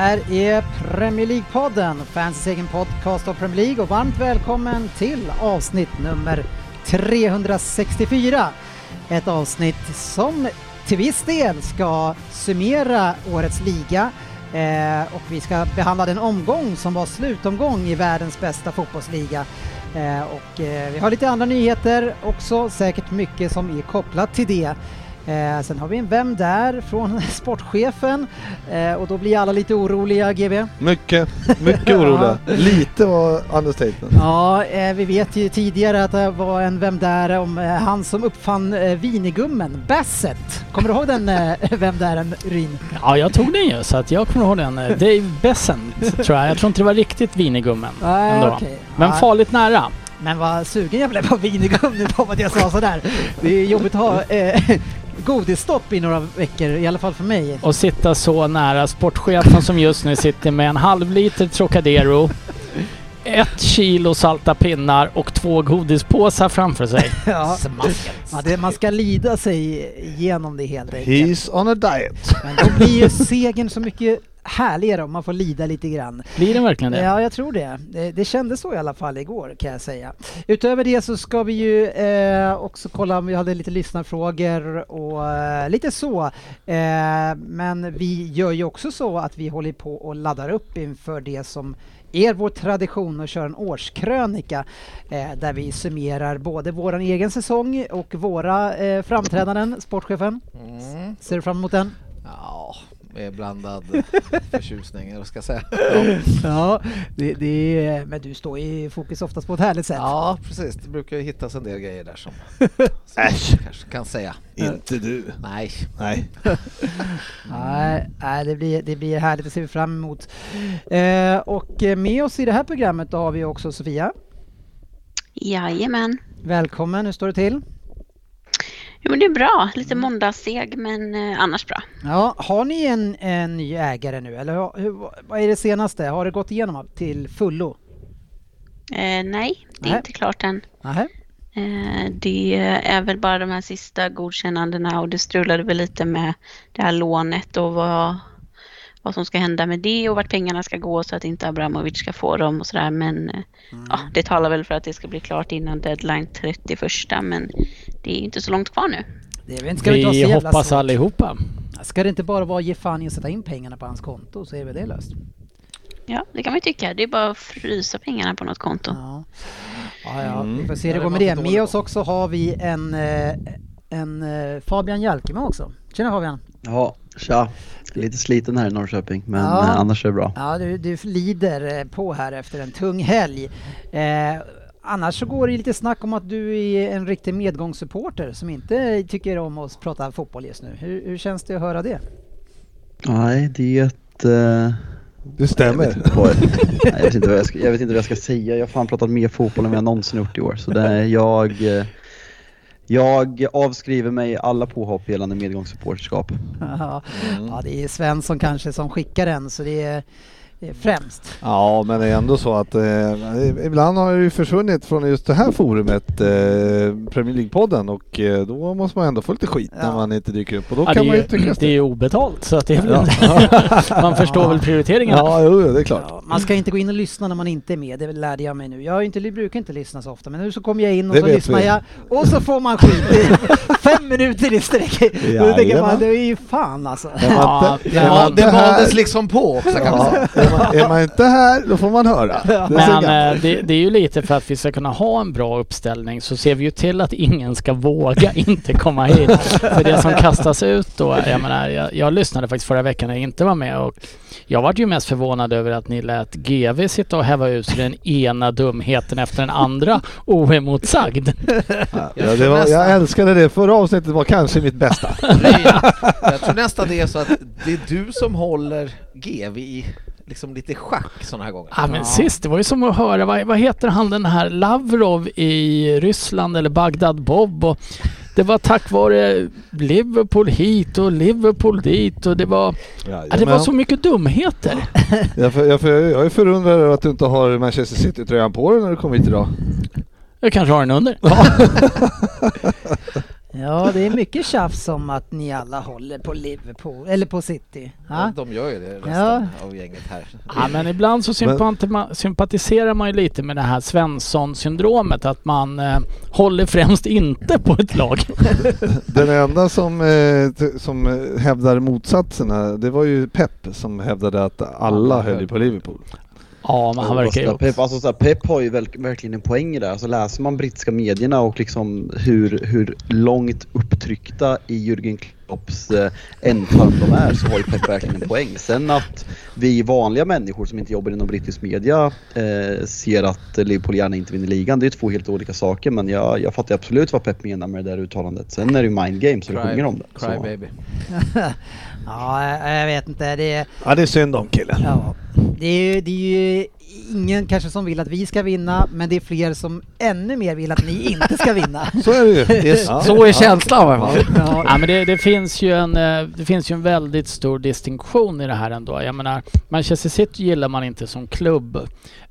Här är Premier League-podden, fansens egen podcast av Premier League och varmt välkommen till avsnitt nummer 364. Ett avsnitt som till viss del ska summera årets liga eh, och vi ska behandla den omgång som var slutomgång i världens bästa fotbollsliga. Eh, och eh, vi har lite andra nyheter också, säkert mycket som är kopplat till det. Eh, sen har vi en Vem där? från sportchefen eh, och då blir alla lite oroliga GB. Mycket, mycket oroliga. Lite var understatement. Ja, eh, vi vet ju tidigare att det var en Vem där? om eh, han som uppfann eh, vinigummen, Bassett. Kommer du ihåg den eh, Vem där? Ryn? Ja, jag tog den ju så att jag kommer ihåg den. Eh, Dave Bessent tror jag. Jag tror inte det var riktigt vinigummen Nej, ändå. okej. Men Ja, farligt nära. men vad sugen jag blev på vinigum nu på att jag sa sådär. Det är jobbigt att ha eh, godisstopp i några veckor, i alla fall för mig. Och sitta så nära sportchefen som just nu sitter med en halv liter Trocadero, ett kilo salta pinnar och två godispåsar framför sig. Ja. Ja, det, man ska lida sig igenom det helt enkelt. He's on a diet. Men då blir ju segern så mycket härligare om man får lida lite grann. Blir det verkligen det? Ja, jag tror det. det. Det kändes så i alla fall igår kan jag säga. Utöver det så ska vi ju eh, också kolla om vi hade lite lyssnarfrågor och eh, lite så. Eh, men vi gör ju också så att vi håller på och laddar upp inför det som är vår tradition att köra en årskrönika eh, där vi summerar både våran egen säsong och våra eh, framträdanden. Sportchefen, Mm. ser du fram emot den? Ja, med blandad förtjusning, eller vad ska jag säga? Ja, det, det, är- men du står i fokus oftast på ett härligt sätt. Ja, precis. Det brukar ju hittas en del grejer där som, som Äsch. kanske kan säga. Inte du. Nej. Nej. Nej, nej det, blir, det blir härligt, det ser vi fram emot. Eh, och eh, med oss i det här programmet då har vi också Sofia. Jajamän. Välkommen, hur står det till? Jo men det är bra. Lite måndagsseg men eh, annars bra. Ja, har ni en, en ny ägare nu eller hur, vad är det senaste? Har det gått igenom till fullo? Eh, nej, det är Nej. inte klart än. Nähä? Eh, det är väl bara de här sista godkännandena och det strulade väl lite med det här lånet och vad, vad som ska hända med det och vart pengarna ska gå så att inte Abramovic ska få dem och sådär. Men eh, ja, det talar väl för att det ska bli klart innan deadline 31 men det är inte så långt kvar nu. Det är väl inte- ska inte Vi jävla hoppas svårt. allihopa. Ska det inte bara vara ge fan i att sätta in pengarna på hans konto så är väl det löst? Ja, det kan man ju tycka. Det är bara att frysa pengarna på något konto. Ja, ja, ja Mm. vi får se hur det går med det. Med oss också har vi en, eh, en eh, Fabian Jalkemo också. Tjena Fabian! Ja, tja. Lite sliten här i Norrköping, men Ja. eh, annars är det bra. Ja, du, du lider eh, på här efter en tung helg. Eh, annars så går det lite snack om att du är en riktig medgångssupporter som inte tycker om att prata fotboll just nu. Hur, hur känns det att höra det? Nej, det är ett... eh, Det Jag vet, stämmer. vad, jag, vet inte vad jag, ska, jag vet inte vad jag ska säga. Jag har fan pratat mer fotboll än vad jag någonsin gjort i år. Så det är jag... Jag avskriver mig alla påhopp gällande medgångssupporterskap. Mm. ja, det är Svensson kanske som skickar den så det är främst. Ja, men det är ändå så att eh, ibland har det ju försvunnit från just det här forumet, eh, Premier League-podden, och eh, då måste man ändå få lite skit när Ja. man inte dyker upp. Och då Ja, kan det, man ju tycka det är ju obetalt så att det är väl Ja. Man förstår väl prioriteringarna. Ja, jo, det är klart. Ja, man ska inte gå in och lyssna när man inte är med, det lärde jag mig nu. Jag inte, brukar inte lyssna så ofta, men nu så kommer jag in och Det så lyssnar vi. jag och så får man skit i fem minuter i sträck. Då tänker Jajamän. det är ju fan alltså. Man Ja, det var- man Det inte valdes liksom på också kan man säga. Är, man, är man inte här, då får man höra. Det Men eh, det, det är ju lite för att vi ska kunna ha en bra uppställning så ser vi ju till att ingen ska våga inte komma hit. För det som kastas ut då, jag menar, jag, jag lyssnade faktiskt förra veckan när jag inte var med och jag var ju mest förvånad över att ni lät GV sitta och häva ut den ena dumheten efter den andra oemotsagd. Ja, det var, jag älskade det förra avsnittet var kanske mitt bästa. Jag tror nästan det är så att det är du som håller GV i liksom lite schack sådana här gånger. Ja men sist, det var ju som att höra, vad, vad heter han den här Lavrov i Ryssland eller Bagdad Bob och det var tack vare Liverpool hit och Liverpool dit och det var, ja, det var så mycket dumheter. Jag, för, jag, för, jag är förundrad över att du inte har Manchester City-tröjan på dig när du kom hit idag. Jag kanske har den under. Ja, det är mycket tjafs om att ni alla håller på Liverpool, eller på City. Ja? De gör ju det, resten Ja. av gänget här. Ja men ibland så sympati- sympatiserar man ju lite med det här Svensson-syndromet att man eh, håller främst inte på ett lag. Den enda som, eh, som eh, hävdar motsatserna, det var ju Pep som hävdade att alla höll på Liverpool. Ja men han verkar ju Pep, alltså, så här, Pep har ju verkligen en poäng i det. Alltså, läser man brittiska medierna och liksom hur, hur långt upptryckta i Jürgen Klopps eh, ändtarm de är så har ju Pep verkligen en poäng. Sen att vi vanliga människor som inte jobbar inom brittisk media eh, ser att Liverpool gärna inte vinner ligan, det är två helt olika saker. Men jag, jag fattar absolut vad Pep menar med det där uttalandet. Sen är det ju mind game så det sjunger om det. Cry Så. baby. Ja, jag- jag vet inte. Det är, Ja det är synd om killen. ja, det är, ju- det är ju ingen kanske som vill att vi ska vinna, men det är fler som ännu mer vill att ni inte ska vinna. Så är det ju. Det är, Ja. Så är känslan i alla fall. Ja, Ja men det, det, finns ju en, eh, det finns ju en väldigt stor distinktion i det här ändå. Jag menar, Manchester City gillar man inte som klubb.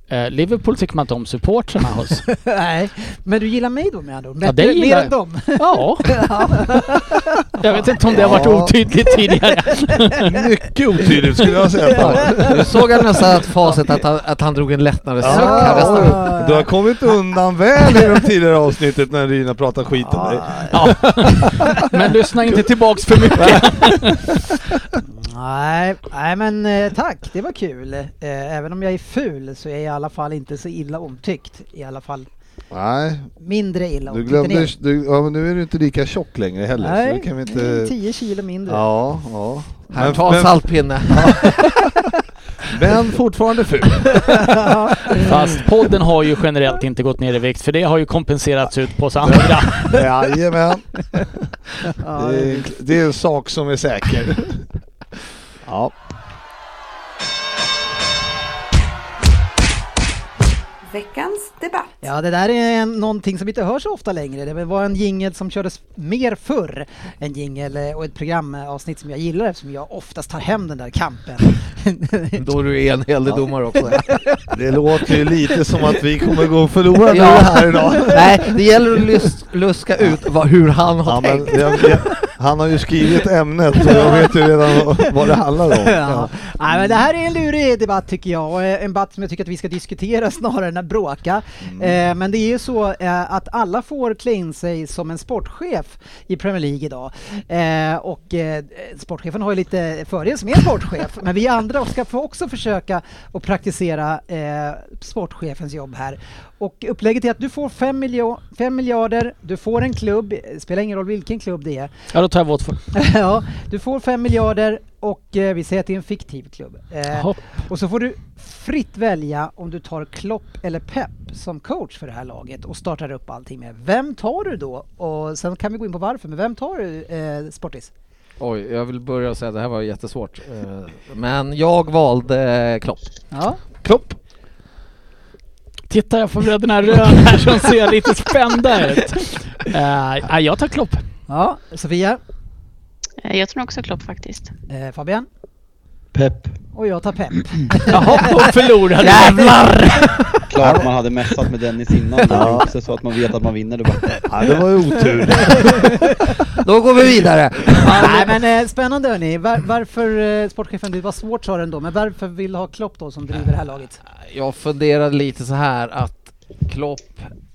Eh, Liverpool tycker man inte om supportrarna hos. Nej, men du gillar mig då med andra ord? Ja, det gillar Mer jag. än dem? Ja. Jag vet inte om det har varit otydligt tidigare. Mycket otydligt skulle jag säga. Ja, Nu såg jag nästan att facit att han, att han drog en lättnadens suck här du har kommit undan väl i de tidigare avsnittet när Rina pratar skit om dig. Ja. Men lyssna inte tillbaks för mycket. Nej, nej men eh, tack, det var kul. Eh, även om jag är ful så är jag i alla fall inte så illa omtyckt. I alla fall Nej, mindre illa du omtyckt än glömde... er. Du, ja, men nu är du inte lika tjock längre heller. så Nej, det kan vi inte... 10 kilo mindre. Ja, ja. Här, Men- ta men- saltpinne. Men fortfarande ful. Fast podden har ju generellt inte gått ner i vikt för det har ju kompenserats ut på oss andra. Jajamän. Ja, Det är, det är en sak som är säker. Ja. Veckans debatt. Ja, det där är en, någonting som inte hörs så ofta längre. Det var en jingel som kördes mer förr. En jingel eh, och ett programavsnitt som jag gillar eftersom jag oftast tar hem den där kampen. Då är du enhällig domare också. Det låter ju lite som att vi kommer gå förlorade Ja. här idag. Nej, det gäller att lus- luska ut vad, hur han har Ja, men tänkt. jag, jag, han har ju skrivit ämnet och jag vet ju redan vad, det handlar om. ja. Nej, men det här är en lurig debatt tycker jag och en debatt som jag tycker att vi ska diskutera snarare än att bråka. Eh, men det är ju så eh, att alla får klä in sig som en sportchef i Premier League idag. Eh, och sportchefen har ju lite fördel som är sportchef, men vi andra ska få också försöka att praktisera sportchefens jobb här. Och upplägget är att du får 5 miljo- miljarder, du får en klubb, spelar ingen roll vilken klubb det är, Ja, då tar jag Watford. ja, du får 5 miljarder och eh, vi säger att det är en fiktiv klubb. Eh, och så får du fritt välja om du tar Klopp eller Pep som coach för det här laget och startar upp allting med. Vem tar du då? Och sen kan vi gå in på varför, men vem tar du eh, Sportis? Oj, jag vill börja säga att det här var jättesvårt. Eh, Men jag valde Klopp. Ja, Klopp. Titta jag får bröderna Rönn här som ser lite spända ut. Uh, jag tar Klopp. ja. Sofia, Eh, Jag tror också Klopp faktiskt. eh, Fabian Pep. och jag tar Pep. Jaha, och förlorade. Jävlar! Klart man hade messat med Dennis innan, men också så att man vet att man vinner. Det bara, Ja, det var ju otur. Då går vi vidare. Nej men eh, spännande hörni. Var, varför eh, sportchefen, det var svårt sa du ändå, men varför vill du ha Klopp då som driver det här laget? Jag funderade lite så här att Klopp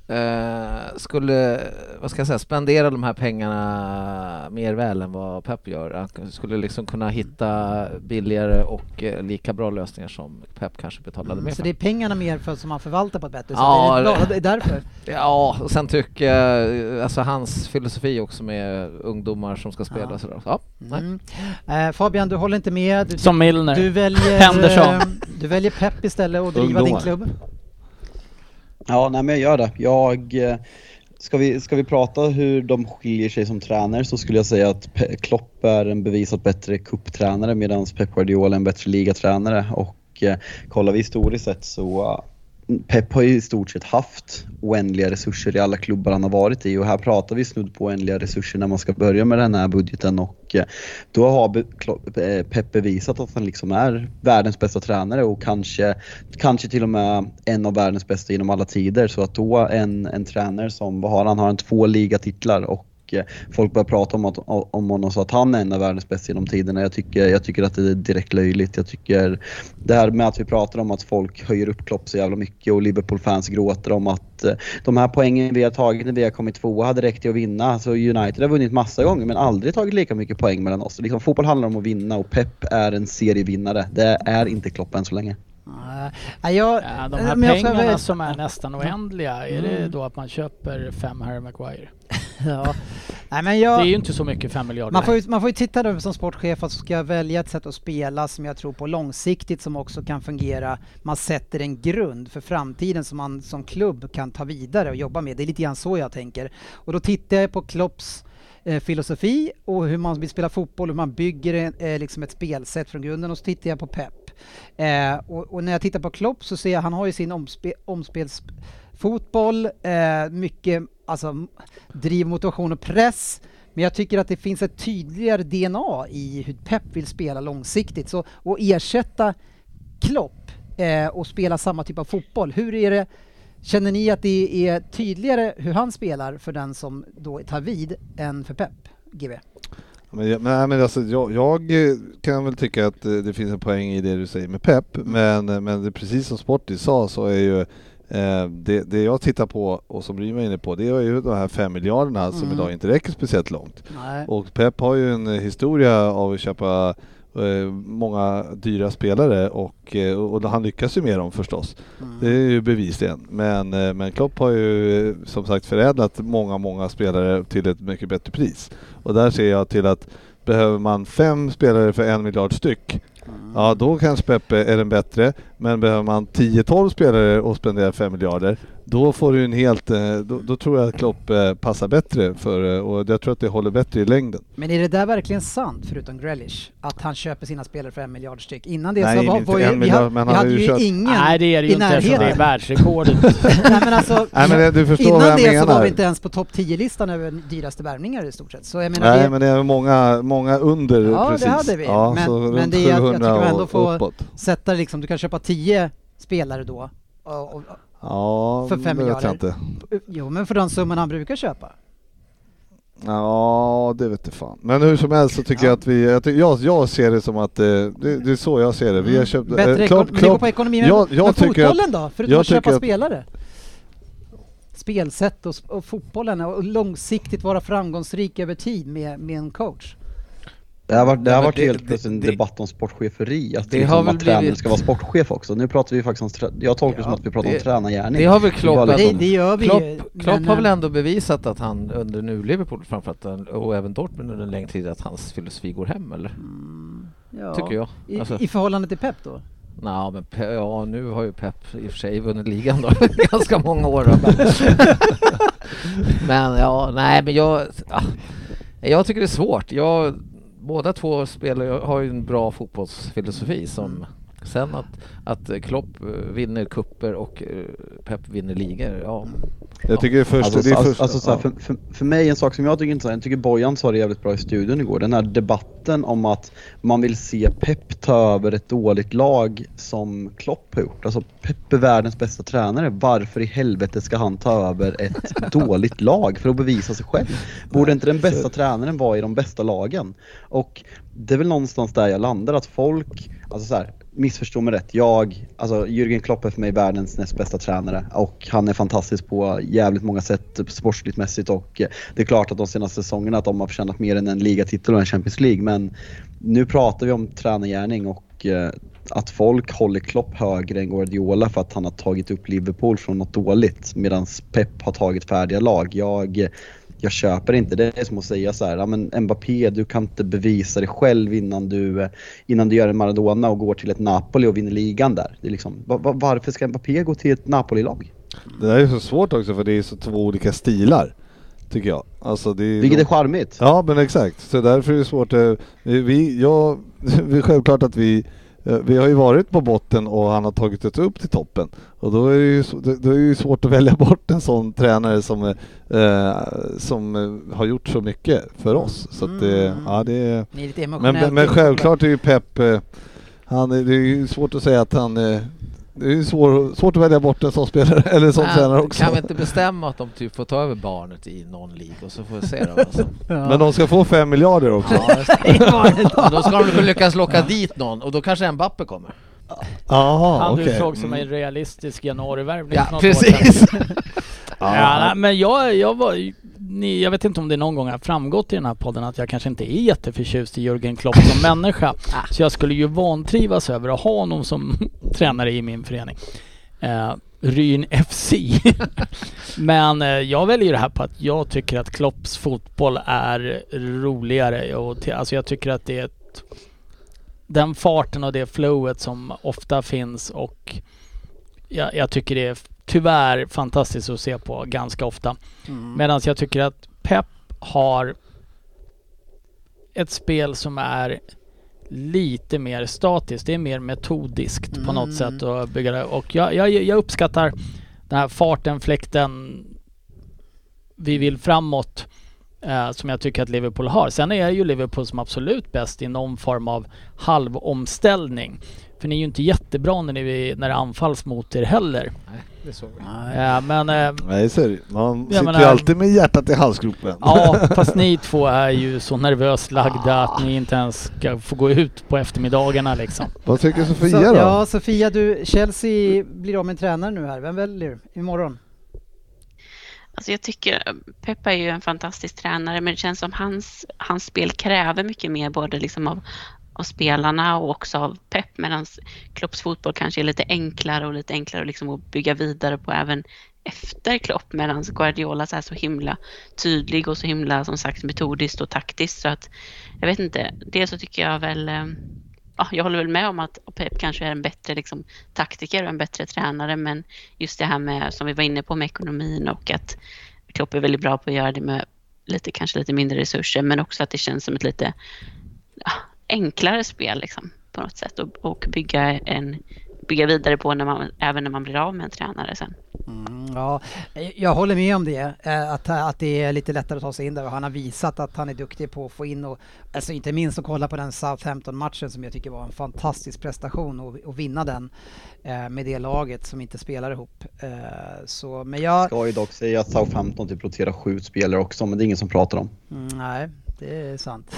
eh, skulle, vad ska jag säga, spendera de här pengarna mer väl än vad Pep gör. Han skulle liksom kunna hitta billigare och eh, lika bra lösningar som Pep kanske betalade mer Så för. det är pengarna mer för som man förvaltar på ett bättre sätt? Ja, det, är, det- är därför? Ja, och sen tycker jag, alltså hans filosofi också med ungdomar som ska spela Ja. sådär. Ja. Mm. Eh, Fabian, du håller inte med. Du, Som Milner. du väljer, Henderson. eh, du väljer Pep istället och driva din Ungdomar. klubb. Ja, nej men jag gör det. Jag, eh, Ska vi, ska vi prata hur de skiljer sig som tränare så skulle jag säga att Pe- Klopp är en bevisat bättre kupptränare medan Pep Guardiola är en bättre ligatränare. Och eh, kollar vi historiskt sett så Pep har ju i stort sett haft oändliga resurser i alla klubbar han har varit i och här pratar vi snudd på oändliga resurser när man ska börja med den här budgeten och eh, då har eh, Pep bevisat att han liksom är världens bästa tränare och kanske, kanske till och med en av världens bästa genom alla tider. Så att då en, en tränare som, vad har han, har han två ligatitlar och och eh, folk börjar prata om, att, om honom så att han är en av världens bästa genom tiderna. Jag tycker, jag tycker att det är direkt löjligt. Jag tycker det här med att vi pratar om att folk höjer upp Klopp så jävla mycket och Liverpool-fans gråter om att eh, de här poängen vi har tagit när vi har kommit tvåa hade räckt till att vinna. Alltså United har vunnit massa gånger men aldrig tagit lika mycket poäng mellan oss. Liksom, fotboll handlar om att vinna och Pep är en serievinnare. Det är inte Klopp än så länge. Nej, jag, Ja, de här jag pengarna väl- som är nästan oändliga, är det Mm. då att man köper fem Harry Maguire? Ja. Nej, men jag, Det är ju inte så mycket, fem miljarder. Man får, ju, man får ju titta då som sportchef att ska välja ett sätt att spela som jag tror på långsiktigt som också kan fungera. Man sätter en grund för framtiden som man som klubb kan ta vidare och jobba med. Det är lite grann så jag tänker. Och då tittar jag på Klopps eh, filosofi och hur man vill spela fotboll, hur man bygger eh, liksom ett spelsätt från grunden och så tittar jag på Pep. Eh, och, och när jag tittar på Klopp så ser jag han har ju sin omspe, omspelsfotboll, eh, mycket alltså, driv, motivation och press. Men jag tycker att det finns ett tydligare DNA i hur Pep vill spela långsiktigt. Så att ersätta Klopp eh, och spela samma typ av fotboll, hur är det Känner ni att det är tydligare hur han spelar för den som då tar vid än för Pep? GB? Men, jag- nej, men alltså, jag, jag kan väl tycka att eh, det finns en poäng i det du säger med Pep, men, eh, men det, är precis som Sportis sa så är ju eh, det, det jag tittar på och som Rym var inne på det är ju de här fem miljarderna som Mm. idag inte räcker speciellt långt. Nej. Och Pep har ju en historia av att köpa många dyra spelare och, och han lyckas ju med dem förstås. Mm. Det är ju bevisligen. Men, men Klopp har ju som sagt förädlat många, många spelare till ett mycket bättre pris. Och där ser jag till att behöver man fem spelare för en miljard styck, ja då kanske Peppe är den bättre. Men behöver man 10-12 spelare och spendera fem miljarder, då får du en helt, eh, då, då tror jag att Klopp eh, passar bättre för, eh, och jag tror att det håller bättre i längden. Men är det där verkligen sant, förutom Grealish, att han köper sina spelare för en miljard styck? Innan det Nej, så var, var ju, en vi, miljard, hade, men vi hade ju köpt- ingen Nej det är det ju inte eftersom det är världsrekordet. Nej, men alltså, Nej men det- du förstår innan vad jag det menar. så var vi inte ens på topp 10-listan över dyraste värvningar i stort sett. Så jag menar, Nej det, men det är många, många under Ja, det precis. hade vi. Ja, Men- men det är- jag 700 tycker man ändå får- uppåt. sätta liksom, du kan köpa 10 spelare då. Och, och, Ja, För fem det vet jag inte. jo, men för den summan han brukar köpa. Ja, det vet jag fan. Men hur som helst så tycker Ja. jag att vi, jag, jag, jag ser det som att eh, det, det är så jag ser det. Vi har köpt... Mm. Bättre eh, Klopp- Klopp- på ekonomin. Men, jag, jag men tycker att, fotbollen då? Förutom att köpa att- spelare? Spelsätt och, och fotbollen och långsiktigt vara framgångsrik över tid med, med en coach. Det har varit, det har varit det- helt plötsligt en det- debatt om sportcheferi. Att, det liksom, har att tränaren blivit- ska vara sportchef också. Nu pratar vi faktiskt om, jag tolkar det som Ja, att vi pratar det- om tränargärning. Det har väl Klopp, Det, det gör vi ju. Klopp, Klopp men, har väl eh, ändå bevisat att han under nu Liverpool framförallt och även Dortmund under en längre tid att hans filosofi går hem eller? mm, ja. Tycker jag. I, Alltså, I förhållande till Pep då? Nja, men Pe- ja, nu har ju Pep i och för sig vunnit ligan då ganska många år. Men, ja, nej men jag, jag tycker det är svårt. Jag, båda två spelar har ju en bra fotbollsfilosofi som sen att, att Klopp vinner kupper och eh, Pep vinner ligor, ja. jag tycker först, Alltså, det är alltså, först, alltså, så här, ja. för, för, för mig en sak som jag tycker är intressant, jag tycker Bojan sa det jävligt bra i studion igår, den här debatten om att man vill se Pep ta över ett dåligt lag som Klopp har gjort. Alltså Pep är världens bästa tränare, varför i helvete ska han ta över ett dåligt lag för att bevisa sig själv? Borde inte den bästa tränaren vara i de bästa lagen? Och det är väl någonstans där jag landar, att folk, alltså så här, missförstå mig rätt. Jag, alltså Jürgen Klopp är för mig världens näst bästa tränare och han är fantastisk på jävligt många sätt sportsligt mässigt och eh, det är klart att de senaste säsongerna att de har förtjänat mer än en ligatitel och en Champions League men nu pratar vi om tränargärning och eh, att folk håller Klopp högre än Guardiola för att han har tagit upp Liverpool från något dåligt medan Pep har tagit färdiga lag. Jag, jag köper inte det. Är som att säga så här, ja men Mbappé du kan inte bevisa dig själv innan du, eh, innan du gör en Maradona och går till ett Napoli och vinner ligan där. Det är liksom, va- va- varför ska Mbappé gå till ett Napoli-lag? Det där är så svårt också för det är så två olika stilar. Tycker jag. Alltså det är Vilket är charmigt. Ja men exakt, så därför är det svårt. eh, Vi, vi, ja, det är självklart att vi vi har ju varit på botten och han har tagit oss upp till toppen. Och då är det ju, då är det ju svårt att välja bort en sån tränare som, eh, som eh, har gjort så mycket för oss. Så det, Mm. ja det lite Men, men, självklart är ju Pep, eh, han, är- det är ju svårt att säga att han... Det är ju svår, svårt att välja bort en sån spelare, eller en sån Men tränare också. Kan vi inte bestämma att de typ får ta över barnet i någon League och så får vi se då. Alltså. Ja. Men de ska få fem miljarder också. Ja. Ja, då ska de väl lyckas locka dit någon och då kanske Mbappe kommer. Jaha, Han okej. du såg som en realistisk januarivärvning Ja, precis. Ja, men jag, jag var ni, jag vet inte om det någon gång har framgått i den här podden att jag kanske inte är jätteförtjust i Jörgen Klopp som människa. Så jag skulle ju vantrivas över att ha honom som tränare i min förening. Eh, Ryn FC. Men eh, jag väljer det här på att jag tycker att Klopps fotboll är roligare. Och till, alltså jag tycker att det är ett, den farten och det flowet som ofta finns och jag, jag tycker det är tyvärr fantastiskt att se på ganska ofta. Mm. Medan jag tycker att Pep har ett spel som är lite mer statiskt. Det är mer metodiskt på Mm. något sätt att bygga det. Och jag, jag, jag uppskattar den här farten, fläkten, vi vill framåt eh, som jag tycker att Liverpool har. Sen är ju Liverpool som absolut bäst i någon form av halvomställning. För ni är ju inte jättebra när, ni, när det anfalls mot er heller. Nej, det såg vi. Eh, men eh, Nej, så är det. Man sitter menar- ju alltid med hjärtat i halsgropen. Ja, fast ni två är ju så nervöst lagda att ni inte ens ska få gå ut på eftermiddagarna liksom. Vad tycker Sofia Så, då? ja, Sofia, du, Chelsea blir av med tränare nu här. Vem väljer du imorgon? Alltså jag tycker eh, Peppa är ju en fantastisk tränare men det känns som hans, hans spel kräver mycket mer både liksom av, av spelarna och också av Pep medan Klopps fotboll kanske är lite enklare och lite enklare liksom att bygga vidare på även efter Klopp medan Guardiola så är så himla tydlig och så himla som sagt metodiskt och taktiskt så att jag vet inte, Dels så tycker jag väl eh, Ja, jag håller väl med om att Pep kanske är en bättre liksom, taktiker och en bättre tränare men just det här med som vi var inne på med ekonomin och att Klopp är väldigt bra på att göra det med lite, kanske lite mindre resurser men också att det känns som ett lite ja, enklare spel liksom, på något sätt och, och bygga, en, bygga vidare på när man, även när man blir av med en tränare sen. Mm, ja, jag håller med om det, eh, att, att det är lite lättare att ta sig in där och han har visat att han är duktig på att få in och alltså inte minst att kolla på den Southampton-matchen som jag tycker var en fantastisk prestation och, och vinna den eh, med det laget som inte spelar ihop. Eh, så, men jag, Ska ju dock säga att Southampton typ roterar sju spelare också, men det är ingen som pratar om. mm, nej, det är sant.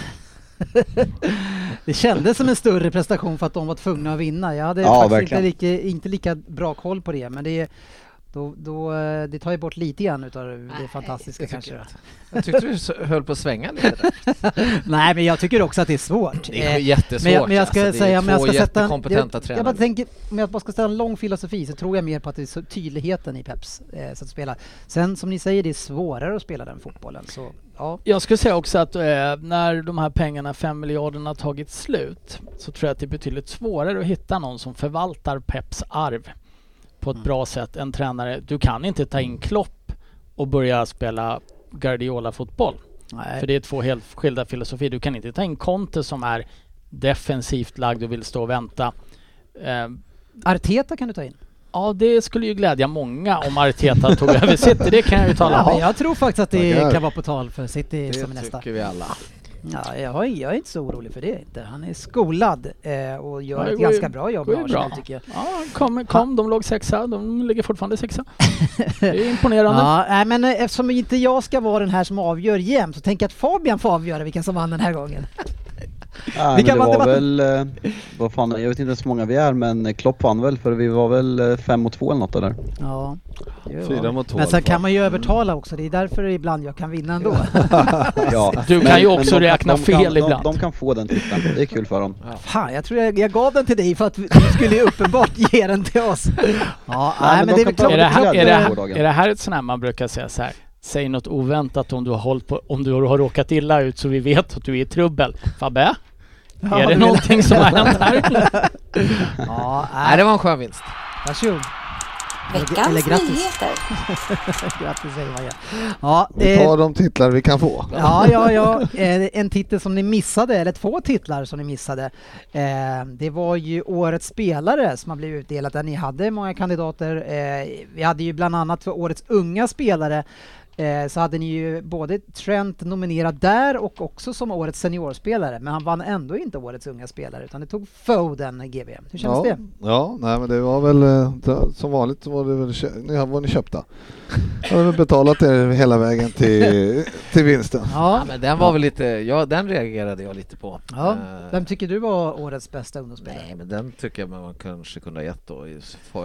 det kändes som en större prestation för att de var tvungna att vinna. Jag hade Ja, faktiskt inte lika, inte lika bra koll på det, men det är då, då, eh, det tar ju bort lite grann utav det fantastiska det tycker kanske. Jag tyckte du höll på att svänga lite. Nej, men jag tycker också att det är svårt. Det är Eh, jättesvårt. men jag, men jag ska alltså. Säga, om jag ska sätta en, jättekompetenta jag, tränare. jag bara tänker, om jag bara ska ställa en lång filosofi så tror jag mer på att det är så tydligheten i Peps eh, sätt att spela. Sen som ni säger, det är svårare att spela den fotbollen. Så ja, Jag skulle säga också att eh, när de här pengarna, 5 miljarderna, tagit slut så tror jag att det är betydligt svårare att hitta någon som förvaltar Peps arv på ett Mm. bra sätt än tränare. Du kan inte ta in Klopp och börja spela Guardiola-fotboll. För det är två helt skilda filosofier. Du kan inte ta in Conte som är defensivt lagd och vill stå och vänta. Eh, Arteta kan du ta in. Ja, det skulle ju glädja många om Arteta tog över City. Det kan jag ju tala Ja, om. jag tror faktiskt att det Tackar. kan vara på tal för City som är Det nästa. tycker vi alla. Ja, jag, har, jag är inte så orolig för det inte. Han är skolad eh, och gör Ja, det ett går ju- ganska bra jobb med Arsenal bra. tycker jag. Ja, kom, kom, de låg sexa. De ligger fortfarande sexa. Det är imponerande. Ja, nej, men eh, eftersom inte jag ska vara den här som avgör jämt så tänker jag att Fabian får avgöra vilken som vann den här gången. Ja, Vi men kan det var debatten- väl, eh, vad fan, jag vet inte ens hur många vi är men Klopp vann väl för vi var väl eh, fem mot två eller något där. Ja, Fyra mot två Men sen fall. kan man ju övertala också, det är därför ibland jag kan vinna ändå. Ja. Du kan ju också de räkna de fel kan, ibland. De, de kan få den titeln, det är kul för dem. Fan, jag tror jag, jag gav den till dig för att du skulle ju uppenbart ge den till oss. Ja, nej, men, men det är de väl kan klart. Är det, är, det klart- är det här ett sånt här man brukar säga så här? Säg något oväntat om du har hållit på, om du har råkat illa ut så vi vet att du är i trubbel. Fabbe? Ja, är det någonting som har hänt här? Ja, Nej, det var en skön vinst. varsågod. Veckans eller grattis. nyheter. Grattis säger man ja. Ja, Vi eh, tar de titlar vi kan få. Ja, ja, ja. Eh, En titel som ni missade, eller två titlar som ni missade. Eh, Det var ju Årets spelare som har blivit utdelat där ni hade många kandidater. Eh, Vi hade ju bland annat för Årets unga spelare eh, så hade ni ju både Trent nominerad där och också som Årets seniorspelare. Men han vann ändå inte Årets unga spelare utan det tog Foden GB. Hur känns ja, det? Ja, nej men det var väl eh, det- som vanligt så var det väl ni var ni köpta. Jag har betalat er hela vägen till, till vinsten. Ja, Ja. men den var väl lite, ja den reagerade jag lite på. Ja. Eh, Vem tycker du var Årets bästa ungdomsspelare? Nej, men den tycker jag man kanske kunde ha gett då,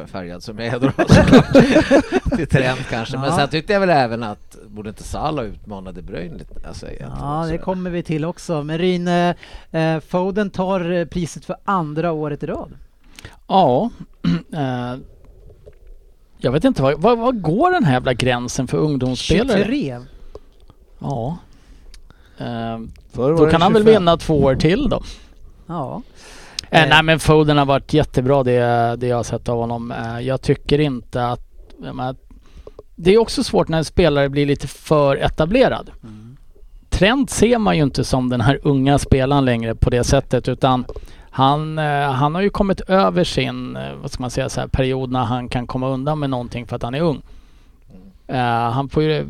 färgad som jag är då. Till Trent kanske. Men Ja. sen tyckte jag väl även att, borde inte Salah utmana De Bruyne lite? Alltså, Ja, det kommer vi till också. Men Ryn, eh, Foden tar eh, priset för andra året i rad. Ja. eh, jag vet inte, vad, går den här jävla gränsen för ungdomsspelare? 23. Ja. Eh, då kan han väl 25. vinna två år till då. Ja. Eh, Eh. nej men Foden har varit jättebra det, det jag har sett av honom. Eh, jag tycker inte att... det är också svårt när en spelare blir lite för etablerad. Trent ser man ju inte som den här unga spelaren längre på det sättet utan han, eh, han har ju kommit över sin, eh, vad ska man säga, så här, period när han kan komma undan med någonting för att han är ung. Eh, han får ju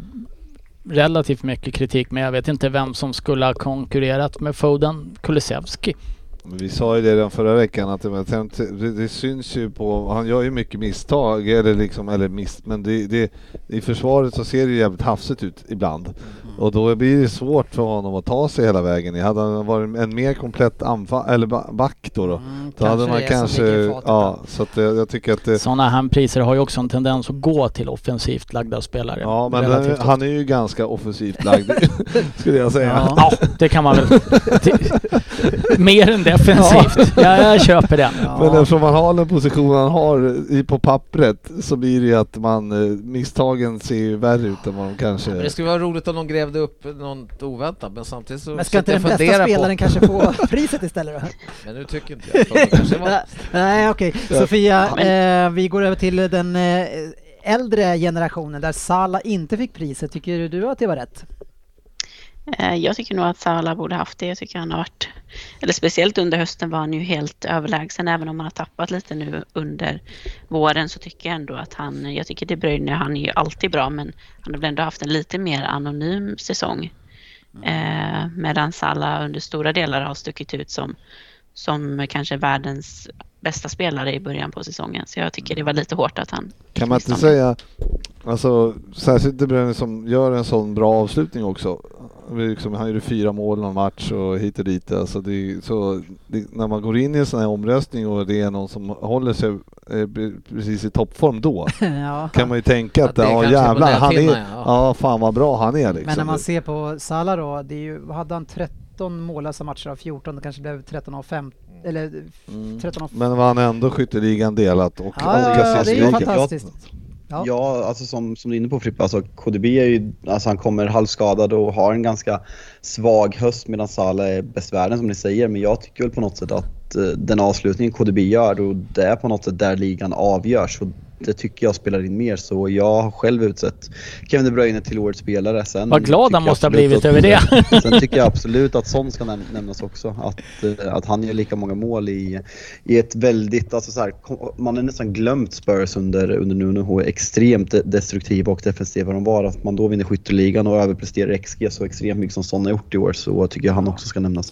relativt mycket kritik men jag vet inte vem som skulle ha konkurrerat med Foden. Kulusevski. Vi sa ju det redan förra veckan att det, det, det syns ju på, han gör ju mycket misstag eller liksom, eller miss, men det, det, i försvaret så ser det ju jävligt hafsigt ut ibland. Och då blir det svårt för honom att ta sig hela vägen. Hade han varit en mer komplett anfall, eller ba- back då, då, Mm, då hade man kanske, ja, så att jag tycker att det, Sådana här priser har ju också en tendens att gå till offensivt lagda spelare. ja men den, han är ju ganska offensivt lagd, skulle jag säga. Ja. Ja, det kan man väl... Mer än defensivt. Ja, jag köper den. Men eftersom man har den position han har i, på pappret så blir det ju att man, eh, misstagen ser ju värre ut än vad de kanske... Men det skulle vara roligt om de grävde upp något oväntat men samtidigt så Men ska inte den bästa spelaren på, kanske få priset istället då? Men nu tycker inte jag att de kanske var Nej okej, Sofia, eh, vi går över till den eh, äldre generationen där Sala inte fick priset. Tycker du att det var rätt? Eh, jag tycker nog att Salah borde haft det. Jag tycker han har varit, eller speciellt under hösten var han ju helt överlägsen. Även om han har tappat lite nu under våren så tycker jag ändå att han, jag tycker De Bruyne, han är ju alltid bra men han har väl ändå haft en lite mer anonym säsong. Eh, medan Salah under stora delar har stuckit ut som, som kanske världens bästa spelare i början på säsongen. Så jag tycker det var lite hårt att han Kan man inte säga, alltså särskilt De Bruyne som gör en sån bra avslutning också. Är Liksom, han gjorde fyra mål någon match och hit och dit. Alltså det är, så, det, när man går in i en sån här omröstning och det är någon som håller sig eh, precis i toppform då ja. kan man ju tänka att Att det ja är jävlar, han är, näthinnan, ja. ja fan vad bra han är liksom. Men när man ser på Salah då, det är ju, hade han 13 mållösa matcher av 14, det kanske blev 13 av 5, eller Mm. 13 av... Men vann ändå skytteligan delat och, Ja, ja, och ja, det är ju fantastiskt. Ja. Ja, alltså som, som du är inne på Frippe, alltså KDB är ju, alltså han kommer halvskadad och har en ganska svag höst medan Salah är bäst världen som ni säger. Men jag tycker väl på något sätt att eh, den avslutningen KDB gör, och det är på något sätt där ligan avgörs. Och det tycker jag spelar in mer så jag har själv utsett Kevin De Bruyne till årets spelare. Sen Vad glad han måste ha blivit över det. Sen tycker jag absolut att Son ska näm- nämnas också. Att, eh, att han gör lika många mål i, i ett väldigt, alltså så här, man har nästan glömt Spurs under, under Nuno hur extremt de- destruktiva och defensiva de var. Att man då vinner skytteligan och överpresterar XG så extremt mycket som Son har gjort i år så tycker jag han också ska nämnas.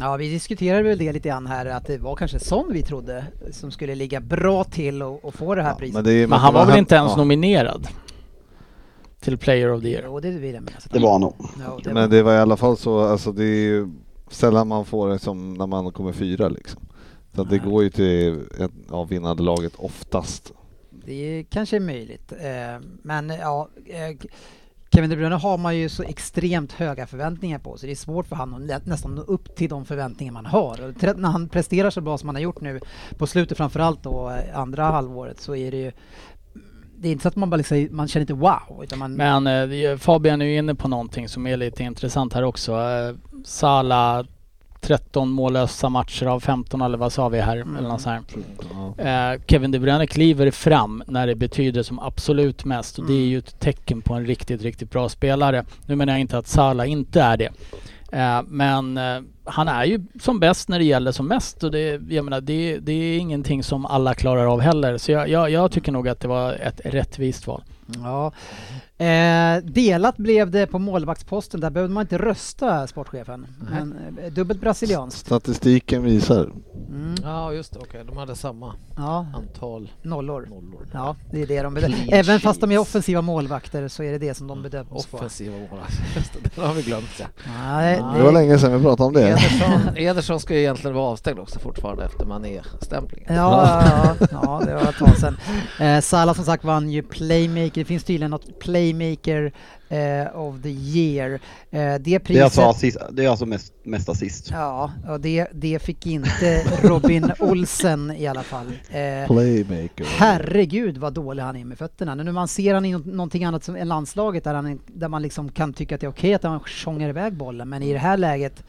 Ja, vi diskuterade väl det lite grann här, att det var kanske sån vi trodde som skulle ligga bra till och, och få det här priset. men, det Men han var väl inte ens ja. nominerad? Till Player of the Year. Jo, det vill jag minnas. Det var han nog. Ja, det Men var- det var i alla fall så, alltså det är ju sällan man får det som när man kommer fyra liksom. Så att det går ju till ett, ja, vinnande laget oftast. Det är kanske är möjligt. Eh, Men ja, eh, Kevin De Bruyne har man ju så extremt höga förväntningar på så det är svårt för honom att nästan nå upp till de förväntningar man har. Och när han presterar så bra som han har gjort nu på slutet framförallt då eh, andra halvåret så är det ju det är inte så att man bara liksom, man känner inte wow utan man Men eh, Fabian är ju inne på någonting som är lite intressant här också. Eh, Salah 13 mållösa matcher av 15 eller vad sa vi här? Eller något här. Eh, Kevin De Bruyne kliver fram när det betyder som absolut mest och det är ju ett tecken på en riktigt, riktigt bra spelare. Nu menar jag inte att Salah inte är det. Eh, men eh, han är ju som bäst när det gäller som mest och det, jag menar, det, det är ingenting som alla klarar av heller. Så jag, jag, jag tycker nog att det var ett rättvist val. Ja. Eh, delat blev det på målvaktsposten, där behövde man inte rösta sportchefen. Men eh, dubbelt brasilianskt. Statistiken visar. Mm. Ja just det, okej. De hade samma Ja, antal nollor. nollor. Ja, det är det de bedömer. Även fast de är offensiva målvakter så är det det som de bedöms på. Offensiva målvakter. Det, har vi glömt ja. Nej, Det var länge sedan vi pratade om det. Ederson, Ederson ska ju egentligen vara avstängd också fortfarande efter Mané-stämplingen. Ja, ja, ja, det var ett tag sedan. Eh, Salah som sagt vann ju Playmaker, det finns tydligen något Playmaker eh, of the year. Eh, det Det är priset... alltså, assist, det är alltså mest, mest assist. Ja, och det, det fick inte Robin Olsen i alla fall. Eh, Playmaker. Herregud vad dålig han är med fötterna. Nu när man ser han i nå- någonting annat som- än landslaget där, han, där man liksom kan tycka att det är okej att han sjunger iväg bollen. Men i det här läget,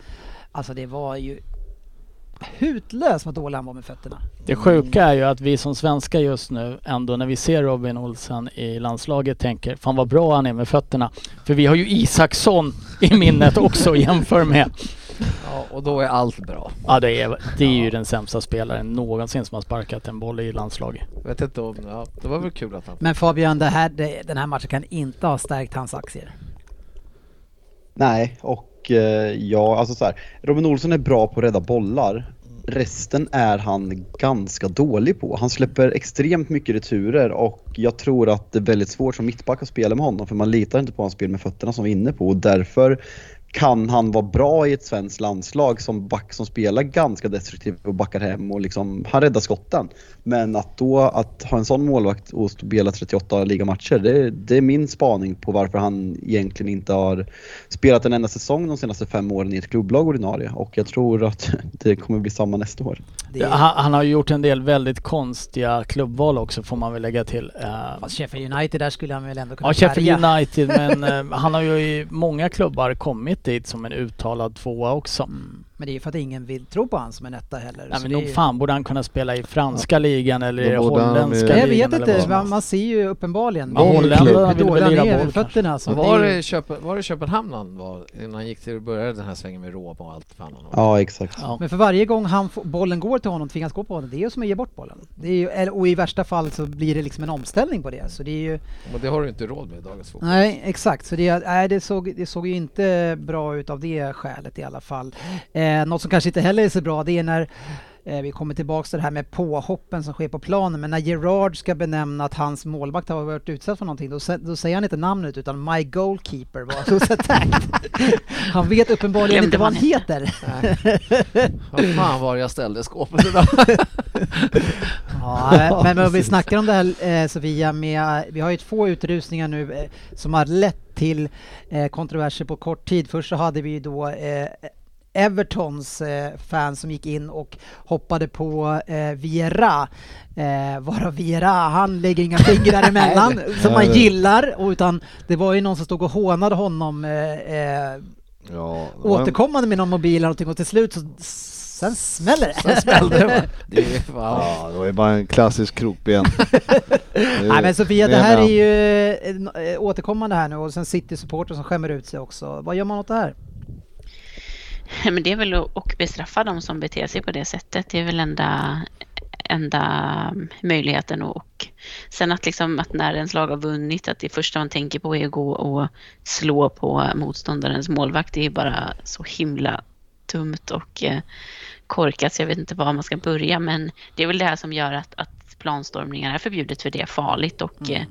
alltså det var ju hutlöst vad dålig han var med fötterna. Det sjuka är ju att vi som svenskar just nu ändå när vi ser Robin Olsen i landslaget tänker fan vad bra han är med fötterna. För vi har ju Isaksson i minnet också jämför med. Ja, och då är allt bra. Ja det är, det är ju den sämsta spelaren någonsin som har sparkat en boll i landslaget. Vet inte om, ja, det var väl kul att han... Men Fabian, det här, det, den här matchen kan inte ha stärkt hans aktier. Nej, och eh, ja, alltså så här. Robin Olsson är bra på att rädda bollar. Resten är han ganska dålig på. Han släpper extremt mycket returer och jag tror att det är väldigt svårt som mittback att spela med honom för man litar inte på hans spel med fötterna som vi är inne på och därför kan han vara bra i ett svenskt landslag som back som spelar ganska destruktivt och backar hem och liksom, han räddar skotten. Men att då att ha en sån målvakt och spela 38 ligamatcher, det, det är min spaning på varför han egentligen inte har spelat en enda säsong de senaste fem åren i ett klubblag ordinarie och jag tror att det kommer bli samma nästa år. Det Han, han har ju gjort en del väldigt konstiga klubbval också får man väl lägga till. Eh, fast Sheffield United, där skulle han väl ändå kunna Ja, Sheffield. United men eh, han har ju i många klubbar kommit dit som en uttalad tvåa också. Mm. Men det är ju för att ingen vill tro på han som en etta heller. Nej men är nog fan borde han kunna spela i franska ligan eller i holländska ju- Jag ligan vet inte, som man, man ser ju uppenbarligen. Ja, ju holländarna hur vill dålig väl lira boll fötterna. Så var, det Köpen, var det Köpenhamn han var innan han gick till började den här svängen med Roma och allt fan? Ja, exakt. Ja. men för varje gång han bollen går till honom, tvingas gå på honom, det är ju som att ge bort bollen. Det är ju, eller, och i värsta fall så blir det liksom en omställning på det. Så det är ju, Men det har du inte råd med i dagens fotboll. nej exakt, så det, nej, det, såg, det såg ju inte bra ut av det skälet i alla fall. Eh, något som kanske inte heller är så bra, det är när eh, vi kommer tillbaks till det här med påhoppen som sker på planen, men när Gerard ska benämna att hans målvakt har varit utsatt för någonting, då, då säger han inte namnet utan My Goalkeeper was who's attacked. han vet uppenbarligen Glömde inte vad han man. heter. Vad fan var jag ställde skåpet idag? Ja, men om vi snackar om det här eh, Sofia, med, vi har ju två utrusningar nu eh, som har lett till eh, kontroverser på kort tid. Först så hade vi ju då eh, Evertons eh, fans som gick in och hoppade på eh, Viera. Eh, varav Viera, han lägger inga fingrar emellan som man gillar. Och, utan det var ju någon som stod och hånade honom eh, eh, Ja, återkommande med någon mobil eller någonting och till slut så sen smäller det. Sen smällde det? Det är fan... Ja, det var ju bara en klassisk krokben. Nej men Sofia, det här är ju eh, eh, återkommande här nu och sen City-supporter som skämmer ut sig också. Vad gör man åt det här? Men det är väl att bestraffa de som beter sig på det sättet. Det är väl enda, enda möjligheten. Och sen att, liksom, att när ens lag har vunnit, att det första man tänker på är att gå och slå på motståndarens målvakt. Det är bara så himla dumt och eh, korkat så jag vet inte var man ska börja. Men det är väl det här som gör att, att planstormningar är förbjudet för det är farligt och eh,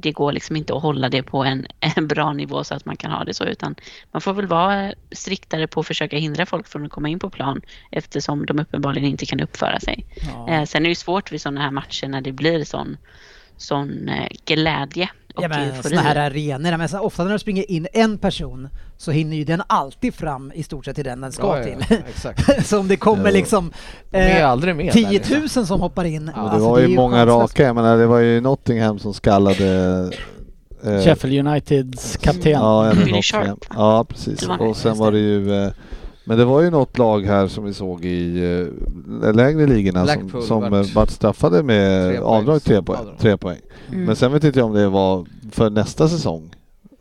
det går liksom inte att hålla det på en, en bra nivå så att man kan ha det så utan man får väl vara striktare på att försöka hindra folk från att komma in på plan eftersom de uppenbarligen inte kan uppföra sig. Eh, sen är det ju svårt vid sådana här matcher när det blir sån, sån eh, glädje och Ja men sådana här arenor, men så ofta när det springer in en person så hinner ju den alltid fram i stort sett till den den ska Ja, ja, till. exakt. så om det kommer Jo. liksom eh, med 10 där, liksom. 000 som hoppar in. Ja, det alltså, var är ju många chanslöst. raka, jag menar det var ju Nottingham som skallade eh, Sheffield Uniteds kapten. Ja. Ja, precis. Det Och sen var det. det ju eh, Men det var ju något lag här som vi såg i eh, lägre ligorna som, Blackpool som vart- eh, vart straffade med Tre avdrag tre poäng. Avdrag. Tre poäng. Mm. Men sen vet inte jag om det var för nästa säsong.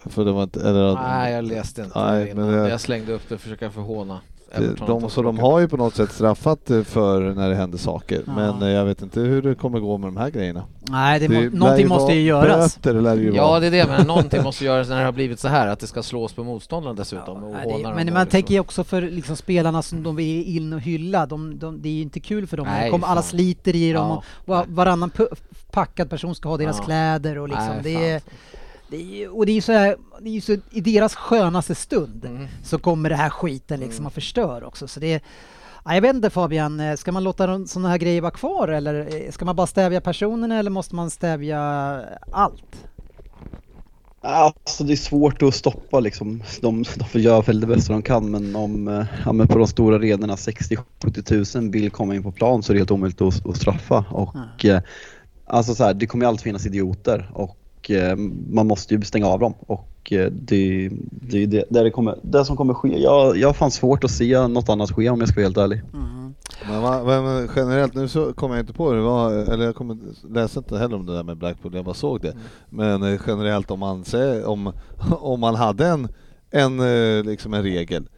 För det var inte, eller, Nej, jag läste inte Nej, innan. men det- Jag slängde upp det och försöka förhåna det, Everton de, så de har ju på något sätt straffat eh, för när det händer saker. Ja. Men eh, jag vet inte hur det kommer gå med de här grejerna. Nej, det må, lär någonting måste ju göras. Böter lär det ju Ja vara. det är det, men någonting måste göras när det har blivit så här att det ska slås på motståndarna dessutom. och Nej, det, men man liksom- tänker ju också för liksom spelarna som de är in och hylla, de, de, det är ju inte kul för dem. Nej, kommer, alla sliter i dem Ja. och va- varannan packad person ska ha deras Ja. kläder och liksom. Nej, det fan. Det är, och det är ju så här, det är ju så, i deras skönaste stund Mm. så kommer det här skiten liksom Mm. och förstör också. Så det är, ja, jag vet inte Fabian, eh, ska man låta sådana här grejer vara kvar eller eh, ska man bara stävja personerna eller måste man stävja allt? Alltså det är svårt att stoppa liksom. De, de får göra väl det bästa de kan men om eh, ja, men på de stora arenorna 60-70 tusen vill komma in på plan så är det helt omöjligt att, att straffa. Och eh, alltså så här, det kommer ju alltid finnas idioter och eh, man måste ju stänga av dem. Och eh, det, det är det, det, kommer, det som kommer ske. Jag, jag har fan svårt att se något annat ske om jag ska vara helt ärlig. Mm. Men, men generellt, nu så kommer jag inte på det, var, eller jag kommer, läste inte heller om det där med Blackpool, jag bara såg det. Men eh, generellt om man, säger, om, om man hade en, en, liksom en regel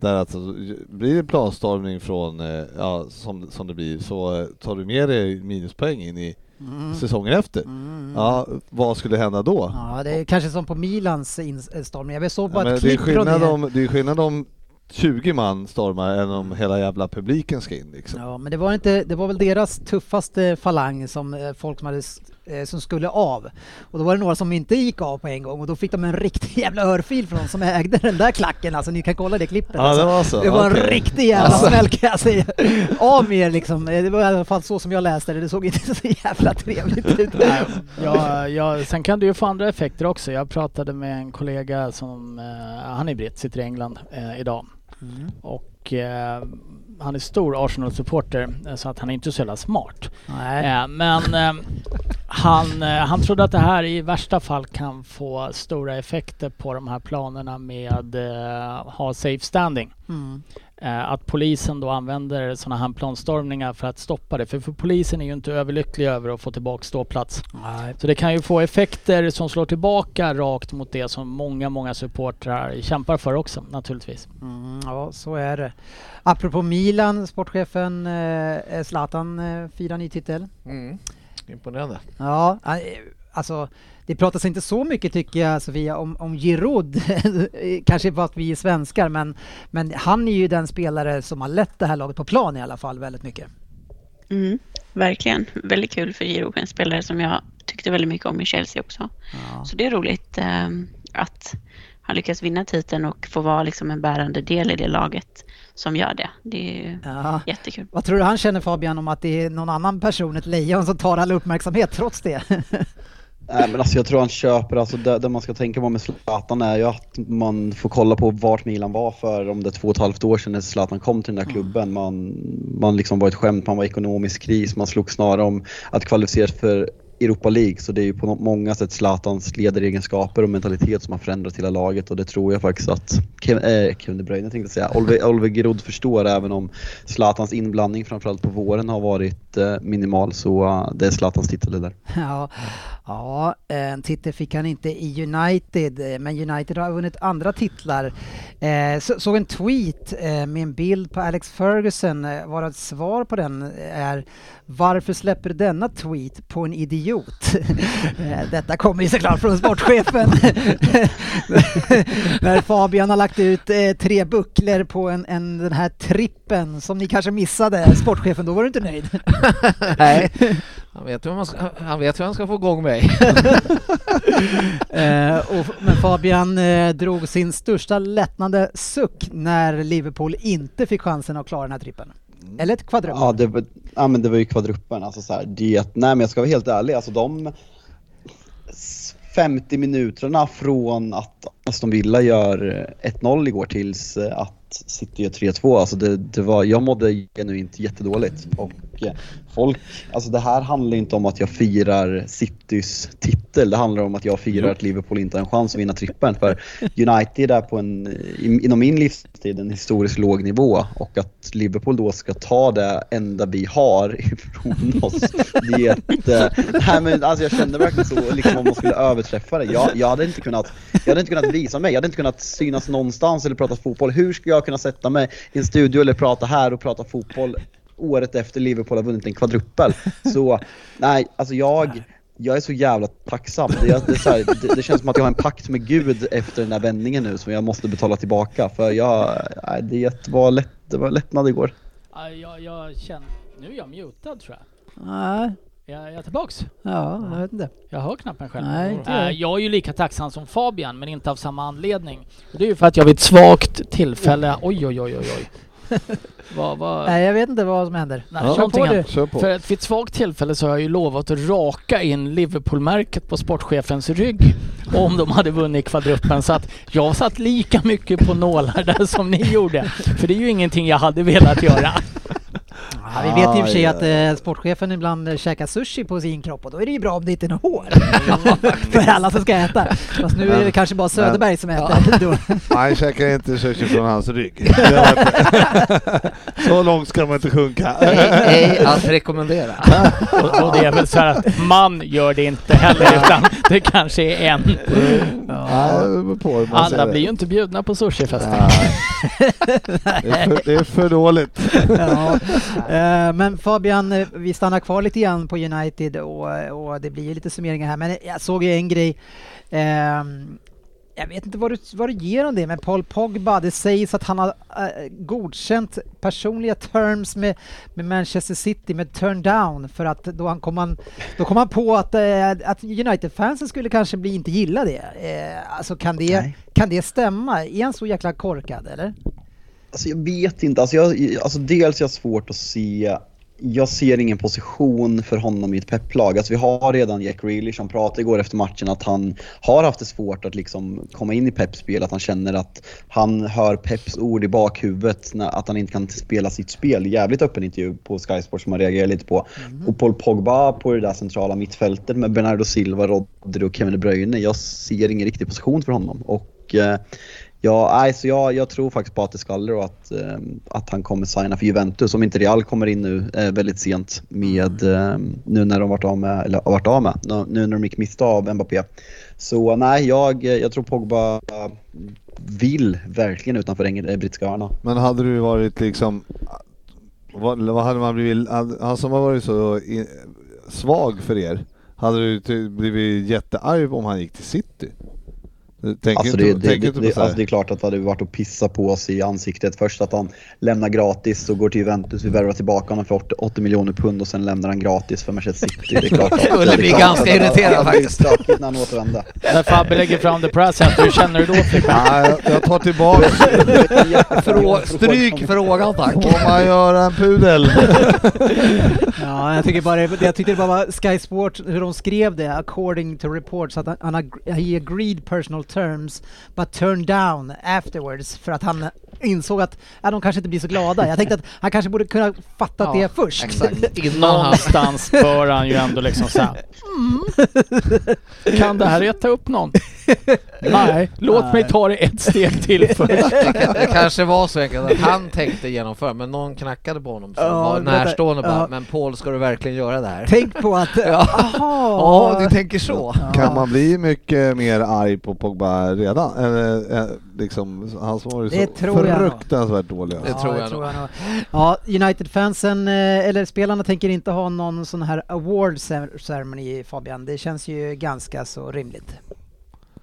där alltså, blir det planstormning från, ja, som, som det blir, så tar du med dig minuspoäng in i Mm. säsongen efter. Mm. Ja, vad skulle hända då? Ja, det är kanske som på Milans instormning. Jag såg bara Ja, ett klipp från det. om, det är skillnad om 20 man stormar än om hela jävla publiken ska in liksom. Ja, men det var, inte, det var väl deras tuffaste falang som eh, folk som, hade, eh, som skulle av. Och då var det några som inte gick av på en gång och då fick de en riktig jävla örfil från de som ägde den där klacken. Alltså ni kan kolla det klippet. Ja, alltså. det var så? Det var en Okej. riktig jävla Alltså. smäll kan jag säga. Av med er liksom. Eh, Det var i alla fall så som jag läste det. Det såg inte så jävla trevligt ut. Ja, ja, sen kan det ju få andra effekter också. Jag pratade med en kollega som, eh, han är britt, sitter i England eh, idag. Mm. Och eh, han är stor Arsenal-supporter eh, så att han är inte så jävla smart. Nej. Eh, men eh, han, han trodde att det här i värsta fall kan få stora effekter på de här planerna med ha safe standing. Mm. Eh, att polisen då använder sådana här planstormningar för att stoppa det. För, för polisen är ju inte överlycklig över att få tillbaka ståplats. Nej. Så det kan ju få effekter som slår tillbaka rakt mot det som många, många supportrar kämpar för också naturligtvis. Mm, ja, så är det. Apropå Milan, sportchefen eh, Zlatan eh, firar ny titel. Mm. Imponerande. Ja, eh, alltså det pratas inte så mycket tycker jag Sofia om, om Giroud, kanske för att vi är svenskar, men, men han är ju den spelare som har lett det här laget på plan i alla fall väldigt mycket. Mm, verkligen. Väldigt kul för Giro, en spelare som jag tyckte väldigt mycket om i Chelsea också. Ja. Så det är roligt eh, att han lyckas vinna titeln och få vara liksom en bärande del i det laget som gör det. Det är Ja. jättekul. Vad tror du han känner Fabian om att det är någon annan person, ett lejon, som tar all uppmärksamhet trots det? Nej men alltså jag tror han köper, alltså det, det man ska tänka på med Zlatan är ju att man får kolla på vart Milan var för om det är två och ett halvt år sedan när Zlatan kom till den där klubben. Man, man liksom var ett skämt, man var i ekonomisk kris, man slog snarare om att kvalificera sig för Europa League. Så det är ju på många sätt Zlatans ledaregenskaper och mentalitet som har förändrat hela laget. Och det tror jag faktiskt att Kevin, äh, Kevin De Bruyne tänkte säga, Oliver, Oliver Giroud förstår även om Zlatans inblandning framförallt på våren har varit eh, minimal. Så eh, det är Zlatans titel där. Ja, ja, eh, en titel fick han inte i United, eh, men United har vunnit andra titlar. Eh, såg en tweet med en bild på Alex Ferguson, varav ett svar på den är Varför släpper du denna tweet på en idiot? Detta kommer ju såklart från sportchefen. När Fabian har lagt ut tre bucklor på en, en, den här trippen som ni kanske missade, sportchefen, då var du inte nöjd. Nej. Han vet, hur man ska, han vet hur han ska få igång mig. Eh, och, men Fabian eh, drog sin största lättnade suck när Liverpool inte fick chansen att klara den här trippen. Eller ett kvadruppel. Ja, det var, ja men det var ju kvadruppen. Alltså så här, det, nej men jag ska vara helt ärlig, alltså de 50 minuterna från att Aston Villa gör eh, 1-0 igår tills eh, att City gör 3-2. Alltså det, det var, jag mådde genuint jättedåligt. Och eh, folk, alltså det här handlar inte om att jag firar Citys titel. Det handlar om att jag firar att Liverpool inte har en chans att vinna trippeln. För United är på en, inom min livstid, en historiskt låg nivå. Och att Liverpool då ska ta det enda vi har ifrån oss. Det är ett, eh, nej men alltså jag kände verkligen så, liksom om man skulle överträffa det. Jag, jag, hade inte kunnat, jag hade inte kunnat visa mig, jag hade inte kunnat synas någonstans eller prata fotboll. Hur ska jag kunna sätta mig i en studio eller prata här och prata fotboll året efter Liverpool har vunnit en kvadruppel? Så nej, alltså jag, jag är så jävla tacksam. Det, är- det, är så här, det, det känns som att jag har en pakt med Gud efter den här vändningen nu som jag måste betala tillbaka. För jag, nej, det var, lätt, det var lättnad igår. Ja, Jag, jag känner... Nu är jag mutad tror jag. Nej, Jag, jag är tillbaks. ja, jag vet inte. Jag hör knappt mig själv. Nej, inte Äh, jag. jag är ju lika tacksam som Fabian, men inte av samma anledning. Och det är ju för att jag vid ett svagt tillfälle... Oj, oj, oj, oj, oj. vad, vad... Nej, jag vet inte vad som händer. Nej, Ja. kör på någonting du. Kör på. För att vid ett svagt tillfälle så har jag ju lovat att raka in Liverpool-märket på sportchefens rygg om de hade vunnit kvadruppen. Så att jag satt lika mycket på nålar där som ni gjorde. För det är ju ingenting jag hade velat göra. Ja, vi vet i och för sig att eh, sportchefen ibland eh, käkar sushi på sin kropp och då är det ju bra om det inte är något hår. För alla som ska äta. Fast nu är det kanske bara Söderberg som äter. Då. Han käkar inte sushi från hans rygg. Så långt ska man inte sjunka. Ej att rekommendera. Och, och det är väl så här att man gör det inte heller utan det kanske är en. Ja, man ser Alla blir ju inte bjudna på sushifesten. Det är för, det är för dåligt. Ja. Eh, Men Fabian, eh, vi stannar kvar lite grann på United och, och det blir lite summeringar här. Men jag såg ju en grej. ehm, Jag vet inte vad du, vad du ger om det, men Paul Pogba, det sägs att han har eh, godkänt personliga terms med, med Manchester City med turn down för att då, han kom, han, då kom han på att, att United-fansen skulle kanske bli inte gilla det. Alltså kan det, Nej. kan det stämma? Är han så jäkla korkad eller? Alltså jag vet inte. Alltså, jag, alltså dels är jag svårt att se. Jag ser ingen position för honom i ett pepplag. Alltså vi har redan Jack Grealish som pratade igår efter matchen att han har haft det svårt att liksom komma in i Peps spel. Att han känner att han hör Peps ord i bakhuvudet. När, att han inte kan spela sitt spel. Jävligt öppen intervju på Sky Sports som man reagerar lite på. Och Paul Pogba på det där centrala mittfältet med Bernardo Silva, Rodri och Kevin De Bruyne. Jag ser ingen riktig position för honom. Och eh, Ja, nej, så jag, jag tror faktiskt på att det skaller och att, eh, att han kommer signa för Juventus om inte Real kommer in nu eh, väldigt sent med eh, nu när de varit av med, eller varit av med, nu, när de gick miste av Mbappé. Så nej, jag, jag tror Pogba vill verkligen utanför eh, brittiska öarna. Men hade du varit liksom... Vad, vad hade man blivit... Han som har varit så svag för er, hade du blivit jättearg om han gick till City? Tänker Alltså inte, det, det, det, inte på det, så här. alltså det är klart att det hade varit att pissa på oss i ansiktet. Först att han lämnar gratis och går till Juventus, vi värvar tillbaka honom för 80, 80 miljoner pund och sen lämnar han gratis för Manchester City. Det är klart att, Skulle det bli ganska irriterad faktiskt. Det när han återvände. När Fabbe lägger fram the present, hur känner du då Frippe? Nej, jag tar tillbaka. Frå, stryk frågan tack. Får man göra en pudel? Ja, jag tycker bara det- jag tyckte det bara var Sky Sports hur de skrev det according to reports att han, han agreed personal terms but turned down afterwards för att han insåg att ja, de kanske inte blir så glada. Jag tänkte att han kanske borde kunna fattat Ja, det först. Exakt. Någonstans bör han ju ändå liksom säga mm. Kan det här reta upp någon? Nej, låt mig ta det ett steg till först. Det kanske var så enkelt att han tänkte genomföra men någon knackade på honom som Ja, var närstående och bara Ja. Men Paul ska du verkligen göra det här? Tänk på att... Ja. Aha, Ja, du tänker så. Kan man bli mycket mer arg på Pogba redan? Eller, eh, liksom, han som varit Det så fruktansvärt dålig. Det tror jag nog. Ja, United-fansen, eh, eller spelarna tänker inte ha någon sån här award cer- ceremony Fabian. Det känns ju ganska så rimligt.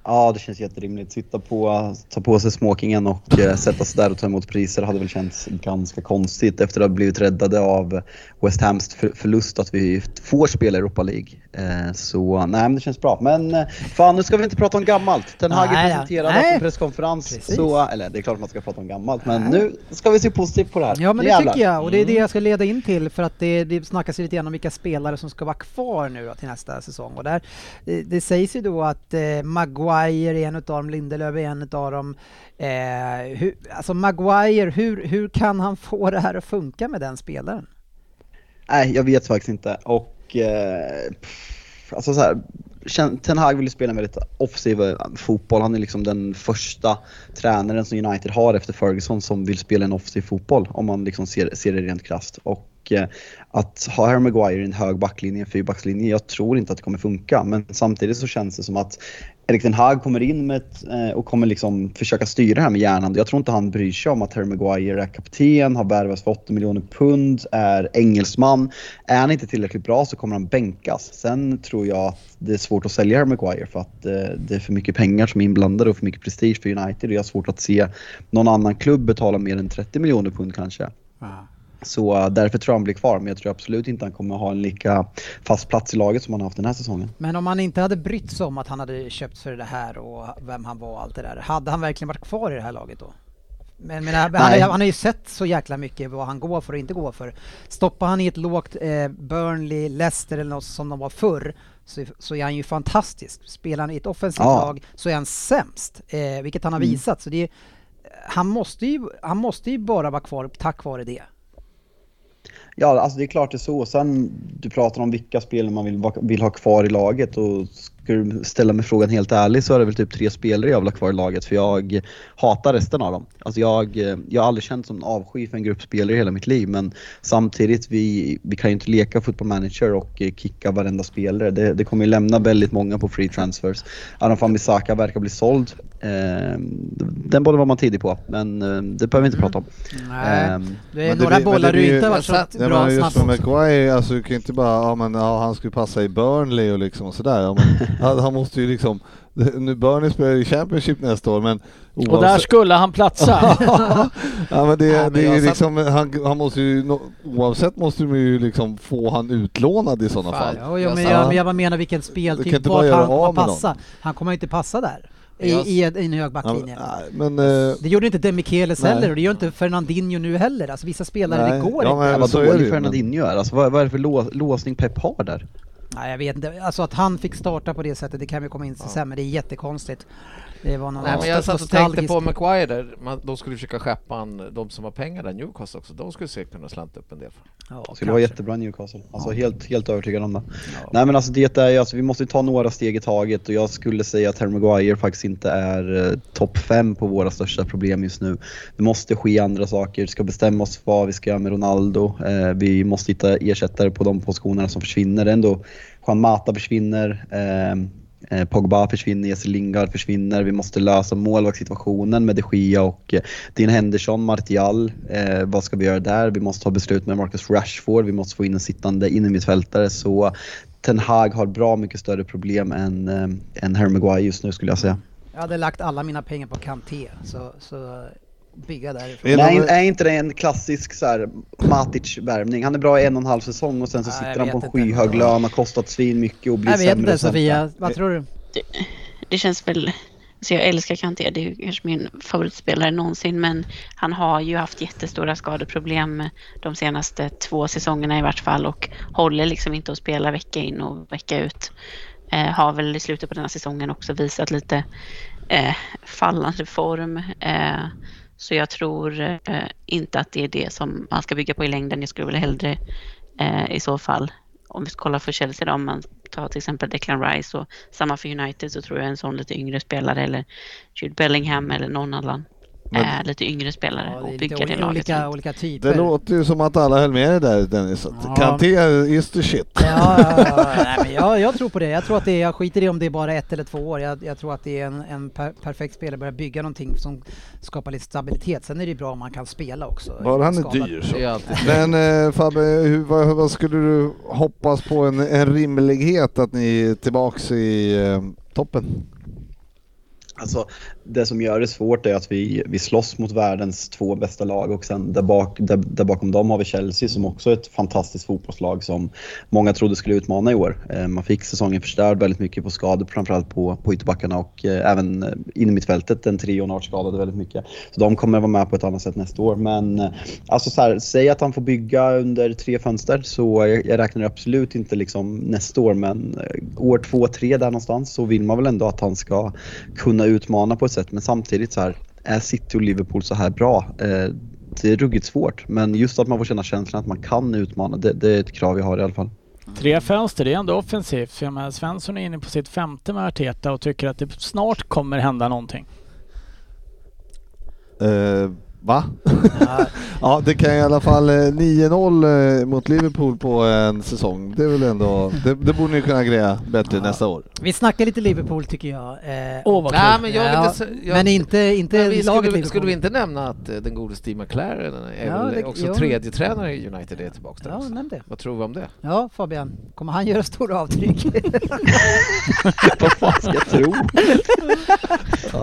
Ja, det känns jätterimligt. Sitta på, ta på sig smokingen och eh, sätta sig där och ta emot priser hade väl känts ganska konstigt efter att ha blivit räddade av West Hams förlust att vi får spela Europa League. Eh, Så nej, men det känns bra. Men eh, fan, nu ska vi inte prata om gammalt. Ten Hag Nej, är presenterad nej. på en presskonferens. Precis. Så, eller det är klart man ska prata om gammalt, men nu ska vi se positivt på det här. Ja men det Jävlar. tycker jag och det är det jag ska leda in till för att det, det snackas ju lite grann om vilka spelare som ska vara kvar nu då till nästa säsong och där det, det sägs ju då att eh, Maguire är en utav dem, Lindelöf är en utav dem. Eh, hur, alltså Maguire, hur, hur kan han få det här att funka med den spelaren? Nej, jag vet faktiskt inte. Och eh, pff, alltså så här, Ten Hag vill ju spela en väldigt offensiv eh, fotboll. Han är liksom den första tränaren som United har efter Ferguson som vill spela en offensiv fotboll om man liksom ser, ser det rent krasst. Och eh, att ha Harry Maguire i en hög backlinje, en fyrbackslinje, jag tror inte att det kommer funka. Men samtidigt så känns det som att Erik Ten Hag kommer in med ett, eh, och kommer liksom försöka styra det här med hjärnan. Jag tror inte han bryr sig om att Harry Maguire är kapten, har värvats för 80 miljoner pund, är engelsman. Är han inte tillräckligt bra så kommer han bänkas. Sen tror jag att det är svårt att sälja Harry Maguire för att eh, det är för mycket pengar som är inblandade och för mycket prestige för United. Jag har svårt att se någon annan klubb betala mer än 30 miljoner pund kanske. Så därför tror jag han blir kvar, men jag tror absolut inte han kommer ha en lika fast plats i laget som han har haft den här säsongen. Men om han inte hade brytt sig om att han hade köpt för det här och vem han var och allt det där, hade han verkligen varit kvar i det här laget då? Men, men han, han har ju sett så jäkla mycket vad han går för och inte går för. Stoppar han i ett lågt eh, Burnley, Leicester eller något som de var förr så, så är han ju fantastisk. Spelar han i ett offensivt Ja. lag så är han sämst, eh, vilket han har Mm. visat. Så det han, måste ju, han måste ju bara vara kvar tack vare det. Ja, alltså det är klart det är så. Sen, du pratar om vilka spelare man vill, vill ha kvar i laget och ska du ställa mig frågan helt ärligt så är det väl typ tre spelare jag vill ha kvar i laget för jag hatar resten av dem. Alltså jag, jag har aldrig känt som en avsky för en grupp spelare i hela mitt liv men samtidigt, vi, vi kan ju inte leka football manager och eh, kicka varenda spelare. Det, det kommer ju lämna väldigt många på free transfers. Aron Bissaka verkar bli såld. Eh, den borde var man tidig på men eh, det behöver vi inte prata om. Nej. Ehm, Det är men det några blir- men bollar det du ju- inte har varit så Ja, bra men just snabbt med. Maguire, alltså du kan ju inte bara, ja men ja, han skulle passa i Burnley och liksom och sådär. Ja, men, han, måste ju liksom, nu Burnley spelar i Championship nästa år men Och där skulle han platsa. ja men det, Ja, men det är ju satt- liksom, han, han måste ju, oavsett måste de ju liksom få han utlånad i sådana Fan, fall. Ja, ja, men, jag, men jag menar vilken speltyp, vart han kommer passa. Han kommer inte passa där. I, Jag- i, en- i en hög Ja, backlinje. men, men, eh, Det gjorde inte Demichelis heller och det gör inte Fernandinho nu heller. Alltså vissa spelare, Nej, det går ja, inte. men- Ja, vad dålig men- Fernandinho är. Alltså, vad, vad är det för lå, låsning Pep har där? Nej, jag vet inte. Alltså att han fick starta på det sättet, det kan vi komma in till sen, men det är jättekonstigt. Det var någon Nej men jag satt och tänkte på Maguire där, man, de skulle försöka skeppa han, de som har pengar där, Newcastle också, de skulle säkert kunna slanta upp en del. Ja, Skulle vara kanske. jättebra Newcastle. Alltså helt, helt övertygad om det. Nej men alltså det är ju, alltså vi måste ta några steg i taget och jag skulle säga att Harry Maguire faktiskt inte är eh, topp 5 på våra största problem just nu. Det måste ske andra saker, vi ska bestämma oss för vad vi ska göra med Ronaldo. Eh, vi måste hitta ersättare på de positionerna som försvinner. Det är ändå Juan Mata försvinner. Eh, Eh, Pogba försvinner, Jesse Lingard försvinner. Vi måste lösa målvaktssituationen med de Gia och eh, Dean Henderson, Martial. Eh, vad ska vi göra där? Vi måste ta beslut med Marcus Rashford. Vi måste få in en sittande innermittfältare. Så Ten Hag har bra mycket större problem än, eh, än Harry Maguire just nu skulle jag säga. Jag hade lagt alla mina pengar på Kanté, så, så bygga därifrån. Är Nej, är inte det en klassisk så här, Matic-värvning? Han är bra i en och en halv säsong och sen så Nej, sitter jag han på en vet inte. skyhög lön, har kostat svin mycket och blir Jag vet sämre inte och sämre. Sofia, vad tror du? det känns väl... Alltså jag älskar Kanté, det är kanske min favoritspelare någonsin, men han har ju haft jättestora skadeproblem de senaste två säsongerna i vart fall och håller liksom inte att spela vecka in och vecka ut. Eh, har väl i slutet på den här säsongen också visat lite eh, fallande form. Eh, så jag tror eh, inte att det är det som man ska bygga på i längden. Jag skulle väl hellre eh, i så fall, om vi kollar för Chelsea då, om man tar till exempel Declan Rice och samma för United så tror jag en sån lite yngre spelare eller Jude Bellingham eller någon annan eh, lite yngre spelare Ja, det är och bygga det olika, laget. olika, olika typer. Det låter ju som att alla höll med dig där Dennis. Att Ja. Kanté is the shit. Ja, ja, ja. Nej, men jag, jag tror på det. Jag tror att det är, jag skiter i om det är bara ett eller två år. Jag, jag tror att det är en, en per, perfekt spelare, börja bygga någonting som skapar lite stabilitet. Sen är det ju bra om man kan spela också. Bara han är dyr så. Men eh, Fabbe, hur, vad, vad skulle du hoppas på en, en rimlighet att ni är tillbaks i eh, toppen? Alltså, det som gör det svårt är att vi, vi slåss mot världens två bästa lag och sen där, bak, där, där bakom dem har vi Chelsea som också är ett fantastiskt fotbollslag som många trodde skulle utmana i år. Eh, man fick säsongen förstörd väldigt mycket på skador, framförallt på, på ytterbackarna och eh, även in i mittfältet, den trion har varit skadade väldigt mycket. Så de kommer vara med på ett annat sätt nästa år. Men eh, alltså så här, säg att han får bygga under tre fönster så jag, jag räknar absolut inte liksom nästa år men år två, tre där någonstans så vill man väl ändå att han ska kunna utmana på ett sätt. Men samtidigt så här, är City och Liverpool så här bra? Eh, det är ruggigt svårt. Men just att man får känna känslan att man kan utmana, det, det är ett krav jag har i alla fall. Tre fönster, det är ändå offensivt. För jag menar, Svensson är inne på sitt femte med Arteta och tycker att det snart kommer hända någonting. Eh, va? ja, det kan i alla fall eh, 9-0 eh, mot Liverpool på en säsong. Det är väl ändå, det, det borde ni kunna greja bättre Ja. nästa år. Vi snackar lite Liverpool tycker jag. Eh, Åh vad Nej, men jag Ja, se- jag- men inte, inte Men vi laget skulle, Liverpool. skulle vi inte nämna att eh, den gode Steve McLaren är Ja, väl det- också jo. tredje tränare i United är tillbaka där Ja, också. nämn det. Vad tror vi om det? Ja, Fabian. Kommer han göra stora avtryck? Vad fan ska jag tro?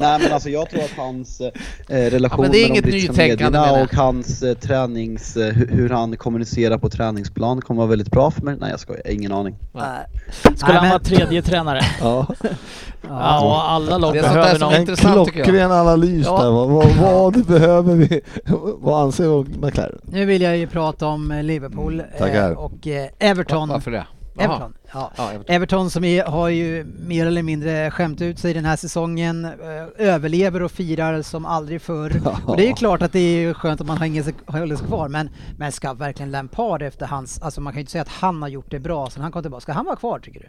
Nej men alltså jag tror att hans eh, relation Ja, men det är inget brittiska nytänkande, medierna och hans eh, tränings, eh, hur, han kommunicerar på träningsplan kommer vara väldigt bra för mig. Nej jag skojar, ingen aning. Nej. Skulle Nej, han men- vara tredje tränare? Ja. Ja, alla lag Det är sånt där behöver som någon. är En intressant, tycker jag. klockren analys Ja. där. Vad, vad, vad behöver vi? vad anser McLaren? Nu vill jag ju prata om eh, Liverpool Mm, eh, och eh, Everton. Varför det? Everton. Ja. Ja, Everton. Everton som är, har ju mer eller mindre skämt ut sig den här säsongen, eh, överlever och firar som aldrig förr. Och det är ju klart att det är skönt att man har ingen sig- håller sig kvar, men, men ska verkligen Lampard efter hans, alltså man kan ju inte säga att han har gjort det bra sen han kom tillbaka. Ska han vara kvar tycker du?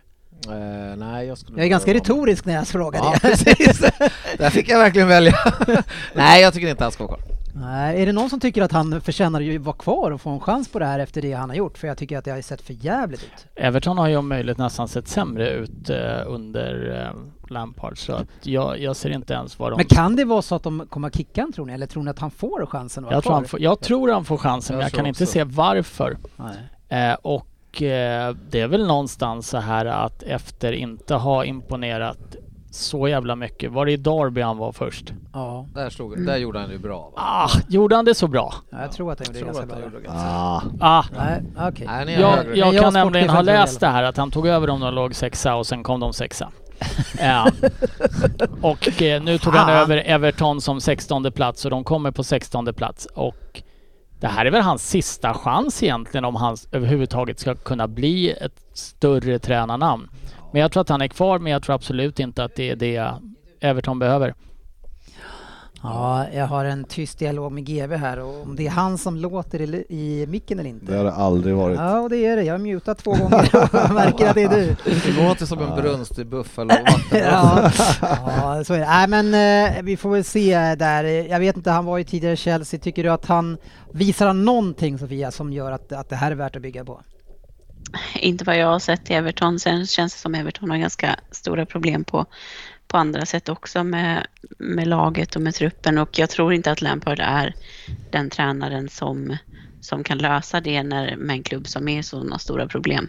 Eh, nej, jag Jag är ganska retorisk när jag frågar Ja, det. Där fick jag verkligen välja. nej, jag tycker inte han ska vara kvar. Nej, är det någon som tycker att han förtjänar att vara kvar och få en chans på det här efter det han har gjort? För jag tycker att det har sett för jävligt ut. Everton har ju om möjligt nästan sett sämre ut eh, under eh, Lampard så att jag, jag ser inte ens vad de... Men kan det vara så att de kommer att kicka han tror ni? Eller tror ni att han får chansen att vara jag, tror kvar? han får, jag tror han får chansen men Jag jag tror kan inte också. se varför. Nej. Eh, och eh, det är väl någonstans så här att efter inte ha imponerat så jävla mycket. Var det i Derby han var först? Ja, Där, slog, där gjorde han det bra. Va? Ah, gjorde han det så bra? ja, jag tror att han gjorde det tror ganska att bra. han gjorde det ganska Ah, Ah, Nej, okej. Nej, ni är jag, jag jag kan nämligen ha läst det här att han tog över dem när de låg sexa och sen kom de sexa. Ja. Och eh, nu tog han över Everton som 16 plats och de kommer på 16 plats. Och det här är väl hans sista chans egentligen om han överhuvudtaget ska kunna bli ett större tränarnamn. Men jag tror att han är kvar men jag tror absolut inte att det är det Everton behöver. Ja, jag har en tyst dialog med GV här och om det är han som låter i, i micken eller inte. det har det aldrig varit. Ja, och det är det. Jag har mutat två gånger och märker att det är du. Det inte som en brunst i Buffalo. Ja, ja, så är det. Nej, men eh, vi får väl se där. Jag vet inte, han var ju tidigare i Chelsea. Tycker du att han visar han någonting Sofia som gör att, att det här är värt att bygga på? Inte vad jag har sett i Everton. Sen känns det som Everton har ganska stora problem på, på andra sätt också med, med laget och med truppen. Och jag tror inte att Lampard är den tränaren som, som kan lösa det när, med en klubb som är sådana stora problem.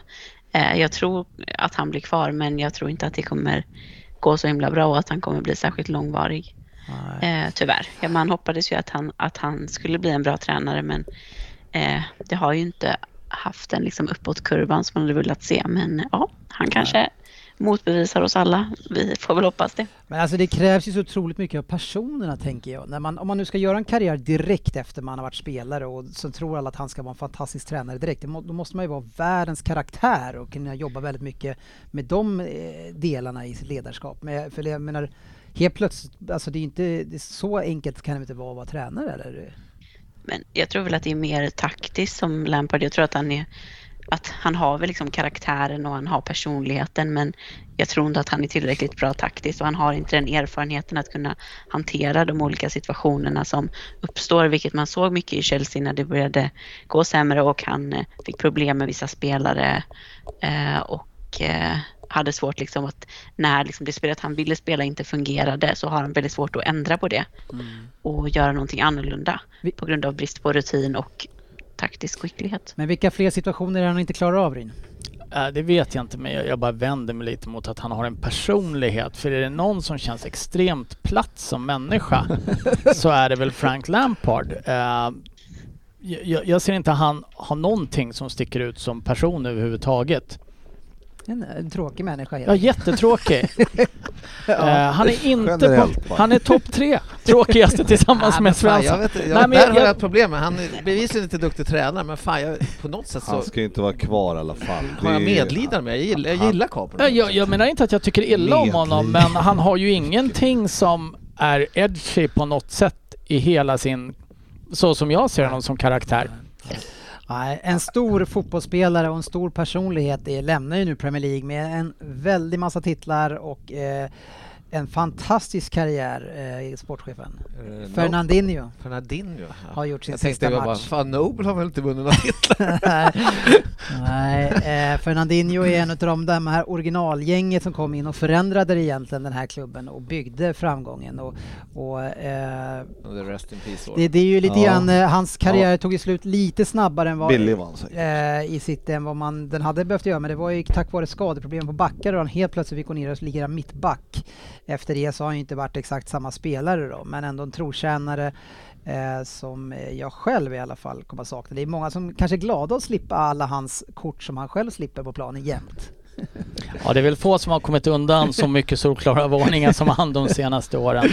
Eh, jag tror att han blir kvar men jag tror inte att det kommer gå så himla bra och att han kommer bli särskilt långvarig. Eh, tyvärr. Ja, man hoppades ju att han, att han skulle bli en bra tränare men eh, det har ju inte haft den liksom uppåtkurvan som man hade velat se. Men ja, han kanske motbevisar oss alla. Vi får väl hoppas det. Men alltså det krävs ju så otroligt mycket av personerna tänker jag. När man, om man nu ska göra en karriär direkt efter man har varit spelare och så tror alla att han ska vara en fantastisk tränare direkt. Då måste man ju vara världens karaktär och kunna jobba väldigt mycket med de eh, delarna i sitt ledarskap. Men, för jag menar, helt plötsligt, alltså det är inte det är så enkelt kan det inte vara att vara tränare eller? Men jag tror väl att det är mer taktiskt som Lampard. Jag tror att han är att han har väl liksom karaktären och han har personligheten men jag tror inte att han är tillräckligt bra taktiskt och han har inte den erfarenheten att kunna hantera de olika situationerna som uppstår, vilket man såg mycket i Chelsea när det började gå sämre och han eh, fick problem med vissa spelare eh, och eh, hade svårt liksom att när liksom det spelet han ville spela inte fungerade så har han väldigt svårt att ändra på det och göra någonting annorlunda på grund av brist på rutin och taktisk skicklighet. Men vilka fler situationer är han inte klarar av Ryn? Eh, Det vet jag inte men jag, bara vänder mig lite mot att han har en personlighet. För är det någon som känns extremt platt som människa så är det väl Frank Lampard. Eh, jag, jag ser inte han har någonting som sticker ut som person överhuvudtaget. En, en tråkig människa Ja, jättetråkig. Eh, han är inte på. Han är topp tre tråkigaste tillsammans Nej, med Svensson. Jag vet, Nej, jag, men där jag- har jag jag- ett problem med. Han är bevisligen inte duktig tränare men fan jag, på något sätt så Han ska ju inte vara kvar i alla fall. har jag medlidande med. Jag gillar, jag gillar Capern. Ja, jag, jag menar inte att jag tycker illa om honom men han har ju ingenting som är edgy på något sätt i hela sin, så som jag ser honom som karaktär. Nej, en stor fotbollsspelare och en stor personlighet lämnar ju nu Premier League med en väldig massa titlar och eh, en fantastisk karriär, eh, sportchefen. Eh, Fernandinho Fernandinho. Ja. har gjort sin Jag tänkte sista jag bara, match. fan Noble har väl inte vunnit några titlar? Nej, eh, Fernandinho är en av de, de här originalgänget som kom in och förändrade egentligen den här klubben och byggde framgången. Och, och, eh, The rest in peace år. det, det är ju lite Ja. grann, eh, hans karriär tog ju slut lite snabbare än vad han säkert. eh, i City än vad man den hade behövt göra men det var ju tack vare skadeproblem på backar och han helt plötsligt fick gå ner och ligga mittback. Efter det så har han ju inte varit exakt samma spelare då men ändå en trotjänare eh, som eh, jag själv i alla fall kommer att sakna. Det är många som kanske är glada att slippa alla hans kort som han själv slipper på planen jämt. Ja, det är väl få som har kommit undan så mycket solklara varningar som han de senaste åren.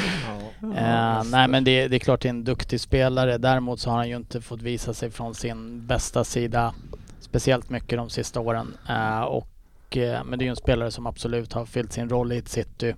Eh, nej men det, det är klart det är en duktig spelare. Däremot så har han ju inte fått visa sig från sin bästa sida speciellt mycket de sista åren. Eh, och, eh, men det är ju en spelare som absolut har fyllt sin roll i ett city.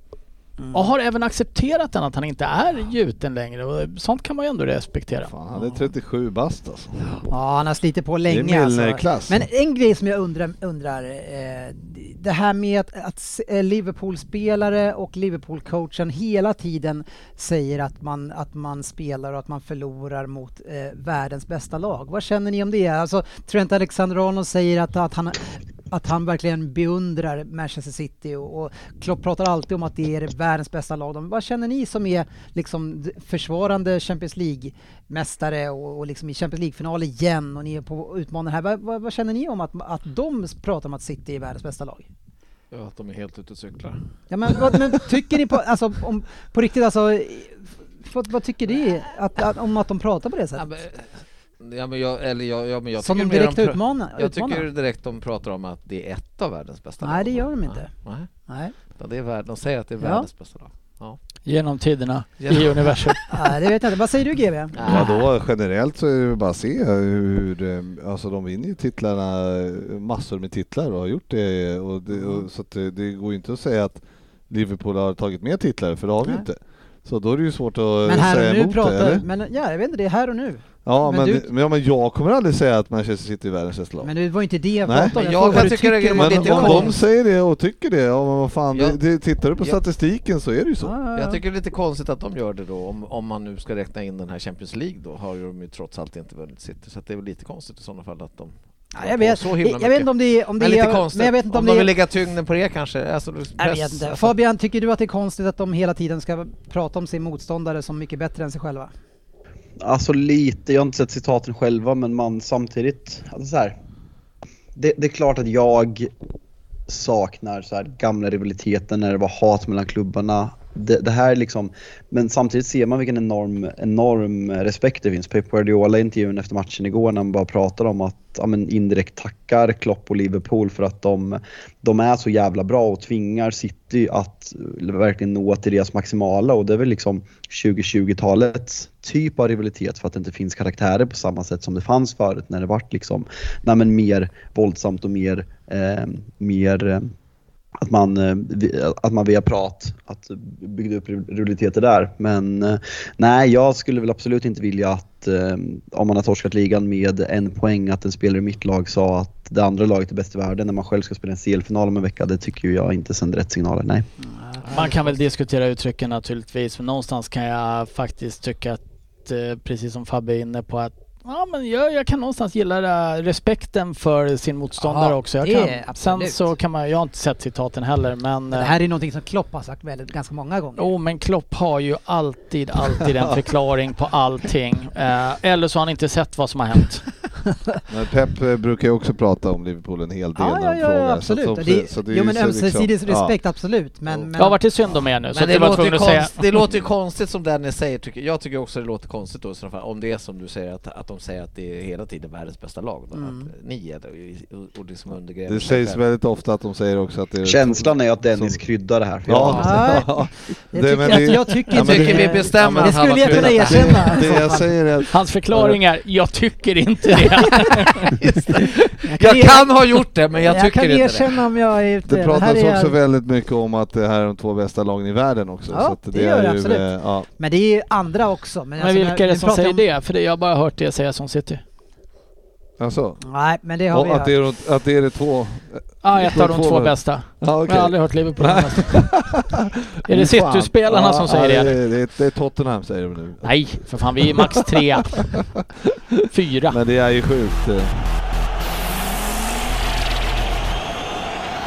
Mm. Och har även accepterat den att han inte är gjuten längre. Och sånt kan man ju ändå respektera. Fan, han är 37 bast alltså. Ja, han har slitit på länge. Det är alltså. Men en grej som jag undrar, undrar eh, det här med att, att eh, Liverpool-spelare och Liverpool-coachen hela tiden säger att man, att man spelar och att man förlorar mot eh, världens bästa lag. Vad känner ni om det? Alltså, Trent Alexander-Arnold säger att, att han att han verkligen beundrar Manchester City och, och Klopp pratar alltid om att det är världens bästa lag. De, vad känner ni som är liksom försvarande Champions League-mästare och, och liksom i Champions League-final igen och ni är på utmanar här. Vad, vad, vad känner ni om att, att de pratar om att City är världens bästa lag? Ja, att de är helt ute och cyklar. Ja, men, vad, men tycker ni på, alltså, om, på riktigt alltså, vad, vad tycker ni att, att, om att de pratar på det Ja, sättet? men, ja, men jag, eller jag, ja, men jag Som de direkt pr- utmanar? Jag utmanar. tycker direkt de pratar om att det är ett av världens bästa Nej, lag. det gör de inte. Nej, Nej. det är värld, de säger att det är Ja. världens bästa lag. Genom tiderna Ja. i universum. Nej, det vet jag inte. Vad säger du GB? Ja, då, generellt så är det bara att se hur, eh, alltså de vinner ju titlarna, massor med titlar och har gjort det. Och det och, så att det, det går ju inte att säga att Liverpool har tagit mer titlar, för det har vi Nej. inte. Så då är det ju svårt att Men här säga och nu emot det, pratar... eller? Men, ja, jag vet inte, det är här och nu. Ja men men, du- men, ja, men jag kommer aldrig säga att Manchester City är världens bästa lag. Men det var inte det jag Nej. pratade om. Jag kan tycka det om att lite det är om konstigt. de säger det och tycker det, ja men vad fan, Ja. det, det, tittar du på Ja. statistiken så är det ju så. Ja. Jag tycker det är lite konstigt att de gör det då, om, om man nu ska räkna in den här Champions League då, har ju de ju trots allt inte vunnit City. Så att det är väl lite konstigt i sådana fall att de Ja, jag vet, jag, vet inte om det är... Om det Men lite är konstigt. Men jag vet inte om, de det vill är... lägga tyngden på det kanske. Alltså, Jag vet inte. alltså- Fabian, tycker du att det är konstigt att de hela tiden ska prata om sin motståndare som mycket bättre än sig själva? Alltså lite, jag har inte sett citaten själva men man samtidigt, alltså så här. Det, det är klart att jag saknar så här gamla rivaliteter när det var hat mellan klubbarna. Det, det här liksom, men samtidigt ser man vilken enorm, enorm respekt det finns. Pep Guardiola i intervjun efter matchen igår när han bara pratar om att ja, men indirekt tackar Klopp och Liverpool för att de, de är så jävla bra och tvingar City att verkligen nå till deras maximala och det är väl liksom 2020-talets typ av rivalitet för att det inte finns karaktärer på samma sätt som det fanns förut när det vart liksom, nej mer våldsamt och mer, eh, mer eh, att man, eh, att man via prat att byggde upp rivaliteter där. Men eh, nej, jag skulle väl absolut inte vilja att eh, om man har torskat ligan med en poäng att en spelare i mitt lag sa att det andra laget är bäst i världen när man själv ska spela en CL-final om en vecka. Det tycker ju jag inte sänder rätt signaler, nej. Mm. Man kan väl diskutera uttrycken naturligtvis, men någonstans kan jag faktiskt tycka att, precis som Fabbe är inne på, att ja, men jag, jag kan någonstans gilla det, respekten för sin motståndare Ja, också. Jag det kan, sen så kan man, jag har inte sett citaten heller, men... Det eh, här är någonting som Klopp har sagt väldigt, ganska många gånger. Jo, men Klopp har ju alltid, alltid en förklaring på allting. Eh, eller så har han inte sett vad som har hänt. Men Pep eh, brukar ju också prata om Liverpool en hel del Ja, när de ja, frågar. absolut. Så att det, de- så det är jo men så liksom- ömsesidig ja. respekt, absolut. Men, men Ja, vart är synd om er nu? Så Men det jag var låter, att säga... konst, det låter ju konstigt som Dennis säger, tycker, jag tycker också det låter konstigt då fall, om det är som du säger att, att de säger att det är hela tiden världens bästa lag. Då, Mm. att ni är det och, liksom undergräver Det sägs väldigt ofta att de säger också att det är... Känslan är att Dennis som- kryddar det här. Ja, jag Det- tycker, det- jag tycker ja, inte men Tycker det. vi bestämmer Det han skulle har jag kunna erkänna. Det så jag Hans förklaring är, jag tycker inte det. Jag kan ha gjort det, men jag, jag tycker kan inte det. erkänna om jag är ute. det pratas också jag- väldigt mycket om att det här är de två bästa lagen i världen också. Ja, så att det gör det absolut. eh, Ja. Men det är ju andra också. Men, Men alltså, vilka är det som säger om- det? För det, jag har bara hört det sägas om City. Alltså. Nej, men det har Och vi att hört. det, är, de- att det är de två... Ja, ett av de två två bästa. Ja, Jag okej. har aldrig hört Liverpool. Är det. City-spelarna Ja, som säger ja, det? det? är- Det det är Tottenham säger de nu. Nej, för fan vi är max tre. Fyra. Men det är ju sjukt. eh.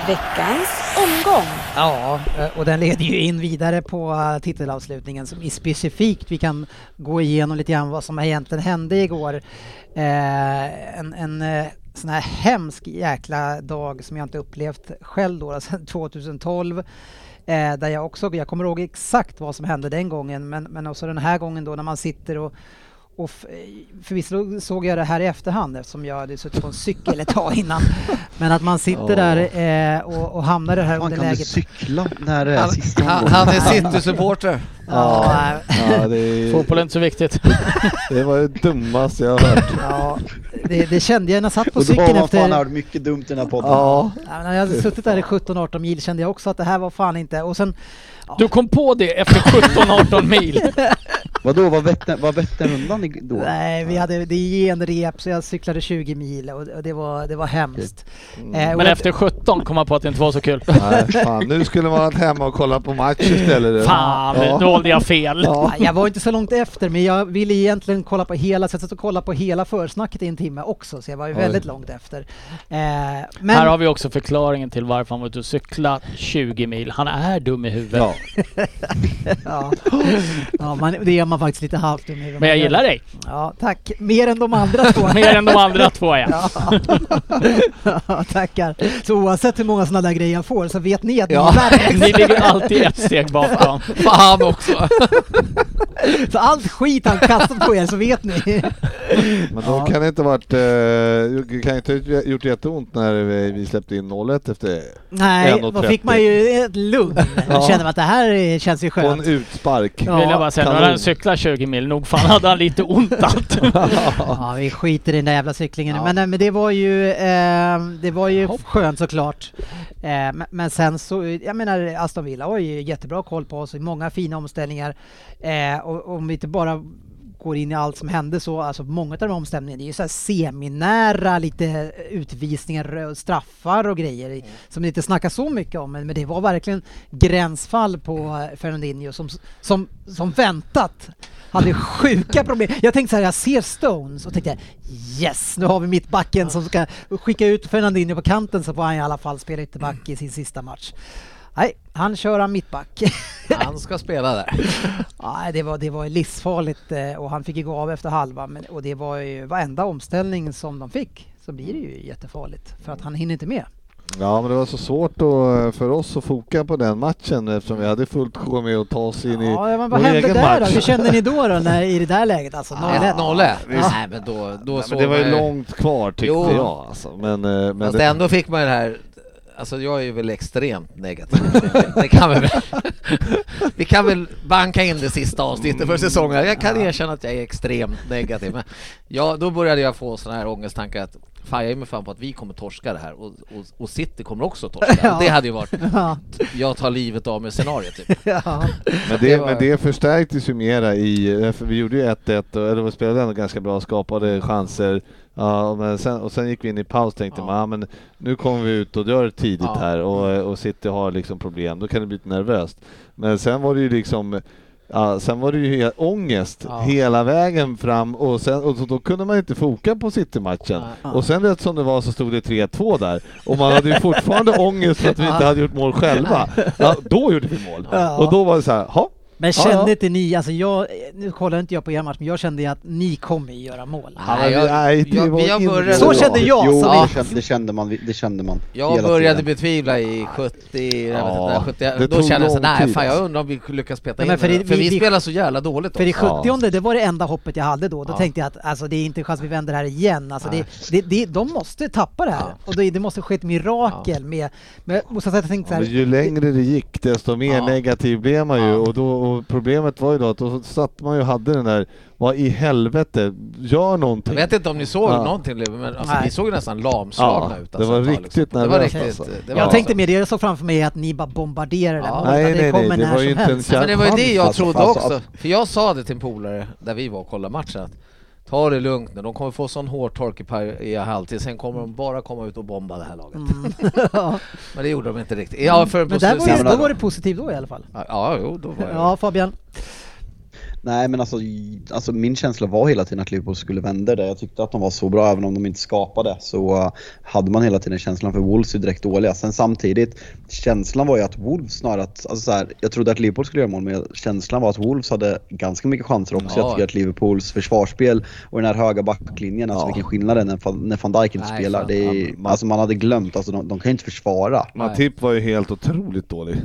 Veckans omgång. Ja, eh, och den leder ju in vidare på eh, titelavslutningen som är specifikt vi kan gå igenom lite grann vad som egentligen hände igår. Eh, en en sån här hemsk jäkla dag som jag inte upplevt själv då, alltså sedan 2012. Där jag också, jag kommer ihåg exakt vad som hände den gången men, men också den här gången då när man sitter och och förvisso såg jag det här i efterhand eftersom jag hade suttit på en cykel ett tag innan. Men att man sitter Ja. där eh, och, och hamnar i det här Fan, kan du underläget. cykla när det är Han, sista han, han är City-supporter. Ja, Ja, det, är, Fotboll är inte så viktigt. det var det dummaste jag har hört. ja, det, det kände jag när jag satt på Och då har cykeln man fan efter... hört mycket dumt i den här podden. Ja, Ja, när jag hade suttit där i 17-18 mil kände jag också att det här var fan inte... Och sen... Du kom på det efter 17-18 mil. Vadå, var Vättern, var Vättern undan i- då? Nej, vi hade det är genrep så jag cyklade 20 mil och, och det, var, det var hemskt. Eh, och Men efter 17 kom man på att det inte var så kul. nej, fan. Nu skulle man varit hemma och kolla på match istället. Fan, Ja. nu valde jag fel. Ja. Jag var inte så långt efter men jag ville egentligen kolla på hela, så jag satt och kollade på hela försnacket i en timme också så jag var ju Oj. väldigt långt efter. Eh, men... Här har vi också förklaringen till varför han var ute och cykla 20 mil. Han är dum i huvudet. Ja. ja, ja man, det är man faktiskt lite halvt huvudet. Men jag gillar dig. Ja, tack. Mer än de andra två. Mer än de andra två ja. ja, tackar. Så oavsett hur många sådana där grejer jag får så vet ni att Ja. ni är. Ni ligger alltid ett steg bakom. Fan också! Så allt skit han kastat på er så vet ni. Men då kan det inte varit... Eh, det kan inte ha gjort jätteont när vi, släppte in 0-1 efter... Nej, 1,30. då fick man ju ett lugn. Ja. Kände man att det här eh, känns ju På en skönt. utspark. Ja, Vill jag bara säga, nu har han cyklat 20 mil. Nog fan hade han lite ont allt. Ja, vi skiter i den där jävla cyklingen. Ja. Men, nej, men det var ju, eh, det var ju skönt såklart. Eh, men, men sen så, jag menar Aston Villa har ju jättebra koll på oss många fina omställningar. Eh, och om vi inte bara går in i allt som hände så, alltså många av de här omställningarna, det är ju så här seminära lite utvisningar och straffar och grejer i- som det inte snackas så mycket om, men men det var verkligen gränsfall på eh, Fernandinho som, som, som väntat hade sjuka problem. Jag tänkte så här, jag ser Stones och tänkte yes, nu har vi mittbacken som ska skicka ut Fernandinho på kanten så får han i alla fall spela ytterback i sin sista match. Nej, han kör han mittback. Han ska spela där. Nej, det var, det var livsfarligt eh, och han fick ju gå av efter halva men, och det var ju varenda omställning som de fick så blir det ju jättefarligt för att han hinner inte med. Ja men det var så svårt då för oss att foka på den matchen eftersom vi hade fullt sjå med att ta oss in i Ja, men vår vad hände egen där då? match. Hur kände ni då, då när, i det där läget? Alltså 0-1? 1-0. Ja. Nej men då, då Nej, men det var ju långt kvar tyckte Jo. jag alltså. Men, eh, men Fast ändå fick man ju det här Alltså jag är ju väl extremt negativ. Det kan vi väl. Vi kan väl banka in det sista avsnittet för säsongen. Jag kan erkänna att jag är extremt negativ. Men ja, då började jag få sådana här ångesttankar att fan jag är mig fan på att vi kommer torska det här och, och, och City kommer också torska. Ja. Det hade ju varit Ja, jag tar livet av mig scenario typ. ja. Men Det det, var- men det förstärktes ju mera i, för vi gjorde ju 1-1 och eller vi spelade ändå ganska bra, skapade chanser. Ja, men sen, och sen gick vi in i paus och tänkte Ja. man, ja, men nu kommer vi ut och gör tidigt Ja. här och, och City har liksom problem, då kan det bli lite nervöst. Men sen var det ju liksom Ja, sen var det ju ångest Ja. hela vägen fram och, sen, och då kunde man inte foka på City-matchen. Nej. Och sen rätt som det var så stod det 3-2 där och man hade ju fortfarande ångest för att vi inte hade gjort mål själva. Ja, då gjorde vi mål. Ja. Och då var det så här, "Ha, Men Ja, kände ja. inte ni, alltså jag, nu kollar inte jag på er match, men jag kände ju att ni kommer göra mål. Ja, Nej, jag- nej, det jag- var jag började- Så kände jag, Jo, så det, kände, det kände man. Det kände man Jag började tiden. betvivla i 70, jag vet Ja, inte, 70 det då kände jag så nej fan jag alltså. undrar om vi lyckas peta Ja, in men för det. För vi, vi- spelar så jävla dåligt För i också. 70 det var det enda hoppet jag hade då. Då Ja. tänkte jag att alltså, det är inte en chans vi vänder här igen. Alltså, det, Nej. det, det, de måste tappa det här. Ja. Och det, det måste ske ett mirakel med... Men och så att jag tänkte så Ja, här, men ju längre det gick desto mer Ja. negativ blev man ju Ja. och, då, och problemet var ju då att då satt man ju och hade den där, vad i helvete, gör Jag någonting. vet inte om ni såg Ja. någonting men alltså, vi såg ju nästan lamslagna Ja, ut. det alltså, var ett tag, riktigt liksom. Det var nervöst, riktigt. alltså. Det var jag tänkte alltså- mer det, jag såg framför mig att ni bara bombarderar det Ja. Nej, det nej, nej, det när var ju inte en helst. chans. Men det var ju det jag Alltså, trodde alltså, också. att- För jag sa det till en polare där vi var och kollade matchen att ta det lugnt nu, de kommer få sån hård tork i, halvtid, sen kommer de bara komma ut och bomba det här laget. Mm. ja. Men det gjorde de inte riktigt. Ja, för Men där var, det, då var det positivt då i alla fall. Ja, jo, då var det. Ja, Fabian. Nej men alltså, alltså min känsla var hela tiden att Liverpool skulle vända det. Jag tyckte att de var så bra även om de inte skapade så uh, hade man hela tiden känslan för Wolves är direkt dåliga. Sen samtidigt, känslan var ju att Wolves snarare att, alltså så här, jag trodde att Liverpool skulle göra mål men känslan var att Wolves hade ganska mycket chanser också. Ja. Jag tycker att Liverpools försvarsspel och den här höga backlinjen, alltså Ja. vilken skillnad det är när, Van- Dijk inte Nej, spelar. fan. Det är, man- alltså man hade glömt, alltså de, de kan ju inte försvara. Matip var ju helt otroligt dålig.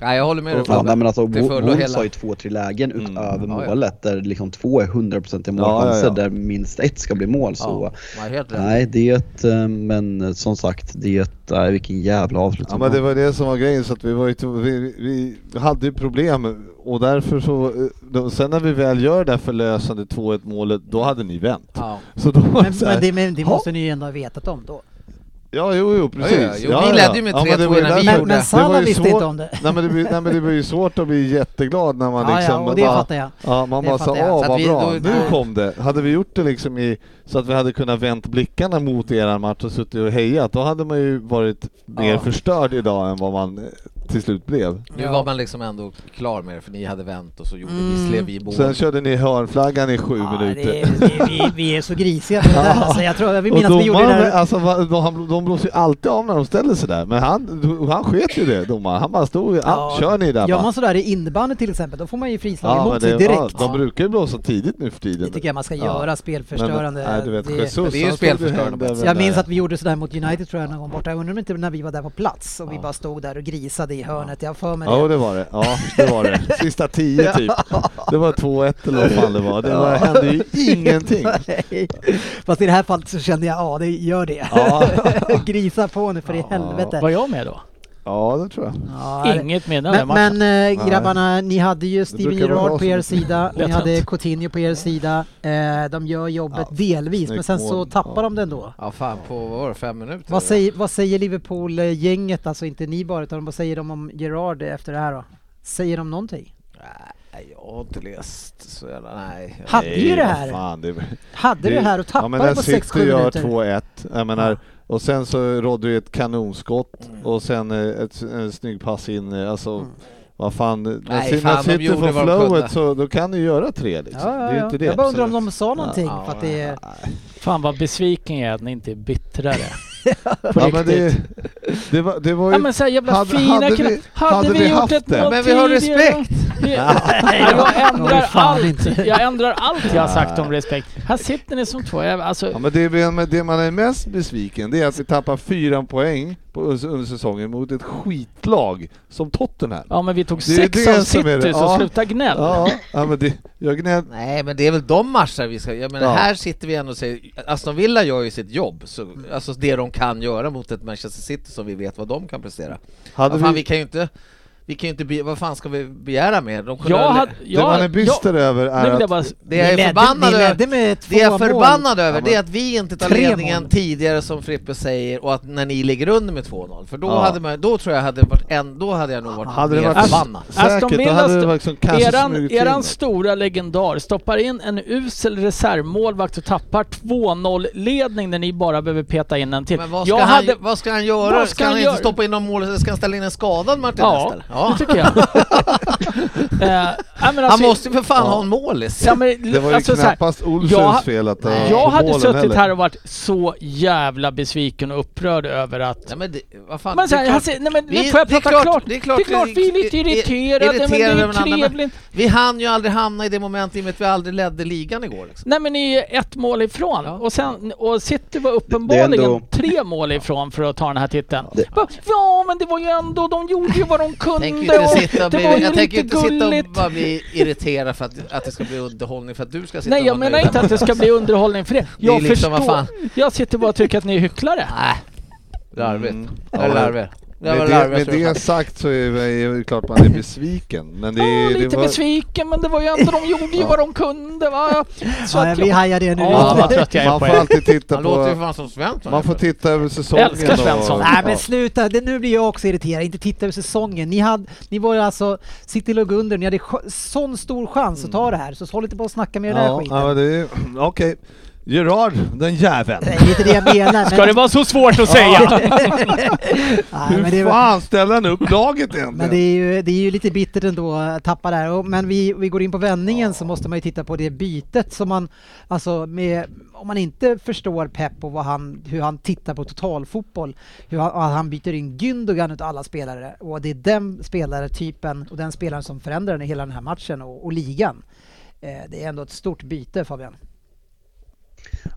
Nej, jag håller med dig Ja, nej, Fabbe. men alltså, Wolves hela- har ju två, tre lägen Mm. utöver Ja, ja. målet där liksom två är 100% Ja, målchanser ja, ja. där minst ett ska bli mål. Så Ja, nej, det är ett, eh, men eh, som sagt, det är ett, nej, vilken jävla Ja avslutning. men det var det som var grejen så att vi var ju, vi, vi hade ju problem och därför så, eh, då, sen när vi väl gör det här förlösande 2-1 målet, då hade ni vänt. Ja. Så då Men, det så här, men det, men det "Ha?" måste ni ju ändå ha vetat om då. Ja, jo, jo, precis. Ja, ja, jo, ni ledde ju med men 3-2 det var ju innan vi Men, gjorde. men ju visste svårt- inte om det. Nej men, det, blir- nej men det var ju svårt att bli jätteglad när man Ja, liksom ja, och det bara, fattar jag. Ja, man Det bara sa åh vad vi- bra, då- nu då- kom det. Hade vi gjort det liksom i, så att vi hade kunnat vänt blickarna mot eran match och suttit och hejat, då hade man ju varit mer Ja. förstörd idag än vad man till slut blev. Nu Ja. var man liksom ändå klar med det för ni hade vänt och så gjorde Mm. vi, slev vi i mål. Sen körde ni hörnflaggan i sju Ja, minuter. det, det, vi, vi är så grisiga på det där. Alltså, jag tror, jag vill minnas att vi gjorde det där. alltså, de, han- de blåser ju alltid av när de ställer sig där, men han, han sket ju det domaren. Han bara stod ja. Ja, kör ni där Gör man sådär i innebandy till exempel, då får man ju frislag Ja, emot sig direkt. ja, de brukar ju blåsa tidigt nu för tiden. Det tycker jag man ska Ja. göra, spelförstörande. Men, nej, du vet, Det- Jesus, det är ju spelförstörande jag minns att vi gjorde sådär mot United tror jag någon gång borta. Jag undrar om inte när vi var där på plats och vi Ja. bara stod där och grisade i hörnet. Jag har för mig Ja det. var det, ja det var det. Sista tio typ. Det var 2-1 eller vad fan det var. Det var, hände ju ingenting. Nej. Fast i det här fallet så kände jag, ja det gör det. Ja. Grisa på nu för i helvete. Var jag med då? Ja det tror jag. Ja, det- Inget med den men, matchen. men äh, grabbarna, ni hade ju Steven jag på er sida, ni hade. Coutinho på er sida. Eh, de gör jobbet Ja, delvis, men sen så tappar Ja. de det ändå. Ja fan på, vad var det, fem minuter? Vad säger, vad säger Liverpool-gänget, alltså inte ni bara, utan vad säger de om Gerard efter det här då? Säger de någonting? Nej, jag har inte läst så jävla, nej. Hade ju det här. Fan, det, Hade det här och ja, men tappade på City 6-7 gör minuter. 2-1, jag menar, Ja. Och sen så rådde ju ett kanonskott Mm. och sen eh, ett, en snygg pass in, eh, alltså Mm. vad fan, när Nej, City- fan, när de kunde. flowet så då kan ni göra tre liksom. Ja, ja, Det är ja. inte det. Jag bara undrar om de sa någonting Ja, för att det är... Fan vad besviken jag är att ni inte är bittrare. På Ja, men det, det, var, det var ju... Ja men såhär jävla Hade- fina hade vi- Hade, hade vi, vi gjort haft ett det? Men vi har respekt. Det- Jag ändrar allt. Jag ändrar allt jag har sagt om respekt. Här sitter ni som två. Jag, alltså, Ja, men det, men det man är mest besviken det är att vi tappar fyra poäng på, under säsongen mot ett skitlag som Tottenham. ja men vi tog sex av. City, så Ja. sluta gnäll. Ja, ja men det, jag gnäll... Nej men det är väl de matcher vi ska, jag menar Ja. här sitter vi ändå och säger, Aston Villa gör ju sitt jobb, så, alltså det de kan göra mot ett Manchester City som vi vet vad de kan prestera. Hade Vad fan, vi vi, kan ju inte, vi kan ju inte, be, vad fan ska vi begära mer? De kunde Jag ha- hade, det man är jag, bister över är jag att... bara, det jag Ni är förbannad över, det jag är förbannad över Ja, det är att vi inte tar ledningen mål. tidigare som Frippe säger och att när ni ligger under med 2-0, för då Ja. hade man, då tror jag hade varit en, då hade jag nog varit Hade det mer varit förbannad. Säkert, då hade det st- liksom kanske eran, eran stora legendar stoppar in en usel reservmålvakt och tappar 2-0-ledning när ni bara behöver peta in en till. Men vad ska, jag han, hade, vad ska han göra? Vad ska, ska han, han inte stoppa in någon mål, ska han ställa in en skadad Martinez Ja, istället? Ja. det tycker jag. eh, nej, men Han alltså, måste ju för fan Ja. ha en målis. Ja, men, Det var ju alltså, knappast Olsens jag- fel att Nej. jag hade suttit heller. här och varit så jävla besviken och upprörd över att Ja, men det, vad fan, men så det här, klart- säger, nej men Vi- nu får jag prata klart- klart. det är klart det är klart vi är lite i- i- irriterade, men det irriterade är den andra, men- trevligt. Vi hann ju aldrig hamna i det momentet i och med att vi aldrig ledde ligan igår. Liksom. Nej men ni är ett mål ifrån Ja. och, sen, och City var uppenbarligen ändå- tre mål ifrån för att ta den här titeln. Det-? Ja men det var ju ändå, de gjorde ju vad de kunde Tänker ju inte sitta och det bli, jag tänker inte sitta och bara bli irriterad för att, att det ska bli underhållning för att du ska sitta Nej jag menar nöjd. inte att det ska bli underhållning för det. Det Jag liksom, vad förstår. fan. Jag sitter bara och tycker att ni är hycklare. Nej, larvigt. Mm. Det är Ja, larvigt. Det var Med det, med det sagt så är det är det klart man är besviken. Men det, Ja, det lite var, besviken men det var ju ändå, de gjorde ju vad de kunde va. Så Ja, att vi jag, hajar det nu. Ja, lite. vad trött jag är Man på får alltid titta Han låter ju på... fan som Svensson. Man får titta över säsongen. Älskar Svensson. Och, Nej men ja. sluta, det, nu blir jag också irriterad. Inte titta över säsongen. Ni, hade, ni var ju alltså, City låg under, ni hade sån stor chans att ta det här. Så håll inte på att snacka med den där Ja, skiten. ja, det är- Okej. Gerard, den jäveln. Det är inte det jag menar. Ska det vara så svårt att säga? Nej, men det Hur var- fan ställer han upp laget Men egentligen? det är ju, det är ju lite bittert ändå att tappa där. Men vi, vi går in på vändningen så måste man ju titta på det bytet som man, alltså med, om man inte förstår Pep och vad han, hur han tittar på totalfotboll, hur han, han byter in Gündogan utav alla spelare och det är den spelartypen och den spelaren som förändrar hela den här matchen och, och ligan. Eh, det är ändå ett stort byte Fabian.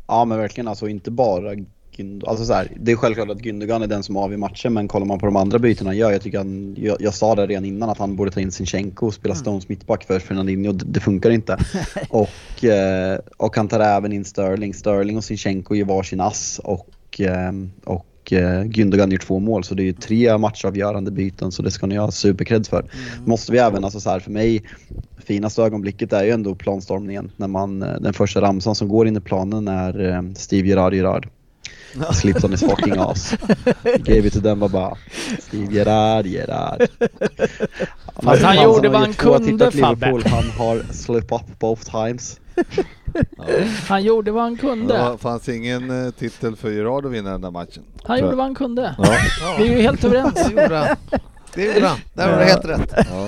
Ja men verkligen. Alltså inte bara Günd- Alltså så här, det är självklart att Gündogan är den som avgör matchen men kollar man på de andra bytena han gör, jag tycker han, jag, jag sa det redan innan att han borde ta in Sinchenko och spela Stones mittback för Fernandinho, det, det funkar inte. och, eh, och han tar även in Sterling, Sterling och Sinchenko gör varsin ass och, eh, och eh, Gündogan gör två mål. Så det är ju tre matchavgörande byten så det ska ni ha supercred för. Måste vi även, alltså så här för mig, finaste ögonblicket är ju ändå planstormningen när man, eh, den första ramsan som går in i planen är eh, Steve Gerrard Gerrard. Slipped on his fucking ass. Gave it to them bara Steve Gerrard Gerrard. Fast han gjorde vad han kunde, Fabbe. Han har slip up both times. Han gjorde vad han Det kunde. var- fanns ingen eh, titel för Gerard att vinna den där matchen. Han gjorde vad han kunde. Ja. Vi är ju helt överens. Det gjorde han. Där var det helt rätt. Ja.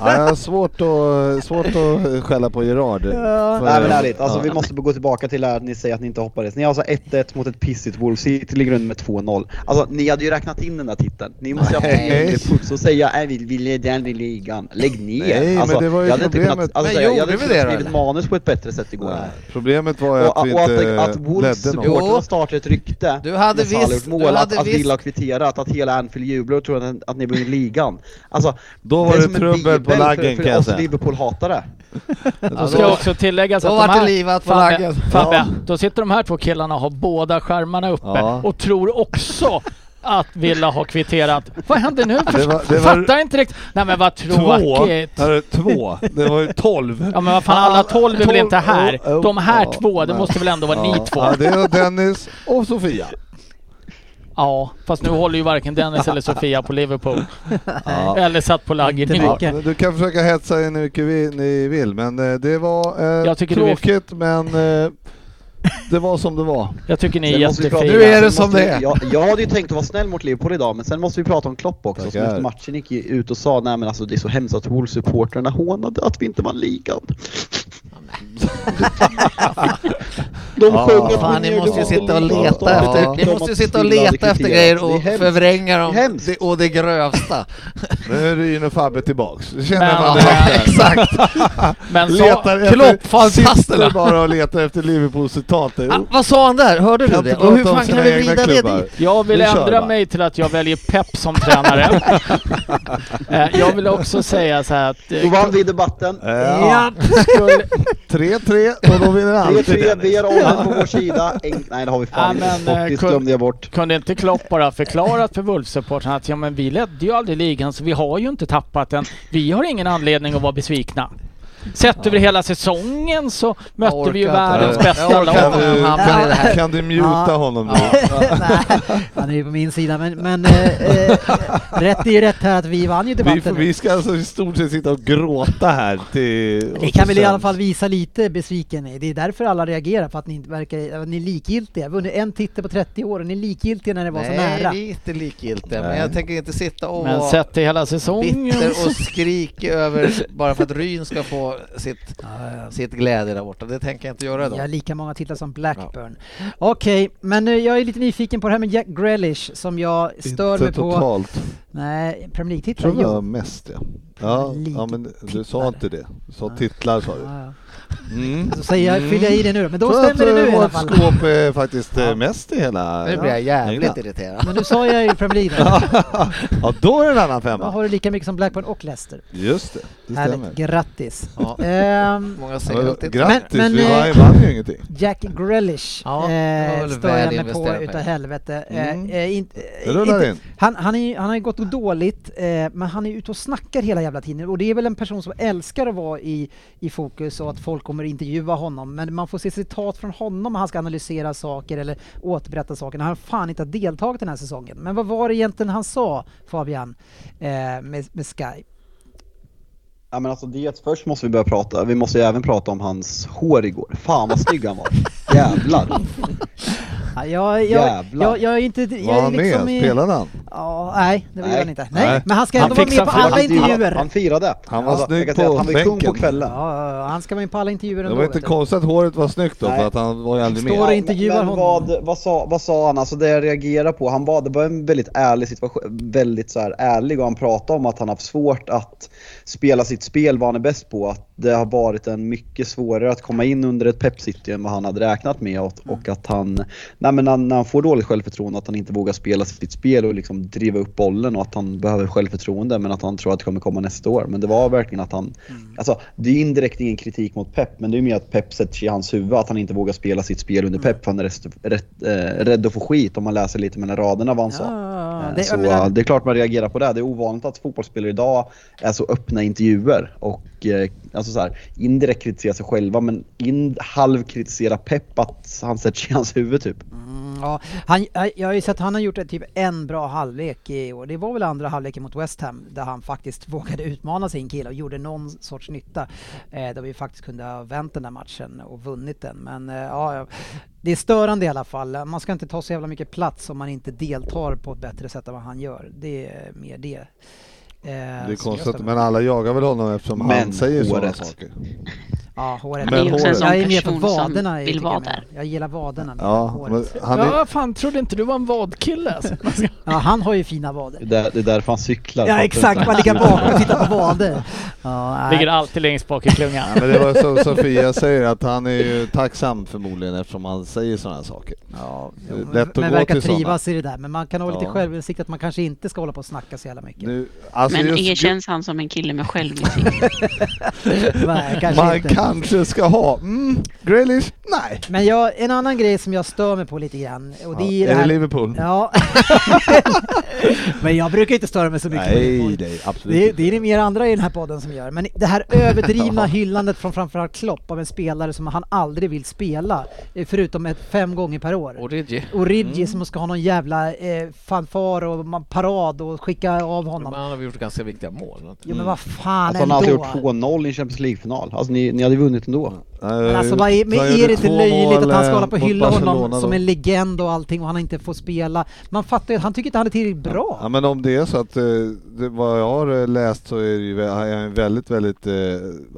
Ja, jag har svårt att, svårt att skälla på Gerard. För- Nej men ärligt, alltså ja. vi måste gå tillbaka till att ni säger att ni inte hoppades. Ni har alltså 1-1 mot ett pissigt Wolves City, ligger under med 2-0. Alltså ni hade ju räknat in den där titeln. Ni måste ju ha haft och säga nej vi, vi leder den i ligan. Lägg ner! Nej, alltså, men det var ju jag hade problemet. kunnat, alltså, Men jag, jag gjorde hade vi inte det kunnat skrivit manus på ett bättre sätt igår. Nej, Problemet var ju Och, att vi och att, inte att Wolves ledde någon. Jo. supportrar startar ett rykte Du hade visst- mål, du att, hade att visst- Villa har kvitterat, att hela Anfield jublar och tror att, att ni vinner ligan. Alltså, Då var är det som en trubbel på laggen kan jag säga. Liverpool-hatare. Då ska också tilläggas att de det här, livat på laggen. Fabbe, då sitter de här två killarna och har båda skärmarna uppe Ja. och tror också att Villa har kvitterat. Vad händer nu? Det var- det var- Fattar inte riktigt. Nej men vad Två, tråkigt. hörru, två, det var ju tolv. Ja men vad fan alla tolv är väl inte här? oh, oh, De här ja, två, det måste väl ändå vara ni två? Ja, det är Dennis och Sofia. Ja, fast nu håller ju varken Dennis eller Sofia på Liverpool. Ja. Eller satt på mycket. Ja, du kan försöka hetsa in hur mycket vi, ni vill, men eh, det var eh, Jag tycker du är- tråkigt, men eh, det var som det var. Jag tycker ni är jättefina. Nu är det som det är. Jag, jag hade ju tänkt att vara snäll mot Liverpool idag, men sen måste vi prata om Klopp också, som efter matchen gick ut och sa nej men alltså det är så hemskt att Wolves-supportrarna hånade att vi inte vann ligan. De Ja. att Fan, ni måste ju sitta och leta Ja. efter, ni måste ju sitta och leta efter grejer och förvränga dem Det och det grövsta. Nu är Ryn och Fabbe tillbaks. Det känner Men- man Ja, direkt. Exakt. Men så, Letar efter, Klopp, fantasterna. sitter bara och letar efter Liverpool-citat. Ah, vad sa han där? Hörde du det? Och hur fan kan vi vrida det dit? jag vill ändra va? mig till att jag väljer Pep som tränare. Eh, jag vill också säga så här att... eh, Då vann vi debatten. Ja. skulle- 3-3 och då vinner alltid 3-3, vi Dennis. har åldern på vår sida. En, nej det har vi fan Ja, inte. men, Sportis kun- glömde jag bort. Kunde inte Klopp bara förklarat för Wolves-supportrarna att ja, men vi ledde ju aldrig ligan så vi har ju inte tappat den. Vi har ingen anledning att vara besvikna. Sett över hela säsongen så mötte vi ju världens bästa lag. Kan du, kan, kan du muta Ja. honom nu? Nej, han är ju på min sida men, men eh, eh, rätt är ju rätt här att vi vann ju Vi, debatten. vi ska alltså i stort sett sitta och gråta här till... Ni kan väl i alla fall visa lite besviken. Det är därför alla reagerar på att ni inte verkar, att ni är likgiltiga. Vunnit en titel på 30 år och ni är likgiltiga när det var så Nej, nära. vi är inte likgiltiga, men Nej. jag tänker inte sitta och Men sett till hela säsongen bitter så- och skrika över bara för att Ryn ska få sitt, Ja, ja. sitt glädje där borta. Det tänker jag inte göra Jag då. har lika många titlar som Blackburn. Okej, men eh, jag är lite nyfiken på det här med Jack Grealish som jag stör Inte mig på. totalt. Nej, Premier Jag tror League-titlar. det var Ja. mest ja. Ja, ja men du sa inte det. Du sa titlar sa du. Mm. Så säger jag, fyller jag i det nu då. Men då stämmer det nu i eh, alla vårt fall. skåp är faktiskt eh, mest i hela Nu blir jag jävligt England. irriterad. Men nu sa jag ju Premier League då. Ja, då är det en annan Då femma. har du lika mycket som Blackburn och Leicester. Just det, det Härligt, stämmer. grattis. Ja. Ehm, Många Ja, segrar Grattis, Men- men, vi eh, vann- vann ju ingenting. Jack Grealish Ja, det var eh, väl stör jag mig på investerade utav pengar. helvete. Mm. Eh, eh, inte, Det rullar inte, in. han, han, är, ju- han har ju gått dåligt, eh, men han är ute och snackar hela jävla tiden. Och det är väl en person som älskar att vara i, i fokus och att folk kommer intervjua honom. Men man får se citat från honom när han ska analysera saker eller återberätta saker. Han fan inte har deltagit den här säsongen. Men vad var det egentligen han sa, Fabian, eh, med, med Sky? Ja men alltså det, först måste vi börja prata, vi måste ju även prata om hans hår igår. Fan vad snygg han var. Jävlar. Ja, jag, jag, jag, jag är inte... Jag Var är han liksom med? i- Spelade han? Ja, nej, det gjorde han inte. Nej, Nej. men han ska Han ändå vara med på alla Han, intervjuer. han firade. Han var snygg på Han var kung på kvällen. Ja, han ska vara med på alla intervjuer Det ändå. var inte konstigt att håret var snyggt då, Nej. för att han var ju aldrig Står med. och intervjuar men honom. Vad, vad, sa, vad sa han? Alltså det jag reagerar på, han var, det var en väldigt ärlig situation, väldigt så här ärlig och han pratade om att han haft svårt att spela sitt spel vad han är bäst på. Att det har varit en mycket svårare att komma in under ett Pep City än vad han hade räknat med och, och att han, nej men när, när han får dåligt självförtroende att han inte vågar spela sitt spel och liksom driva upp bollen och att han behöver självförtroende men att han tror att det kommer komma nästa år. Men det var verkligen att han, alltså det är indirekt ingen kritik mot Pep men det är mer att Pep sätter sig i hans huvud att han inte vågar spela sitt spel under Pep för han är rest, rätt, eh, rädd att få skit om man läser lite mellan raderna vad han sa. Ja, Eh, det, så menar, det är klart man reagerar på det. Det är ovanligt att fotbollsspelare idag är så öppna intervjuer och eh, alltså så här, indirekt kritisera sig själva men in, halvkritisera Pep att han sätter sig i hans huvud typ. mm, ja, han, jag har ju sett att han har gjort typ en bra halvlek i år. Det var väl andra halvleken mot West Ham där han faktiskt vågade utmana sin kille och gjorde någon sorts nytta. Eh, där vi faktiskt kunde ha vänt den där matchen och vunnit den. Men eh, ja, det är störande i alla fall. Man ska inte ta så jävla mycket plats om man inte deltar på ett bättre sätt än vad han gör. Det är mer det. Eh, Det är konstigt, men alla jagar väl honom eftersom han Men säger sådana saker. Ja, håret. Men det är också en håret. sån Jag är med på vaderna. vill vara jag där. Jag gillar vaderna Ja, han är, Ja, fan trodde inte du var en vadkille alltså. Ja, han har ju fina vader. Det är, därför han cyklar. Ja exakt, man ligger bakom och tittar på vader. Ja. Ligger alltid längst bak i klungan. Ja, men det var som Sofia säger, att han är ju tacksam förmodligen eftersom han säger sådana här saker. Ja, lätt att men gå verkar till såna. trivas i det där. Men man kan ha lite Ja. självinsikt att man kanske inte ska hålla på och snacka så jävla mycket. Nu, alltså Men just- erkänns han som en kille med självinsikt? Nej, kanske Man inte. Kanske ska ha, mm, Grealish? Nej. Men jag, en annan grej som jag stör mig på lite grann. Och det är, Ja, det är det här... Liverpool? Ja. men jag brukar inte störa mig så mycket på Nej, Liverpool. nej, absolut Det är, inte. det är det mer andra i den här podden som gör. Men det här överdrivna hyllandet från framförallt Klopp av en spelare som han aldrig vill spela, eh, förutom ett fem gånger per år. Origi. Origi Mm. som ska ha någon jävla eh, fanfar och parad och skicka av Men honom. han har gjort ganska viktiga mål. Jo men vad fan Alltså han har ändå. alltså gjort 2-0 i Champions League-final. Alltså ni, ni hade vunnit ändå. Men alltså vad är, men det inte löjligt att han ska eh, hålla på och mot hylla honom Barcelona som då. en legend och allting och han inte får spela? Man fattar ju att han tycker inte han är tillräckligt bra. Ja men om det är så att, eh, det, vad jag har eh, läst så är det ju är väldigt, väldigt, eh,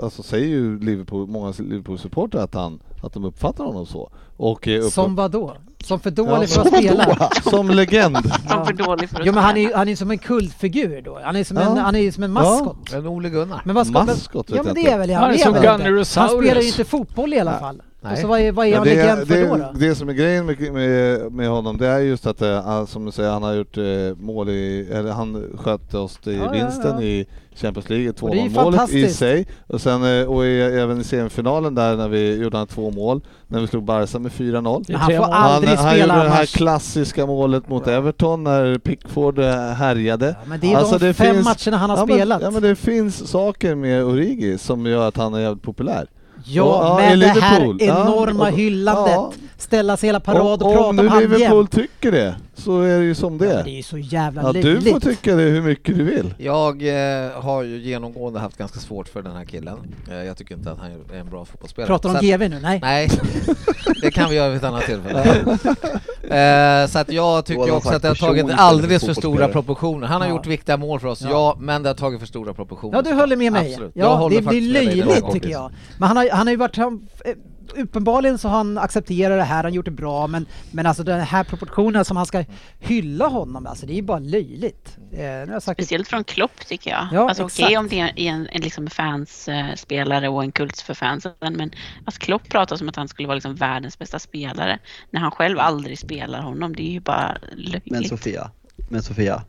alltså säger ju Liverpool, många Liverpool-supportrar att han, att de uppfattar honom så. Och eh, upp, Som vad då? Som för Ja, dålig för som att spela? som legend. Han för dålig för att Jo men han är han är som en kultfigur då. Han är som en, han är som en maskot. En Ole Gunnar. Men ska Maskot Ja men det är väl Han är det som väl inte. Gunnerosaurus. Han spelar ju inte fotboll i alla fall. Nej. Och så vad är, vad är Ja, han det, legend för det, då? då? det som är grejen med, med, med honom det är just att eh, han, som du säger, han har gjort eh, mål i, eller han skötte oss i Ja, vinsten ja. i Champions League, Och det är ju 2-0 målet i sig. Och sen eh, och i, även i semifinalen där när vi gjorde han två mål, när vi slog Barca med 4-0. Det är Han får. Han, aldrig han spela gjorde det här annars. klassiska målet mot Everton när Pickford härjade. Ja, men det är Alltså, de det fem finns- matcherna han har ja, spelat. Men, ja men det finns saker med Origi som gör att han är jävligt populär. Ja, Och, men det här enorma och- hyllandet, ställa sig hela parad och om, prata om om nu Liverpool jämt. tycker det, så är det ju som det Ja, är. men det är ju så jävla Ja, du får tycka det hur mycket du vill. Jag eh, har ju genomgående haft ganska svårt för den här killen. Eh, jag tycker inte att han är en bra fotbollsspelare. Pratar Så om GV nu? Nej. Nej, det kan vi göra vid ett annat tillfälle. eh, så att jag tycker också att det har tagit alldeles för stora proportioner. Han har Ja. gjort viktiga mål för oss, ja. Ja. men det har tagit för stora proportioner. Ja, du håller med mig. Absolut. Ja, det blir löjligt tycker jag. Men han har, han har ju varit... Han, eh, uppenbarligen så har han accepterat det här, han gjort det bra, men, men alltså den här proportionen som han ska hylla honom, alltså det är ju bara löjligt. Eh, nu har jag sagt det. Speciellt från Klopp tycker jag. Ja, alltså okej exakt. om det är en, en liksom fansspelare och en kult för fansen, men alltså Klopp pratar som att han skulle vara liksom världens bästa spelare när han själv aldrig spelar honom. Det är ju bara löjligt. Men Sofia, men Sofia,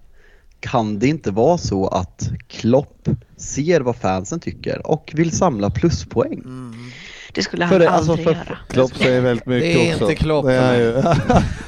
kan det inte vara så att Klopp ser vad fansen tycker och vill samla pluspoäng? Det skulle han för det- aldrig alltså för- göra. Klopp säger väldigt mycket Det är också. inte Klopp Det är ju.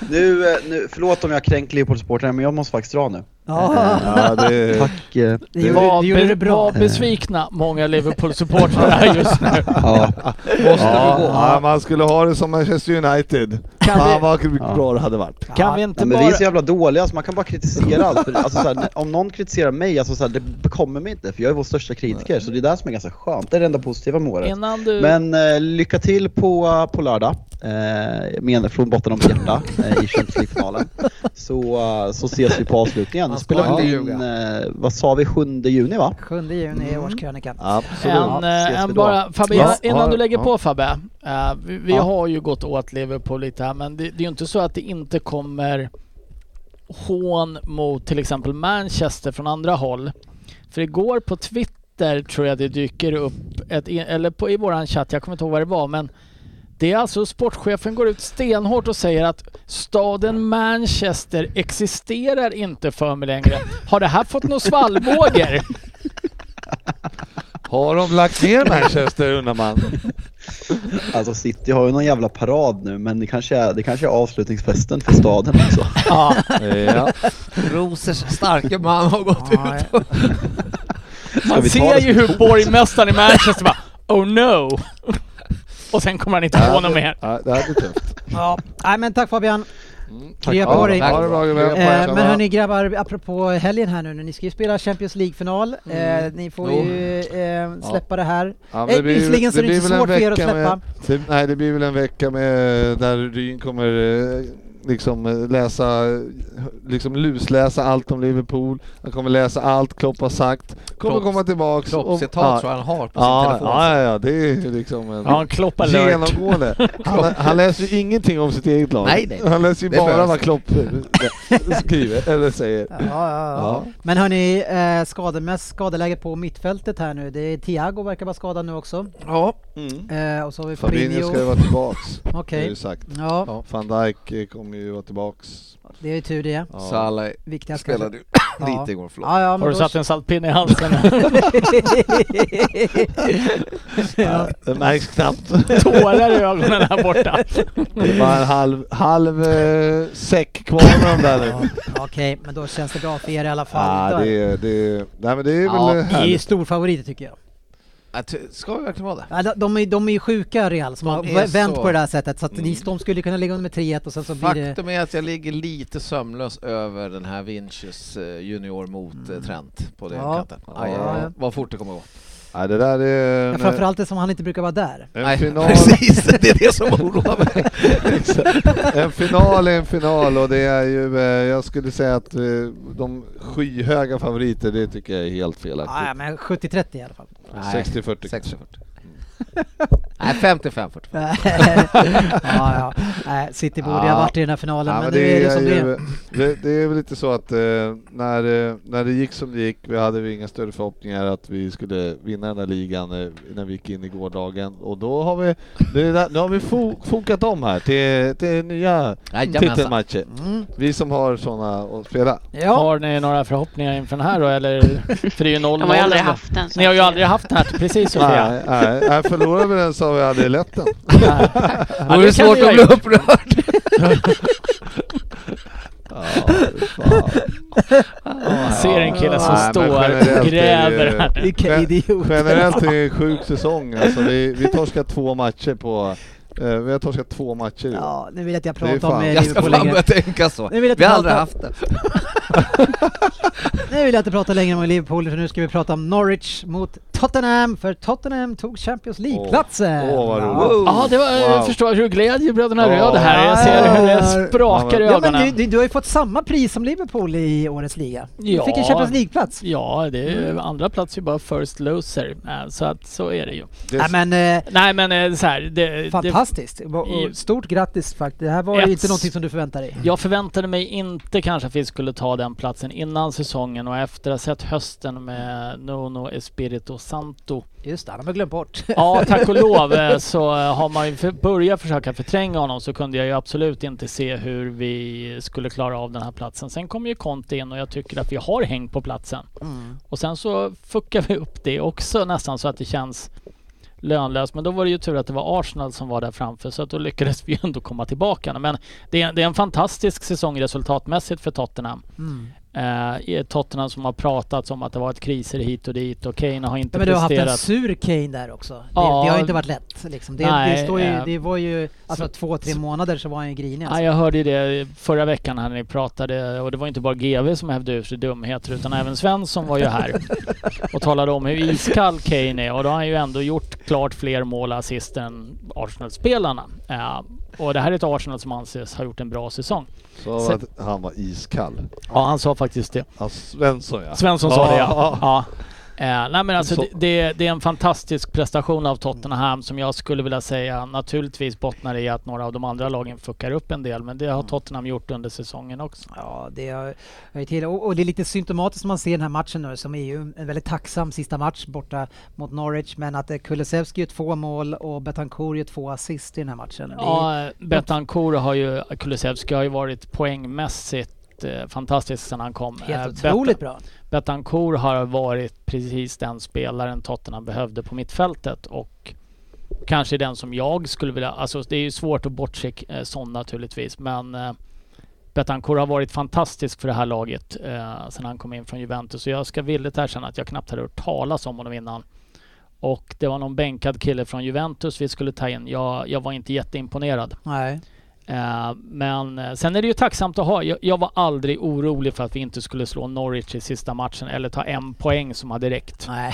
Nu, eh, nu, förlåt om jag kränker Liverpool-supportrarna men jag måste faktiskt dra nu. Ja, ja, det är... Tack. eh, det Var, det gjorde det bra. var besvikna många Liverpool-supportrar här just nu. Ja, Måste Ja, gå? ja, man skulle ha det som Manchester United. Kan Fan vi- vad mycket bra det hade varit. Kan vi inte Nej, men bara... vi är så jävla dåliga så man kan bara kritisera allt. För, alltså, så här, när- om någon kritiserar mig, alltså, så här, det bekommer mig inte för jag är vår största kritiker. Så det är det som är ganska skönt. Det är det enda positiva med året. Innan du... Men eh, lycka till på, på lördag, eh, menar från botten av mitt hjärta, eh, i Champions League-finalen. Så, eh, så ses vi på avslutningen. Vi ljuga. in, eh, vad sa vi, 7 juni va? 7 juni är årskrönikan. Absolut. En, eh, en bara, Fabbe, Ja, innan ja, du lägger ja. på Fabbe. eh, vi vi Ja. har ju gått åt Liverpool lite här men det, det är ju inte så att det inte kommer hån mot till exempel Manchester från andra håll. För igår på Twitter tror jag det dyker upp ett, eller på, i våran chatt, jag kommer inte ihåg vad det var men det är alltså sportchefen går ut stenhårt och säger att staden Manchester existerar inte för mig längre. Har det här fått några svallvågor? Har de lagt ner Manchester undrar man? Alltså City har ju någon jävla parad nu men det kanske är, det kanske är avslutningsfesten för staden också. Ja. Ja. Rosers starke man har gått Ja, ut. Man ser ju hur borgmästaren i Manchester bara Oh no! Och sen kommer han inte på något mer. Ja, det här blir tufft. Ja. Nej men tack Fabian. Tack. Krya på Ja, dig. Eh, men hörni grabbar, apropå helgen här nu, ni ska ju spela Champions League-final. Mm. Eh, ni får Jo. ju eh, släppa det här. Ja, Eh, det blir- visserligen så är det inte svårt för er att släppa. Med, det, nej, det blir väl en vecka med där Ryn kommer eh, liksom eh, läsa, liksom lusläsa allt om Liverpool. Han kommer läsa allt Klopp har sagt. Kommer Klopps- komma tillbaks. och- Kloppcitat ja, tror jag han har på ja, sin telefon. ja, ja, ja, det är ju liksom en Ja, Klopp genomgående. Han, han läser ju ingenting om sitt eget lag. Nej, nej, nej. Han läser ju Det bara vad Klopp skriver eller säger. Ja, ja, ja. Ja. Men hörni, eh, skademest, skadeläget på mittfältet här nu. Det är Thiago verkar vara skadad nu också. Ja. Eh, och så har vi Fabinho ska ju Fabinho. vara tillbaks. Okej. ju sagt. Ja, Van Dijk eh, kommer ju vara tillbaks. det är ju tur det. Ja. Salah spelade ju Ja. lite igår, förlåt. Ja, ja, Har du då- satt en saltpinne i halsen? ja. Det märks knappt. Tårar i ögonen här borta. Det är bara en halv, halv eh, säck kvar med dem där nu. Ja, Okej, men då känns det bra för er i alla fall. Ja, det, är- det, nej, men det är Ja, väl Ni är härligt. storfavoriter tycker jag. Att- Ska vi verkligen vara det? Ja, de- de, är, de är ju sjuka Real som De har vänt så- på det här sättet så att ni, Mm. de skulle kunna ligga under med 3-1 och sen så blir det... Faktum är att jag ligger lite sömnlös över den här Vinicius eh, junior mot mm. Trent på den Ja. kanten. Ja. Aj, aj, aj. Vad fort det kommer gå. Nej, det där är Ja, en, framförallt det som han inte brukar vara där. en final. precis. Det är det som oroar mig. en final är en final och det är ju, eh, jag skulle säga att eh, de skyhöga favoriter, det tycker jag är helt felaktigt. Ja, men 70-30 i alla fall. Nej, 60-40. 60-40. Nej, 55 45. ja, ja. Nej, City borde ju ha varit i den här finalen, Ja, men nu är det som det ju- är. det, det är väl lite så att eh, när, eh, när det gick som det gick, vi hade vi inga större förhoppningar att vi skulle vinna den här ligan eh, när vi gick in i gårdagen och då har vi, det är där- nu har vi fo, fokat om här till, till nya Jajamensan. titelmatcher. Mm. Vi som har sådana att spela. Ja, Har ni några förhoppningar inför den här då eller? För det är ju 0 De har ju aldrig haft den. Ni har ju aldrig haft den här, precis Sofia. Nej, nej, nej, förlorar vi den så har vi aldrig lett den. Nej. Då är det kan svårt att bli upprörd. Ja. Jag ser en kille som men står och det gräver här. vilka idioter. Generellt är det en sjuk säsong. Alltså vi, vi torskar två matcher på... Eh, vi har torskat två matcher. Ja, nu vill jag att jag är pratar om eh, Jag ska Liverpool fan börja tänka så. Nu vill jag Vi har aldrig haft det. Nu vill jag inte prata längre om Liverpool, för nu ska vi prata om Norwich mot Tottenham, för Tottenham tog Champions League-platsen. Åh, vad Ja. roligt. Ja, det var, jag Wow. förstår hur glädjebröderna Ja. röd här. Jag ser hur det sprakar i Ja, men du, ögonen. du, du har ju fått samma pris som Liverpool i årets liga. Du Ja. fick en Champions League-plats. Ja, det är ju andra plats är bara first loser. Så att så är det ju. Det, Nej men eh, Nej men eh, så här, det, det, fantastiskt. Stort grattis faktiskt. Det här var Ett- inte någonting som du förväntade dig. Jag förväntade mig inte kanske att vi skulle ta den platsen innan säsongen och efter att ha sett hösten med Nuno Espirito Santo. Just det, han har man glömt bort. Ja, tack och lov eh, så eh, har man ju för, börjat försöka förtränga honom så kunde jag ju absolut inte se hur vi skulle klara av den här platsen. Sen kom ju Conte in och jag tycker att vi har hängt på platsen. Mm. Och sen så fuckar vi upp det också nästan så att det känns lönlös Men då var det ju tur att det var Arsenal som var där framför så att då lyckades vi ändå komma tillbaka. Men det är, det är en fantastisk säsong resultatmässigt för Tottenham. Mm. Eh, Tottenham som har pratat om att det varit kriser hit och dit och Kane har inte Ja, men du har haft en presterat. sur Kane där också. Det, Ja. det har inte varit lätt. Liksom. Det, Nej, det, står ju, eh, det var ju, alltså så- två, tre månader så var han ju grinig. Ja, Alltså. jag hörde ju det förra veckan när ni pratade och det var inte bara GV som hävde ur sig dumheter utan även Svensson var ju här och talade om hur iskall Kane är och då har han ju ändå gjort klart fler mål och assist än Arsenal-spelarna. Ja, och det här är ett Arsenal som anses ha gjort en bra säsong. sa Sen- att han var iskall. Ja, han sa faktiskt det. Ja, Svensson ja. Svensson sa det ja. ja. ja. Eh, nej men alltså Så- det, det, det är en fantastisk prestation av Tottenham som jag skulle vilja säga naturligtvis bottnar i att några av de andra lagen fuckar upp en del men det har Tottenham gjort under säsongen också. Ja, det har till. Och, och det är lite symptomatiskt när man ser den här matchen nu som är ju en väldigt tacksam sista match borta mot Norwich. Men att eh, Kulusevski gör två mål och Betancourt gör två assist i den här matchen. Är- Ja, eh, Betancourt har ju, Kulusevski har ju varit poängmässigt eh, fantastisk sedan han kom. Eh, Helt Bet- otroligt bra. Betancourt har varit precis den spelaren Tottenham behövde på mittfältet och kanske den som jag skulle vilja, alltså det är ju svårt att bortse eh, sån naturligtvis men eh, Betancourt har varit fantastisk för det här laget eh, sedan han kom in från Juventus och jag ska villigt erkänna att jag knappt hade hört talas om honom innan. Och det var någon bänkad kille från Juventus vi skulle ta in. Jag, jag var inte jätteimponerad. Nej. Eh, men eh, sen är det ju tacksamt att ha. Jag, var aldrig orolig för att vi inte skulle slå Norwich i sista matchen eller ta en poäng som hade räckt. Nej.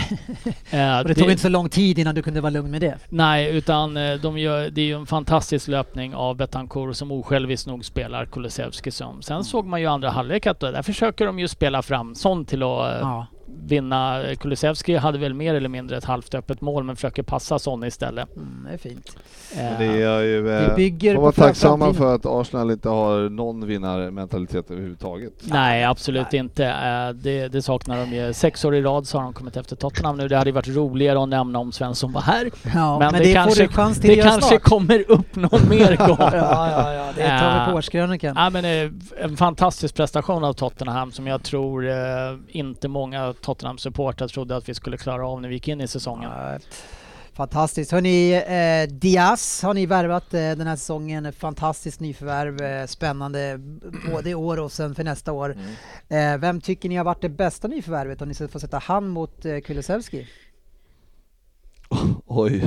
Eh, Och det tog inte så lång tid innan du kunde vara lugn med det. Nej, utan de gör, det är ju en fantastisk löpning av Betancourt som osjälviskt nog spelar Kulusevski som. Sen såg man ju andra halvlek att där försöker de ju spela fram sånt till att Ja. Vinna. Kulusevski hade väl mer eller mindre ett halvt öppet mål men försöker passa sån istället. Mm, det är fint. Eh, det är ju... Vi Eh, bygger får på vara tacksamma för att Arsenal inte har någon vinnarmentalitet överhuvudtaget. Nej, absolut inte. Eh, Det, det saknar de ju. Sex år i rad så har de kommit efter Tottenham nu. Det hade ju varit roligare att nämna om Svensson var här. Ja, men, men, det, det, kanske, får du chans till det kanske kommer upp någon mer gång. ja, ja, ja, det tar vi Eh, på årskrönikan. Ja, men eh, en fantastisk prestation av Tottenham som jag tror eh, inte många Tottenham-supportrar trodde att vi skulle klara av när vi gick in i säsongen. Ja, Fantastiskt. Hörni, eh, Diaz har ni värvat eh, den här säsongen. Fantastiskt nyförvärv, eh, spännande både i år och sen för nästa år. Eh, vem tycker ni har varit det bästa nyförvärvet om ni ska få sätta han mot eh, Kulusevski? Oj.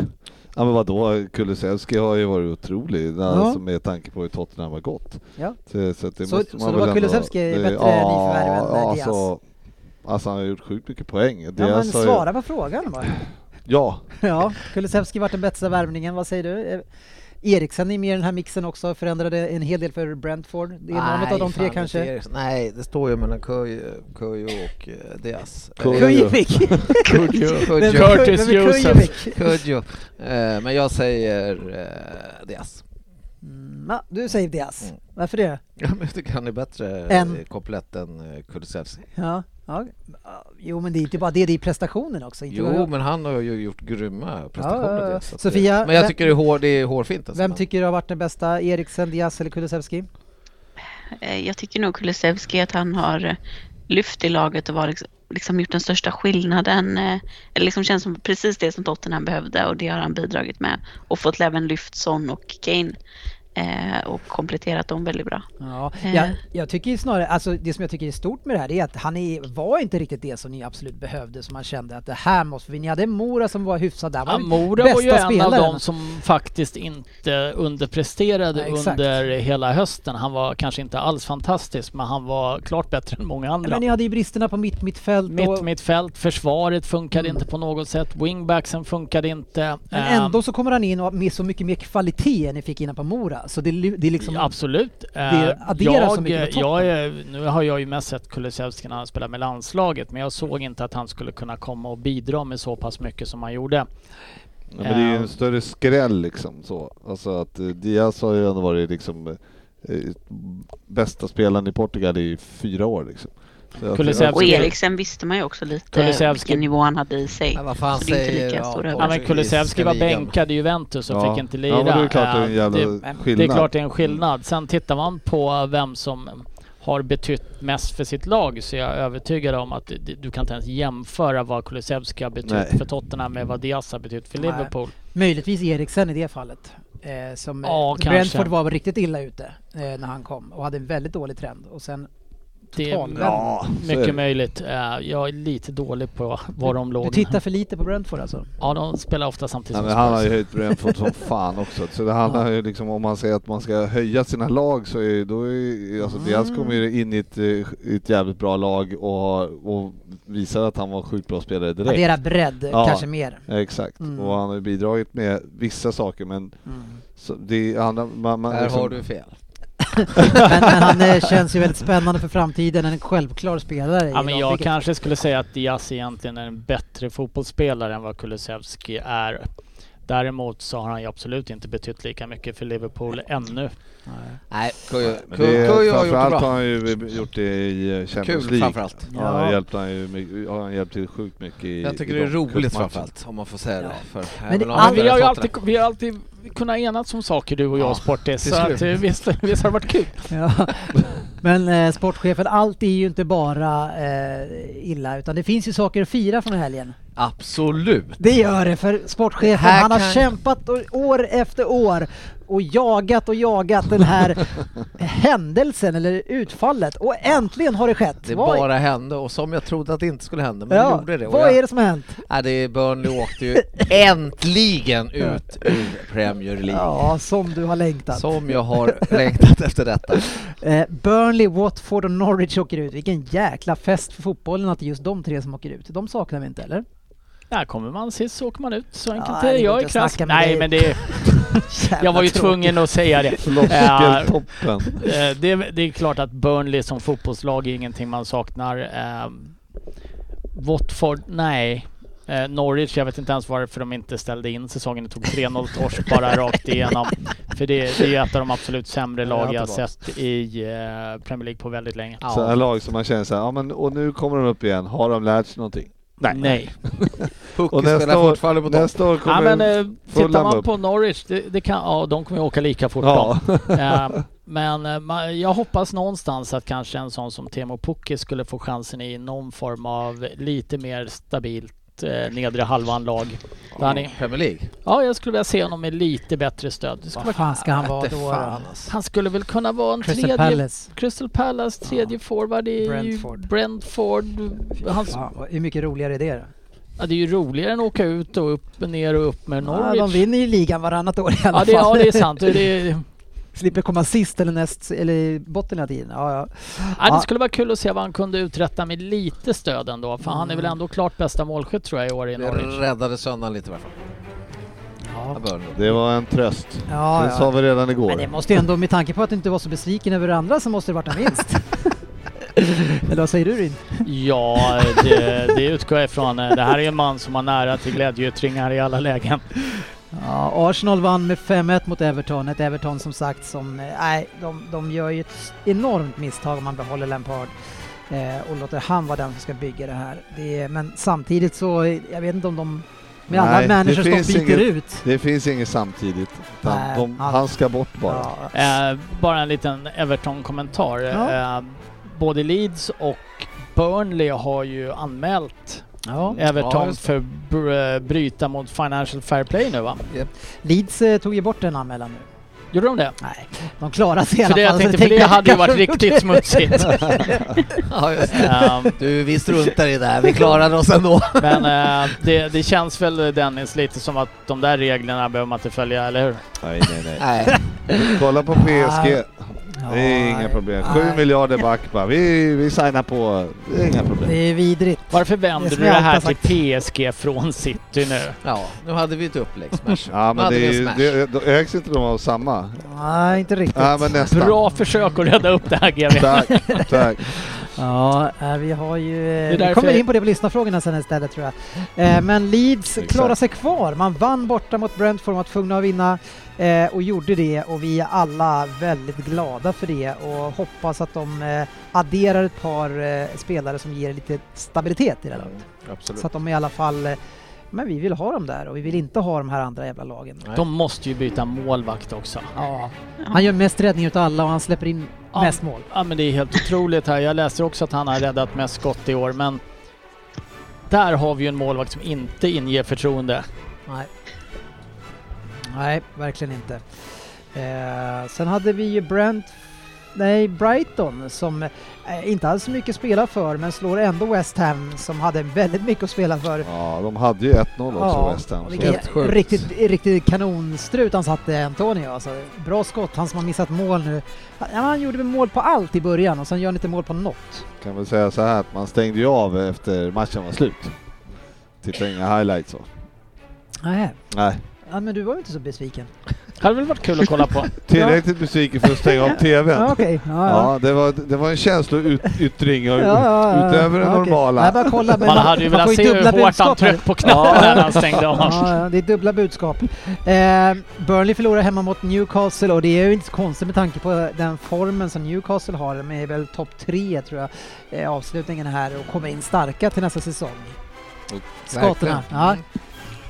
Ja men vadå, Kulusevski har ju varit otrolig Ja. alltså, med tanke på hur Tottenham har gått. Ja. Så, så, det Så- så det var ändå- Kulusevski det- bättre nyförvärv än, eh, Diaz? Alltså, alltså han har gjort sjukt mycket poäng. Ja, men Diaz har ju- svara på frågan bara. Ja, Ja, Kulusevski varit den bästa värvningen, vad säger du? Eh, Eriksen är med i den här mixen också, förändrade en hel del för Brentford. Det är någon av de tre kanske. Nej, det står ju mellan Kuj- Kujo och eh, Diaz. Kujevik! Curtis. Kujevik? Kujo. Eh, Men jag säger eh, Diaz. Mm, ja, du säger Diaz. Mm. Varför det? Ja, men jag tycker han är bättre Än? eh, komplett än Kulusevski. Ja, ja. Jo men det är inte bara det, det är prestationen också. Inte Jo, bara- men han har ju gjort grymma prestationer. Ja, ja, det, Sofia, det, men jag vem- tycker det är, hår, det är hårfint. Alltså. Vem tycker du har varit den bästa? Eriksen, Diaz eller Kulusevski? Eh, Jag tycker nog Kulusevski att han har eh, lyft i laget och var liksom, liksom gjort den största skillnaden. eh, Eller liksom känns som precis det som Tottenham behövde och det har han bidragit med. Och fått även lyft Son och Kane. Eh, Och kompletterat dem väldigt bra. Ja, Eh. jag, jag tycker snarare, alltså det som jag tycker är stort med det här är att han är, var inte riktigt det som ni absolut behövde som man kände att det här måste vi, ni hade Mora som var hyfsad där, Ja, var Mora var ju en spelaren. av dem som faktiskt inte underpresterade Ja, under hela hösten. Han var kanske inte alls fantastisk, men han var klart bättre än många andra. Men ni hade ju bristerna på mitt mittfält Mitt och, mittfält, försvaret funkade inte på något sätt, wingbacksen funkade inte. men Ehm, ändå så kommer han in och med så mycket mer kvalitet än ni fick innan på Mora. Så det, det är liksom... Absolut. det Eh, adderar jag, så mycket på jag toppen. är, Nu har jag ju mest sett Kulusevski när han spelade med landslaget, men jag såg inte att han skulle kunna komma och bidra med så pass mycket som han gjorde. Ja, men det är ju en större skräll liksom så. Alltså att eh, Diaz har ju ändå varit liksom eh, bästa spelaren i Portugal i fyra år liksom. Och Eriksen visste man ju också lite Kulusevski- vilken nivå han hade i sig. Men vad fan Så det är inte säger lika ja, stor Ja, men Kulusevski var bänkad i Juventus och Ja. fick inte Ja, lira. men det är klart det är en Eh, jävla det, det skillnad. är klart det är en skillnad. Sen tittar man på vem som har betytt mest för sitt lag så är jag övertygad om att du, du kan inte ens jämföra vad Kulusevski har betytt Nej. för Tottenham med vad Diaz har betytt för Nej. Liverpool. Möjligtvis Eriksen i det fallet. Eh, som Ja, eh, kanske. Brentford var väl riktigt illa ute eh, när han kom och hade en väldigt dålig trend. Och sen Det är. Ja, är mycket det. möjligt. Eh, Jag är lite dålig på var de låg. Du tittar för lite på Brentford alltså? Ja, de spelar ofta samtidigt Ja, som men han har ju höjt Brentford som fan också. Så det handlar ju liksom om man säger att man ska höja sina lag så är då är alltså Diaz kommer ju in i ett, eh, ett jävligt bra lag och, och visar att han var sjukt bra spelare direkt. Addera bredd Ja. kanske mer. Ja, exakt, Mm. och han har ju bidragit med vissa saker men Mm. så det handlar, man, man, Där liksom- har du fel. Men, men han eh, känns ju väldigt spännande för framtiden, en självklar spelare Ja, i men jag kanske skulle säga att Diaz egentligen är en bättre fotbollsspelare än vad Kulusevski är. Däremot så har han ju absolut inte betytt lika mycket för Liverpool ännu. Nej, Kujo har gjort det framförallt bra. har han ju gjort det i eh, Champions Kul League. framförallt. Ja, Ja. ja. hjälpt han ju mycket, har han hjälpt till sjukt mycket i Jag tycker i det är de roligt cupmatcherna. framförallt, om man får säga det. För Men det- Men vi har ju alltid, vi har alltid kunnat enas om saker du och jag Ja, Sportis, så att, visst, visst har det varit kul. Ja. Men eh, sportchefen, allt är ju inte bara eh, illa utan det finns ju saker att fira från helgen. Absolut. Det gör det för sportchefen, han har kan- kämpat år efter år och jagat och jagat den här händelsen eller utfallet och äntligen har det skett. Det Vad- bara hände och som jag trodde att det inte skulle hända, men det gjorde det. Och vad jag, är det som har hänt? Nej, det är Burnley åkte ju äntligen ut ur Premier League. Ja, som du har längtat. Som jag har längtat efter detta. Eh, Burnley, Watford och Norwich åker ut. Vilken jäkla fest för fotbollen att det är just de tre som åker ut. De saknar vi inte eller? Där kommer man sist så åker man ut. Så enkelt Ja, är det Jag är krass. Nej dig. men det, jag var ju tvungen att säga det. Floskeltoppen. Eh, det, det är klart att Burnley som fotbollslag är ingenting man saknar. Eh, Watford, nej. Eh, Norwich, jag vet inte ens varför de inte ställde in säsongen. Det tog 3-0 torsk bara rakt igenom. För det, det är ju ett av de absolut sämre Ja, lag jag sett i eh, Premier League på väldigt länge. Ja. Så här lag som man känner så här, ja men och nu kommer de upp igen, har de lärt sig någonting? Nej. Och nästa spelar år- fortfarande på topp. Nästa år Ja, kommer men, eh, tittar man upp. på Norwich, det, det kan, ja, de kommer ju åka lika fort Ja. de. Eh, Men eh, ma- jag hoppas någonstans att kanske en sån som Teemu Pukki skulle få chansen i någon form av lite mer stabilt eh, nedre halvan lag. Han är- Premier League. Ja, jag skulle vilja se honom med lite bättre stöd. Vad vara, fan ska han vara då? fan, alltså. han skulle väl kunna vara en Crystal tredje... Palace. Crystal Palace, tredje forward i Brentford. Brentford. Hans, Ja, vad- hur mycket roligare är det då? ja, det är ju roligare än att åka ut och upp, ner och upp med Ja, Norwich. de vinner ju ligan varannat år i alla Ja, det, fall. ja, det är sant. Det, det, Slipper komma sist eller näst eller i botten hela tiden. Ja, ja. Ja, det skulle vara kul att se vad han kunde uträtta med lite stöd ändå. För han är väl Mm. ändå klart bästa målskytt tror jag i år i Det Norwich. räddade söndagen lite i alla fall. Det var en tröst. ja, det sa ja. vi redan igår. Men det måste ju ändå, med tanke på att du inte var så besviken över det andra så måste det varit en vinst. Eller vad säger du Ryn? Ja, det, det utgår jag ifrån. Det här är en man som har nära till glädjeyttringar i alla lägen. Ja, Arsenal vann med 5-1 mot Everton. Ett Everton som sagt som, eh, nej, de, de gör ju ett enormt misstag om man behåller Lampard eh, och låter han vara den som ska bygga det här. Det är, men samtidigt så, eh, jag vet inte om de, med alla Nej, managers de byter inget- ut. Det finns inget samtidigt. Nej, de, han- han ska bort bara. Ja, Eh, bara en liten Everton-kommentar. Ja. Eh, både Leeds och Burnley har ju anmält ja. Everton Ja, för br- bryta mot Financial Fair Play nu va? Leeds eh, tog ju bort en anmälan nu. Gjorde de det? Nej, de klarade sig i För alla det jag fall. tänkte, för det hade ju varit riktigt smutsigt. Ja, just det. Ehm, Du, vi struntar i det där. Vi klarade oss ändå. men eh, det, det känns väl Dennis lite som att de där reglerna behöver man inte följa, eller hur? Nej, nej, nej. Nej. Kolla på PSG. Ja, Det är inga problem. Sju Nej. miljarder back bara. Vi, vi signar på. Det är inga problem. Det är vidrigt. Varför Det vänder som du det här till PSG från City nu? Ja, nu hade vi ett upplägg. Smash. Ja, men det är det, då ägs inte de av samma? Nej, inte riktigt. Ja, men nästan. Bra försök att rädda upp det här GW. Tack, tack. Ja, eh, vi har ju... eh, Vi kommer in på det på lyssnarfrågorna sen istället tror jag. Eh, Men Leeds klarar sig kvar. Man vann borta mot Brentford, var tvungna att vinna eh, och gjorde det och vi är alla väldigt glada för det och hoppas att de eh, adderar ett par eh, spelare som ger lite stabilitet i det här laget. Absolut. Så att de i alla fall... eh, Men vi vill ha dem där och vi vill inte ha de här andra jävla lagen. Nej. De måste ju byta målvakt också. Ja. Han gör mest räddningar utav alla och han släpper in Ja. mest mål. Ja men det är helt otroligt här. Jag läser också att han har räddat mest skott i år men där har vi ju en målvakt som inte inger förtroende. Nej. Nej, verkligen inte. Eh, sen hade vi ju Brent, nej Brighton som eh, inte hade så mycket att spela för men slår ändå West Ham som hade väldigt mycket att spela för. Ja, de hade ju 1-0 också, West Ham. sjukt. riktigt, riktigt kanonstrut han satte Antonio. Alltså, bra skott, han som har missat mål nu. Ja, han gjorde mål på allt i början och sen gör han inte mål på något. Kan väl säga så här att man stängde ju av efter matchen var slut. Titta inga highlights så. Nej, Nej, ja, men du var ju inte så besviken. Hade väl varit kul att kolla på. tillräckligt besviken för att stänga av TVn. Ja, Okej, ja, ja. Ja, det var, det var en känsloyttring Ja, ja, ja, utöver det ja, okej. normala. Nej, bara kolla, men Man hade ju man velat se hur dubbla hårt han budskap tryckte på knappen när han stängde av. Ja, ja, det är dubbla budskap. Eh, Burnley förlorar hemma mot Newcastle och det är ju inte så konstigt med tanke på den formen som Newcastle har. De är väl topp tre tror jag, eh, avslutningen här och kommer in starka till nästa säsong. Skotterna. Verkligen. Ja, Mm.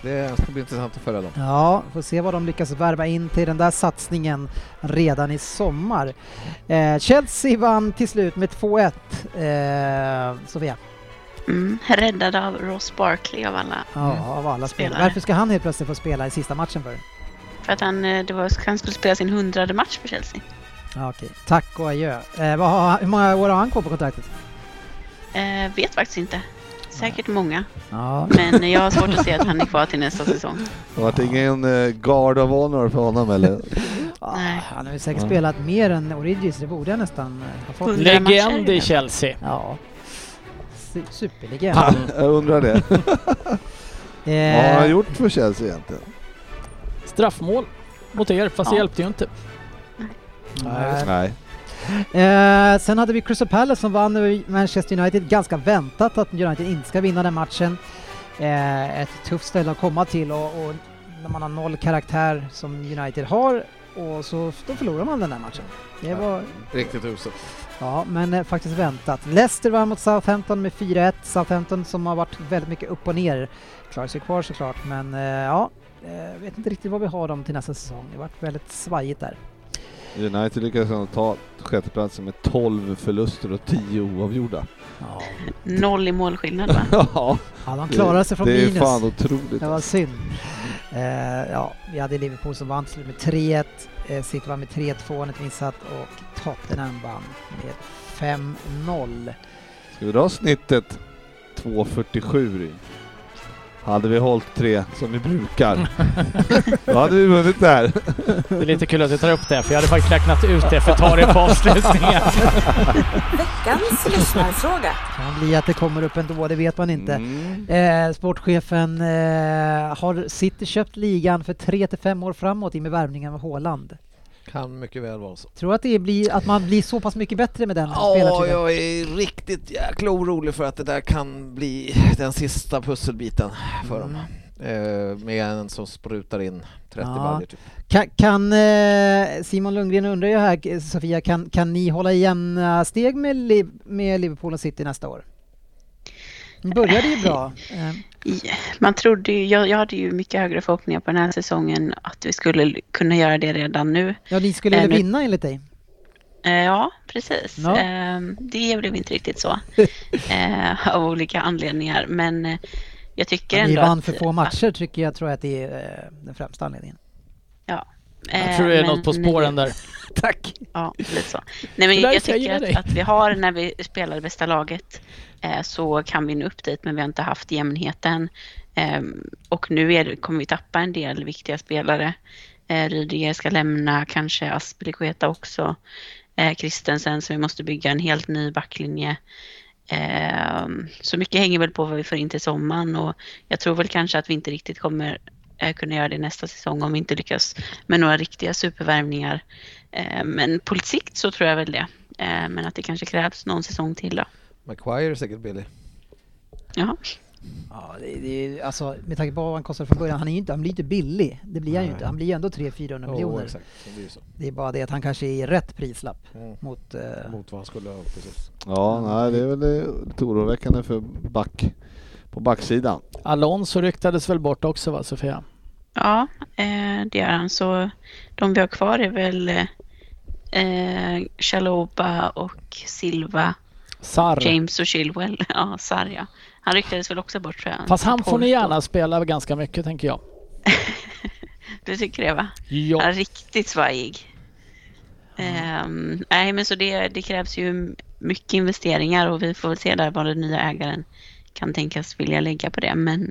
Det ska bli intressant att följa dem. ja, får se vad de lyckas värva in till den där satsningen redan i sommar. Eh, Chelsea vann till slut med 2-1. Eh, Sofia, Mm, räddad av Ross Barkley av alla. ja, av alla spelare. Spelare. Varför ska han helt plötsligt få spela i sista matchen för? För att han, eh, det var, han skulle spela sin hundrade match för Chelsea. Ja, okej. Tack och adjö. Eh, vad har, hur många år har han kvar på kontraktet? Eh, vet faktiskt inte. Säkert många. Ja. Men jag har svårt att se att han är kvar till nästa säsong. Det vart ingen uh, guard of honor för honom eller? Nej. Han har ju säkert Ja. spelat mer än Origis, det borde jag nästan eh, ha fått. Hundra matcher Legend i redan. Chelsea. Ja. Su- Superlegend. Jag undrar det. Eh, Vad har han gjort för Chelsea egentligen? Straffmål mot er, fast det Ja. hjälpte ju inte. nej. Nej. Eh, sen hade vi Crystal Palace som vann över Manchester United. Ganska väntat att United inte ska vinna den matchen. Eh, ett tufft ställe att komma till och, och när man har noll karaktär som United har och så då förlorar man den där matchen. Det var Riktigt uselt. Ja, men eh, faktiskt väntat. Leicester vann mot Southampton med 4-1. Southampton som har varit väldigt mycket upp och ner. Klarar sig kvar såklart, men eh, ja, eh, vet inte riktigt vad vi har dem till nästa säsong. Det har varit väldigt svajigt där. United lyckades ändå ta sjätteplatsen med 12 förluster och 10 oavgjorda. Ja, Noll i målskillnad va? Ja, ja de klarade sig från det är minus. fan otroligt. Det var synd. Eh, ja, vi hade Liverpool som vann med 3-1. Eh, City vann med 3-2, ett missat och Tottenham vann med 5-0. Ska vi dra snittet 2.47 Ryn? Hade vi hållit tre som vi brukar, då hade vi vunnit där. Det är lite kul att du tar upp det, för jag hade faktiskt räknat ut det för att ta det på avslutningen. Veckans lyssnarfråga. Kan bli att det kommer upp ändå, det vet man inte. Mm. Eh, sportchefen, eh, har City köpt ligan för 3 till 5 år framåt i med värvningen av Haaland? Kan mycket väl vara så. Tror att, det blir, att man blir så pass mycket bättre med den Ja, spelartiden? jag är riktigt jäkla orolig för att det där kan bli den sista pusselbiten för dem. Eh, med en som sprutar in 30 Ja. baljor typ. Kan, kan eh, Simon Lundgren undrar ju här, Sofia, kan, kan ni hålla jämna steg med, med Liverpool och City nästa år? Ni började ju bra. Man trodde ju, jag, jag hade ju mycket högre förhoppningar på den här säsongen att vi skulle kunna göra det redan nu. Ja, ni skulle väl nu- vinna enligt dig? Eh, ja, precis. Ja. Eh, det blev inte riktigt så eh, av olika anledningar. Men jag tycker Ja, ni ändå vann att, för få matcher tycker jag, tror att det är den främsta anledningen. Ja. Jag tror det är Eh, något på men- spåren där. Tack! Ja, lite så. Nej, men jag jag tycker dig. att, att vi har, när vi spelar bästa laget, eh, så kan vi nå upp dit, men vi har inte haft jämnheten. Ehm, och nu är kommer vi tappa en del viktiga spelare. Eh, Rydiger ska lämna, kanske Aspelikueta också. Eh, Christensen, så vi måste bygga en helt ny backlinje. Ehm, så mycket hänger väl på vad vi får in till sommaren och jag tror väl kanske att vi inte riktigt kommer eh, kunna göra det nästa säsong om vi inte lyckas med några riktiga supervärvningar. Eh, Men på sikt så tror jag väl det. Eh, Men att det kanske krävs någon säsong till då. Maguire är säkert billig. Ja, Ja, det, det, är- alltså, med tanke på vad han kostade från början, han, är ju inte, han blir inte billig. Det blir han ju Nej. inte. Han blir ju ändå 300-400 Jo, miljoner. exakt. Det blir ju så. Det är bara det att han kanske är i rätt prislapp Mm. mot... eh, Mot vad han skulle ha precis. Ja, nej, det är väl eh, lite oroväckande för back, på backsidan. Alonso ryktades väl bort också va Sofia? ja eh, det gör han. Så de vi har kvar är väl eh, Chaloba och Silva, Sarr. James och Chilwell. Ja, Sarr ja. Han ryktades väl också bort tror jag. Fast han får ni gärna spela ganska mycket tänker jag. Du tycker det va? Han Ja. är riktigt svajig. Ehm, nej, men så det, det krävs ju mycket investeringar och vi får väl se där vad den nya ägaren kan tänkas vilja lägga på det. Men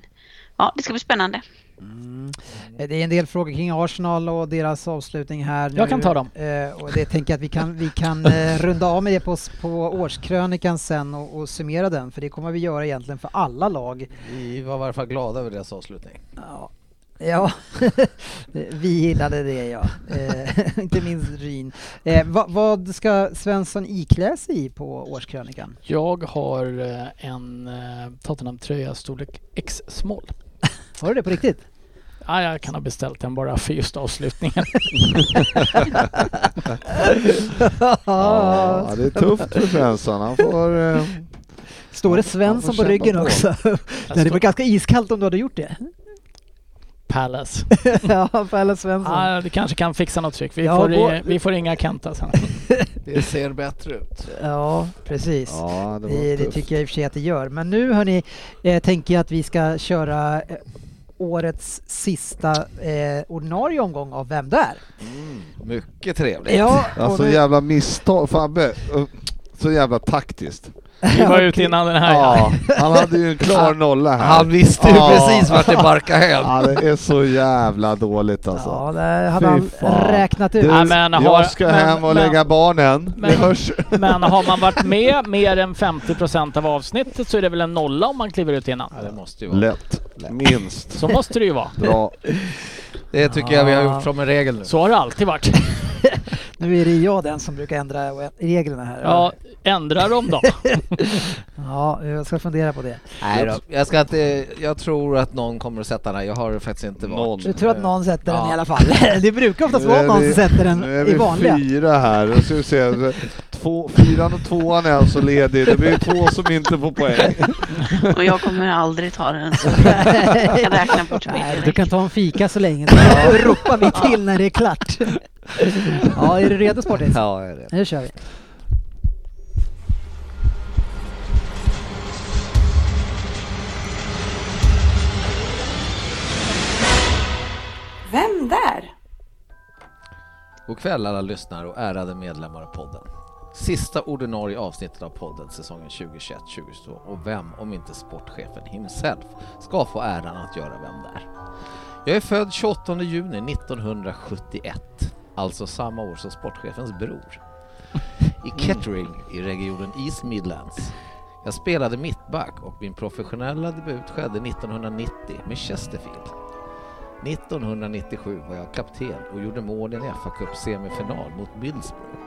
ja, det ska bli spännande. Eh, Det är en del frågor kring Arsenal och deras avslutning här nu. Jag kan ta dem. Eh, och det tänker jag att vi kan, vi kan eh, runda av med det på, på årskrönikan sen och, och summera den, för det kommer vi göra egentligen för alla lag. Vi var i alla fall glada över deras avslutning. Ja, ja. vi gillade det ja. Eh, inte minst Ryn. Eh, vad, vad ska Svensson iklä sig i på årskrönikan? Jag har eh, en eh, Tottenham-tröja storlek X small. Har du det på riktigt? Ja, jag kan ha beställt den bara för just avslutningen. Ja, det är tufft för Svensson. Han får... Eh, Står det Svensson på ryggen på. också? Det hade varit ganska iskallt om du hade gjort det. Palace. ja, Pelle Svensson. Ja, det kanske kan fixa något tryck. Vi, Ja, får, gå- vi får ringa Kenta sen. Det ser bättre ut. Ja, precis. ja, det Det, det tycker jag i och för sig att det gör. Men nu hörni, eh, tänker jag att vi ska köra eh, årets sista eh, ordinarie omgång av Vem där? Mycket trevligt. Ja, Alltså nu- jävla misstag, Fabbe. Så jävla taktiskt. Vi var ute innan den här. Ja. Han hade ju en klar nolla här. Han visste ju Ja. precis vart det barkade hem. Ja, det är så jävla dåligt alltså. Ja, det hade Fy han fan. räknat ut. Du, Ja, men har- jag ska men- hem och men- lägga barnen. men-. Men har man varit med mer än 50% av avsnittet så är det väl en nolla om man kliver ut innan. Ja, det måste ju vara. Lätt. Minst. Så måste det ju vara. Bra. Det tycker jag vi har gjort som en regel nu. Så har det alltid varit. Nu är det jag den som brukar ändra reglerna här. Ja, ändra dem då. ja, jag ska fundera på det. Nej då, jag ska inte, jag tror att någon kommer att sätta den här. Jag har faktiskt inte Någon. varit. Du tror att någon sätter den Ja. i alla fall? det brukar oftast Nu vara är någon vi- som sätter Nu är den vi i vanliga. fyra här. Ska vi se. Två, fyran och tvåan är alltså ledig. Det blir två som inte får poäng. Och jag kommer aldrig ta den. Så jag kan räkna bort mig Nej, du kan ta en fika så länge. Så ropar vi till när det är klart. ja, är du redo Sportis? Ja, jag är det. Nu kör vi. Vem där? God kväll alla lyssnare och ärade medlemmar av podden. Sista ordinarie avsnittet av podden säsongen 2021-2022 och vem, om inte sportchefen himself, ska få äran att göra vem där. Jag är född 28 juni 1971, alltså samma år som sportchefens bror. I Kettering i regionen East Midlands. Jag spelade mittback och min professionella debut skedde 1990 med Chesterfield. 1997 var jag kapten och gjorde mål i en fa Cup semifinal mot Middlesbrough.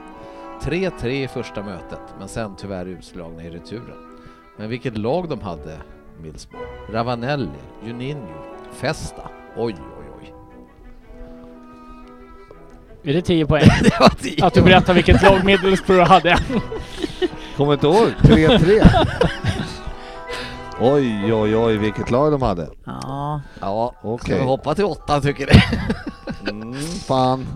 3-3 i första mötet, men sen tyvärr utslagna i returen. Men vilket lag de hade, Middlesbrough. Ravanelli, Juninho, Festa. Oj, oj, oj. Är det 10 poäng? Det var tio. Att du berättar vilket lag Middlesbrough hade. Kommer inte ihåg? 3-3. oj, oj, oj, vilket lag de hade. Ja, Ja, ska Okej. vi hoppa till åtta tycker ni? Mm, fan.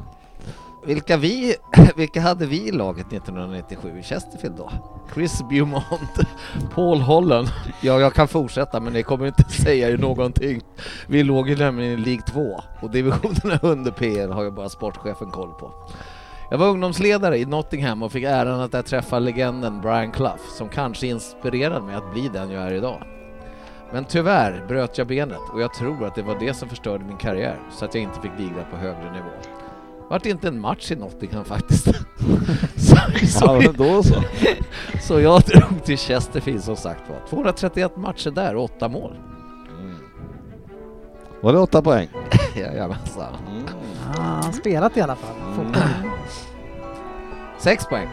Vilka, vi, vilka hade vi i laget 1997 i Chesterfield då? Chris Beaumont, Paul Holland. Ja, jag kan fortsätta men det kommer inte säga er någonting. Vi låg ju nämligen i League 2 och divisionerna under PL har ju bara sportchefen koll på. Jag var ungdomsledare i Nottingham och fick äran att där träffa legenden Brian Clough som kanske inspirerade mig att bli den jag är idag. Men tyvärr bröt jag benet och jag tror att det var det som förstörde min karriär så att jag inte fick ligga på högre nivå. Vart inte en match i Nottingham faktiskt. så, så, Ja, då så. så jag drog till Chesterfield som sagt var. 231 matcher där och 8 mål. Var det åtta poäng? Jajamensan. ja han har spelat i alla fall. Fotboll. 6 poäng.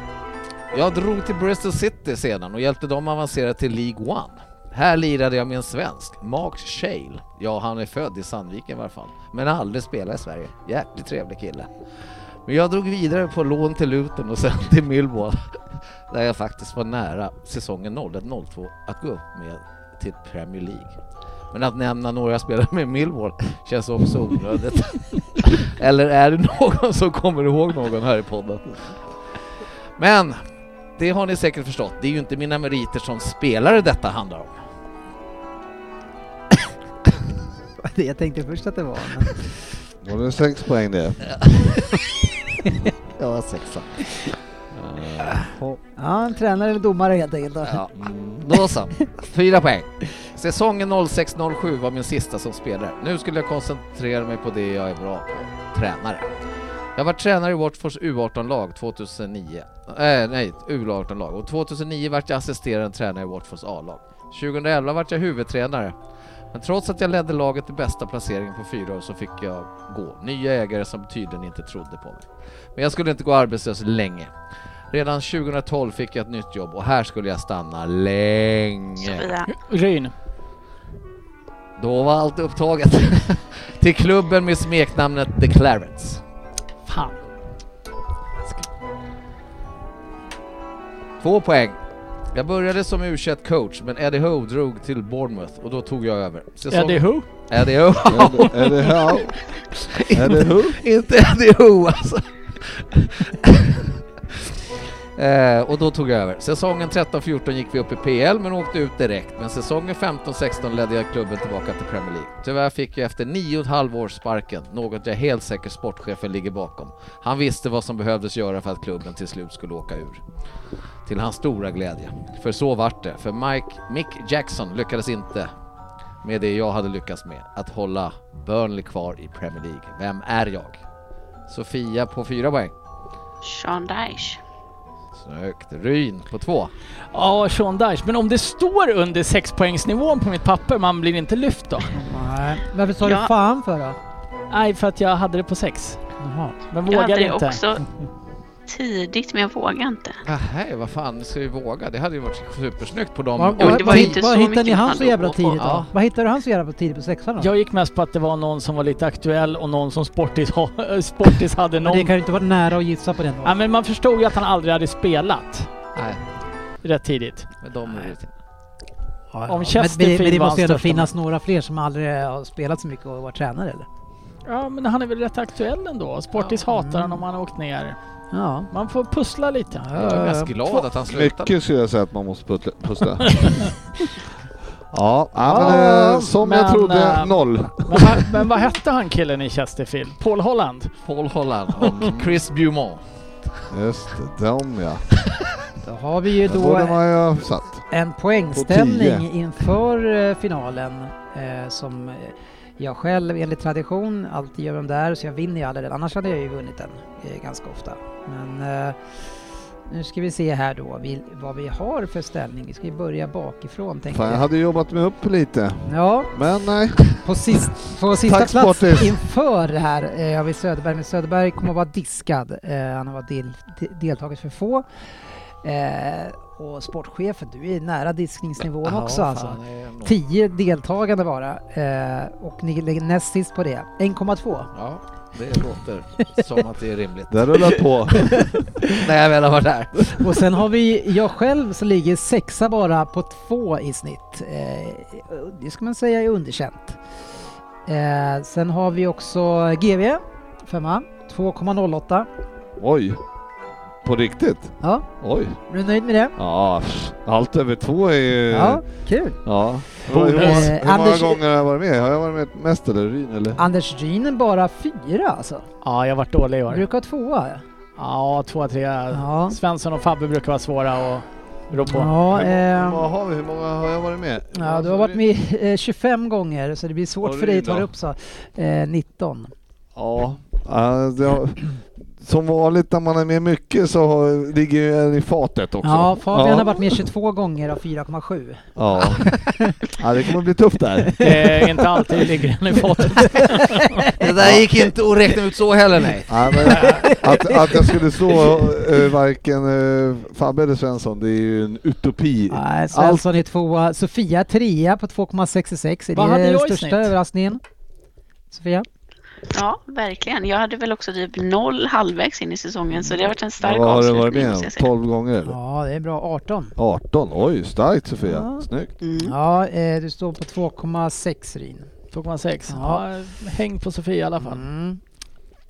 Jag drog till Bristol City sedan och hjälpte dem avancera till League One. Här lirade jag med en svensk, Mark Shale. Ja, han är född i Sandviken i varje fall, men har aldrig spelat i Sverige. Jäkligt trevlig kille. Men jag drog vidare på lån till Luton och sen till Millwall, där jag faktiskt var nära säsongen 01-02 att gå upp med till Premier League. Men att nämna några spelare med Millwall känns också onödigt. Eller är det någon som kommer ihåg någon här i podden? Men det har ni säkert förstått, det är ju inte mina meriter som spelare detta handlar om. jag tänkte först att det var. Men... Var det sex poäng det? Jag var sexa. Ja, en tränare eller domare helt enkelt. Då. Ja. Då så, fyra poäng. Säsongen 06-07 var min sista som spelare. Nu skulle jag koncentrera mig på det jag är bra på, tränare. Jag var tränare i Watfords U18-lag 2009. Äh, nej, U18-lag. Och 2009 vart jag assisterande tränare i Watfords A-lag. 2011 vart jag huvudtränare. Men trots att jag ledde laget till bästa placeringen på fyra år så fick jag gå. Nya ägare som tydligen inte trodde på mig. Men jag skulle inte gå arbetslös länge. Redan 2012 fick jag ett nytt jobb och här skulle jag stanna länge. Ryn. Då var allt upptaget. Till klubben med smeknamnet The Clarets. Fan. Två poäng. Jag började som u coach men Eddie Howe drog till Bournemouth och då tog jag över. Säsong- Eddie Who? Eddie Howe. Här? Är det who? Inte Eddie Howe alltså. Eh, och då tog jag över. Säsongen 13-14 gick vi upp i PL men åkte ut direkt. Men säsongen 15-16 ledde jag klubben tillbaka till Premier League. Tyvärr fick jag efter nio och ett halvt år sparken, något jag helt säkert sportchefen ligger bakom. Han visste vad som behövdes göra för att klubben till slut skulle åka ur. Till hans stora glädje. För så vart det. För Mike, Mick Jackson lyckades inte med det jag hade lyckats med, att hålla Burnley kvar i Premier League. Vem är jag? Sofia på fyra poäng. Sean Dyche. Snyggt. Ryn på två. Ja, Sean Dyche. Men om det står under sexpoängsnivån på mitt papper, man blir inte lyft då? Nej. Varför sa du Ja. fan för då? Nej, för att jag hade det på sex. Jaha. Men det inte. också tidigt men jag vågar inte. Nej, vad fan ska vi våga? Det hade ju varit supersnyggt på dem. Var, var, det var ju inte var så hittade ni han så jävla tidigt då? Ja. Vad hittade du han så jävla tidigt på sexan då? Jag gick mest på att det var någon som var lite aktuell och någon som Sportis, ha, Sportis hade Men någon... det kan ju inte vara nära att gissa på den. Ja, men man förstod ju att han aldrig hade spelat Nej, rätt tidigt. med dem är det Ja, ja. om Men- men, Chesterfield men det måste ju ändå finnas några fler som aldrig har spelat så mycket och varit tränare eller? Ja, men han är väl rätt aktuell ändå. Sportis Ja. hatar Mm. honom, han har åkt ner. Ja. Man får pussla lite. Ja, Jag är mest glad att han slutade. Mycket skulle jag säga att man måste pussla. ja, ja, men eh, som men, jag trodde, eh, noll. Men, vad- men vad hette han killen i Chesterfield? Paul Holland? Paul Holland och Chris Beaumont. Just det, de ja. Då har vi ju då en På poängställning inför eh, finalen eh, som eh, jag själv enligt tradition alltid gör de där så jag vinner ju aldrig den. Annars hade jag ju vunnit den eh, ganska ofta. Men eh, nu ska vi se här då vi, vad vi har för ställning. Vi ska ju börja bakifrån tänker Fan, jag jag. hade jobbat mig upp lite. Ja, Men nej. på, sist, på sista Tack, plats Sportis. inför det här eh, har vi Söderberg, men Söderberg kommer att vara diskad. Eh, han har varit del, de- deltagit för få. Eh, och sportchefen, du är nära diskningsnivån också alltså. fan, nog- 10 deltagande bara eh, och ni ligger näst sist på det. 1,2. Ja, det låter som att det är rimligt. Det rullar på. När jag väl har varit där. Och sen har vi jag själv som ligger sexa bara på två i snitt. Eh, det ska man säga är underkänt. Eh, sen har vi också GV, femma, 2,08. Oj. På riktigt? Ja, Oj. är du nöjd med det? Ja, allt över två är ju... Ja, kul. Ja. Hur, hur, många- Eh, hur många Anders- gånger har jag varit med? Har jag varit med mest eller Ryn eller? Anders Ryn bara fyra alltså. Ja, jag har varit dålig i Du år. brukar ha tvåa. Ja, två, tre. Ja. Svensson och Fabbe brukar vara svåra att rå på. Ja, hur, eh, många har vi? hur många har jag varit med? ja, du har varit med eh, 25 gånger så det blir svårt för dig att ta då? upp så. Eh, 19. Ja, ja, det har, som vanligt när man är med mycket så har- ligger ju en i fatet också. Ja, Fabian ja. har varit med 22 gånger av 4,7. Ja. ja, det kommer bli tufft där. Det är inte alltid ligger en i fatet. Det där gick inte att räkna ut så heller nej. Ja, men att, att jag skulle slå uh, varken uh, Fabbe eller Svensson, det är ju en utopi. Nej, Svensson är tvåa. Sofia trea på 2,66. Är Vad det hade jag i största snitt? överraskningen? Sofia? Ja, verkligen. Jag hade väl också typ noll halvvägs in i säsongen så det har varit en stark Vad har du varit avslutning med måste om? jag säga. 12 gånger eller? Ja, det är bra. 18. 18? Oj, starkt Sofia. Ja. Snyggt. Mm. Ja, eh, du står på 2,6 Ryn. 2,6. Ja. Ja. häng på Sofia i alla fall. Mm.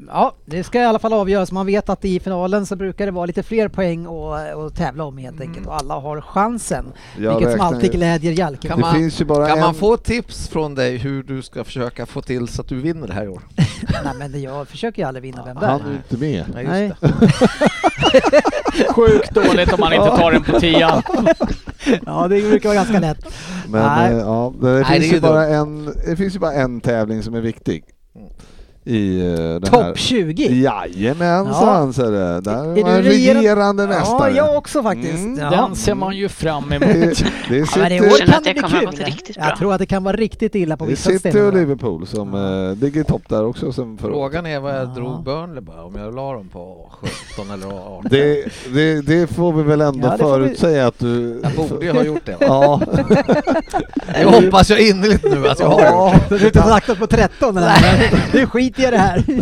Ja, det ska i alla fall avgöras. Man vet att i finalen så brukar det vara lite fler poäng att, att tävla om helt enkelt och alla har chansen. Jag vilket som alltid glädjer Jalke. Kan man- finns ju bara Kan en... man få tips från dig hur du ska försöka få till så att du vinner det här i år? Nej men jag försöker ju aldrig vinna vem där. Han är ju inte med. Nej, just Nej. det. Sjukt dåligt om man inte tar den på tian. Ja, det brukar vara ganska lätt. Men Nej. eh, ja, det, Nej, finns det ju ju bara en, det finns ju bara en tävling som är viktig. I uh, den här. Topp 20! Jajamensan ser du. Där Är var du regerande- regerande Ja, mästare. jag också faktiskt. Mm. Ja. Den ser man ju fram emot. Det, det Ja, sitter, känner kan att det det kommer gått riktigt Jag bra. tror att det kan vara riktigt illa på det vissa City och ställen. Liverpool som Ja. eh, ligger i topp där också sen. Frågan är vad jag Ja. drog Burnley bara, om jag la dem på 17 eller 18. Det, det, det får vi väl ändå Ja, det får vi- förutsäga att du... Jag borde ju ha gjort det. Va? Ja, Det hoppas jag innerligt nu att jag har gjort. Ja, du har inte lagt oss på 13 eller? Nu skiter jag det här.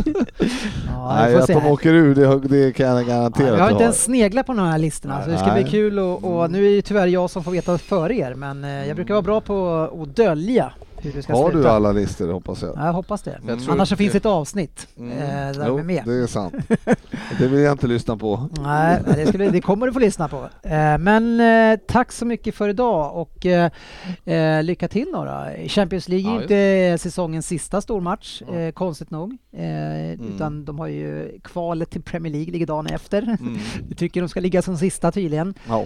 Ja, nej, att de åker ur det, det kan jag garantera Ja, jag har inte ens sneglat på de här listorna så det ska bli kul och, och nu är det tyvärr jag som får veta före er men eh, jag brukar vara bra på att dölja hur det ska Har sluta. du alla listor hoppas jag? Ja, jag hoppas det. Jag Annars så finns ett avsnitt Mm. eh, där Jo, de är med. det är sant. Det vill jag inte lyssna på. Nej, det, ska bli, det kommer du få lyssna på. Eh, men eh, tack så mycket för idag och lycka till då. Champions League är Ja, inte säsongens sista stormatch, Ja. konstigt nog. Eh, Utan de har ju kvalet till Premier League ligger dagen efter. Mm. Du tycker de ska ligga som sista tydligen. Ja.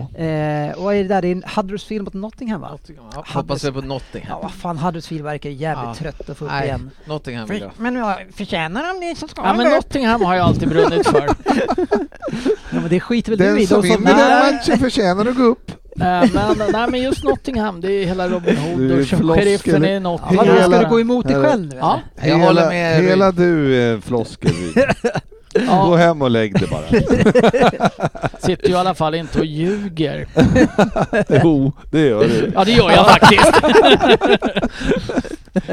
Och vad är det där? Det är en Huddersfield mot Nottingham va? Ja, hoppas jag på Nottingham. Ja, vad fan Huddersfield verkar jävligt Ja. trött att få upp Nej, igen. Nottingham jag. Men ja, förtjänar de det så ska Ja men. Nottingham har jag alltid brunnit för. Ja, men det skiter väl du Den i? som De som vinner den matchen förtjänar att gå upp. Eh, men, nej men just Nottingham, det är hela Robin Du Hood är och floskel. sheriffen i Ja, Nottingham. vadå, ska du gå emot dig själv nu? Ja. Jag hela, håller med. Hela du är en Ryn. Gå Ja, hem och lägg dig bara. sitter ju i alla fall inte och ljuger. jo, det gör du. Ja det gör jag faktiskt.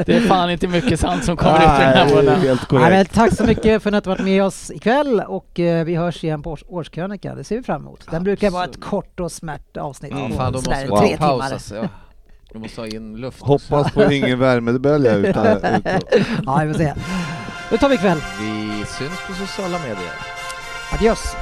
det är fan inte mycket sant som kommer ut ur den här Nej, munnen. helt Nej, men tack så mycket för att har varit med oss ikväll och eh, vi hörs igen på års, årskrönika. Det ser vi fram emot. Den brukar vara ett kort och smärt avsnitt Ja, på fan, då sådär måste Wow. vi tre paus timmar. alltså. Ja. Du måste ha in luft. Hoppas på ingen värmebölja utan, utan. Ja, vi får se. Då tar vi ikväll. Vi syns på sociala medier. Adios!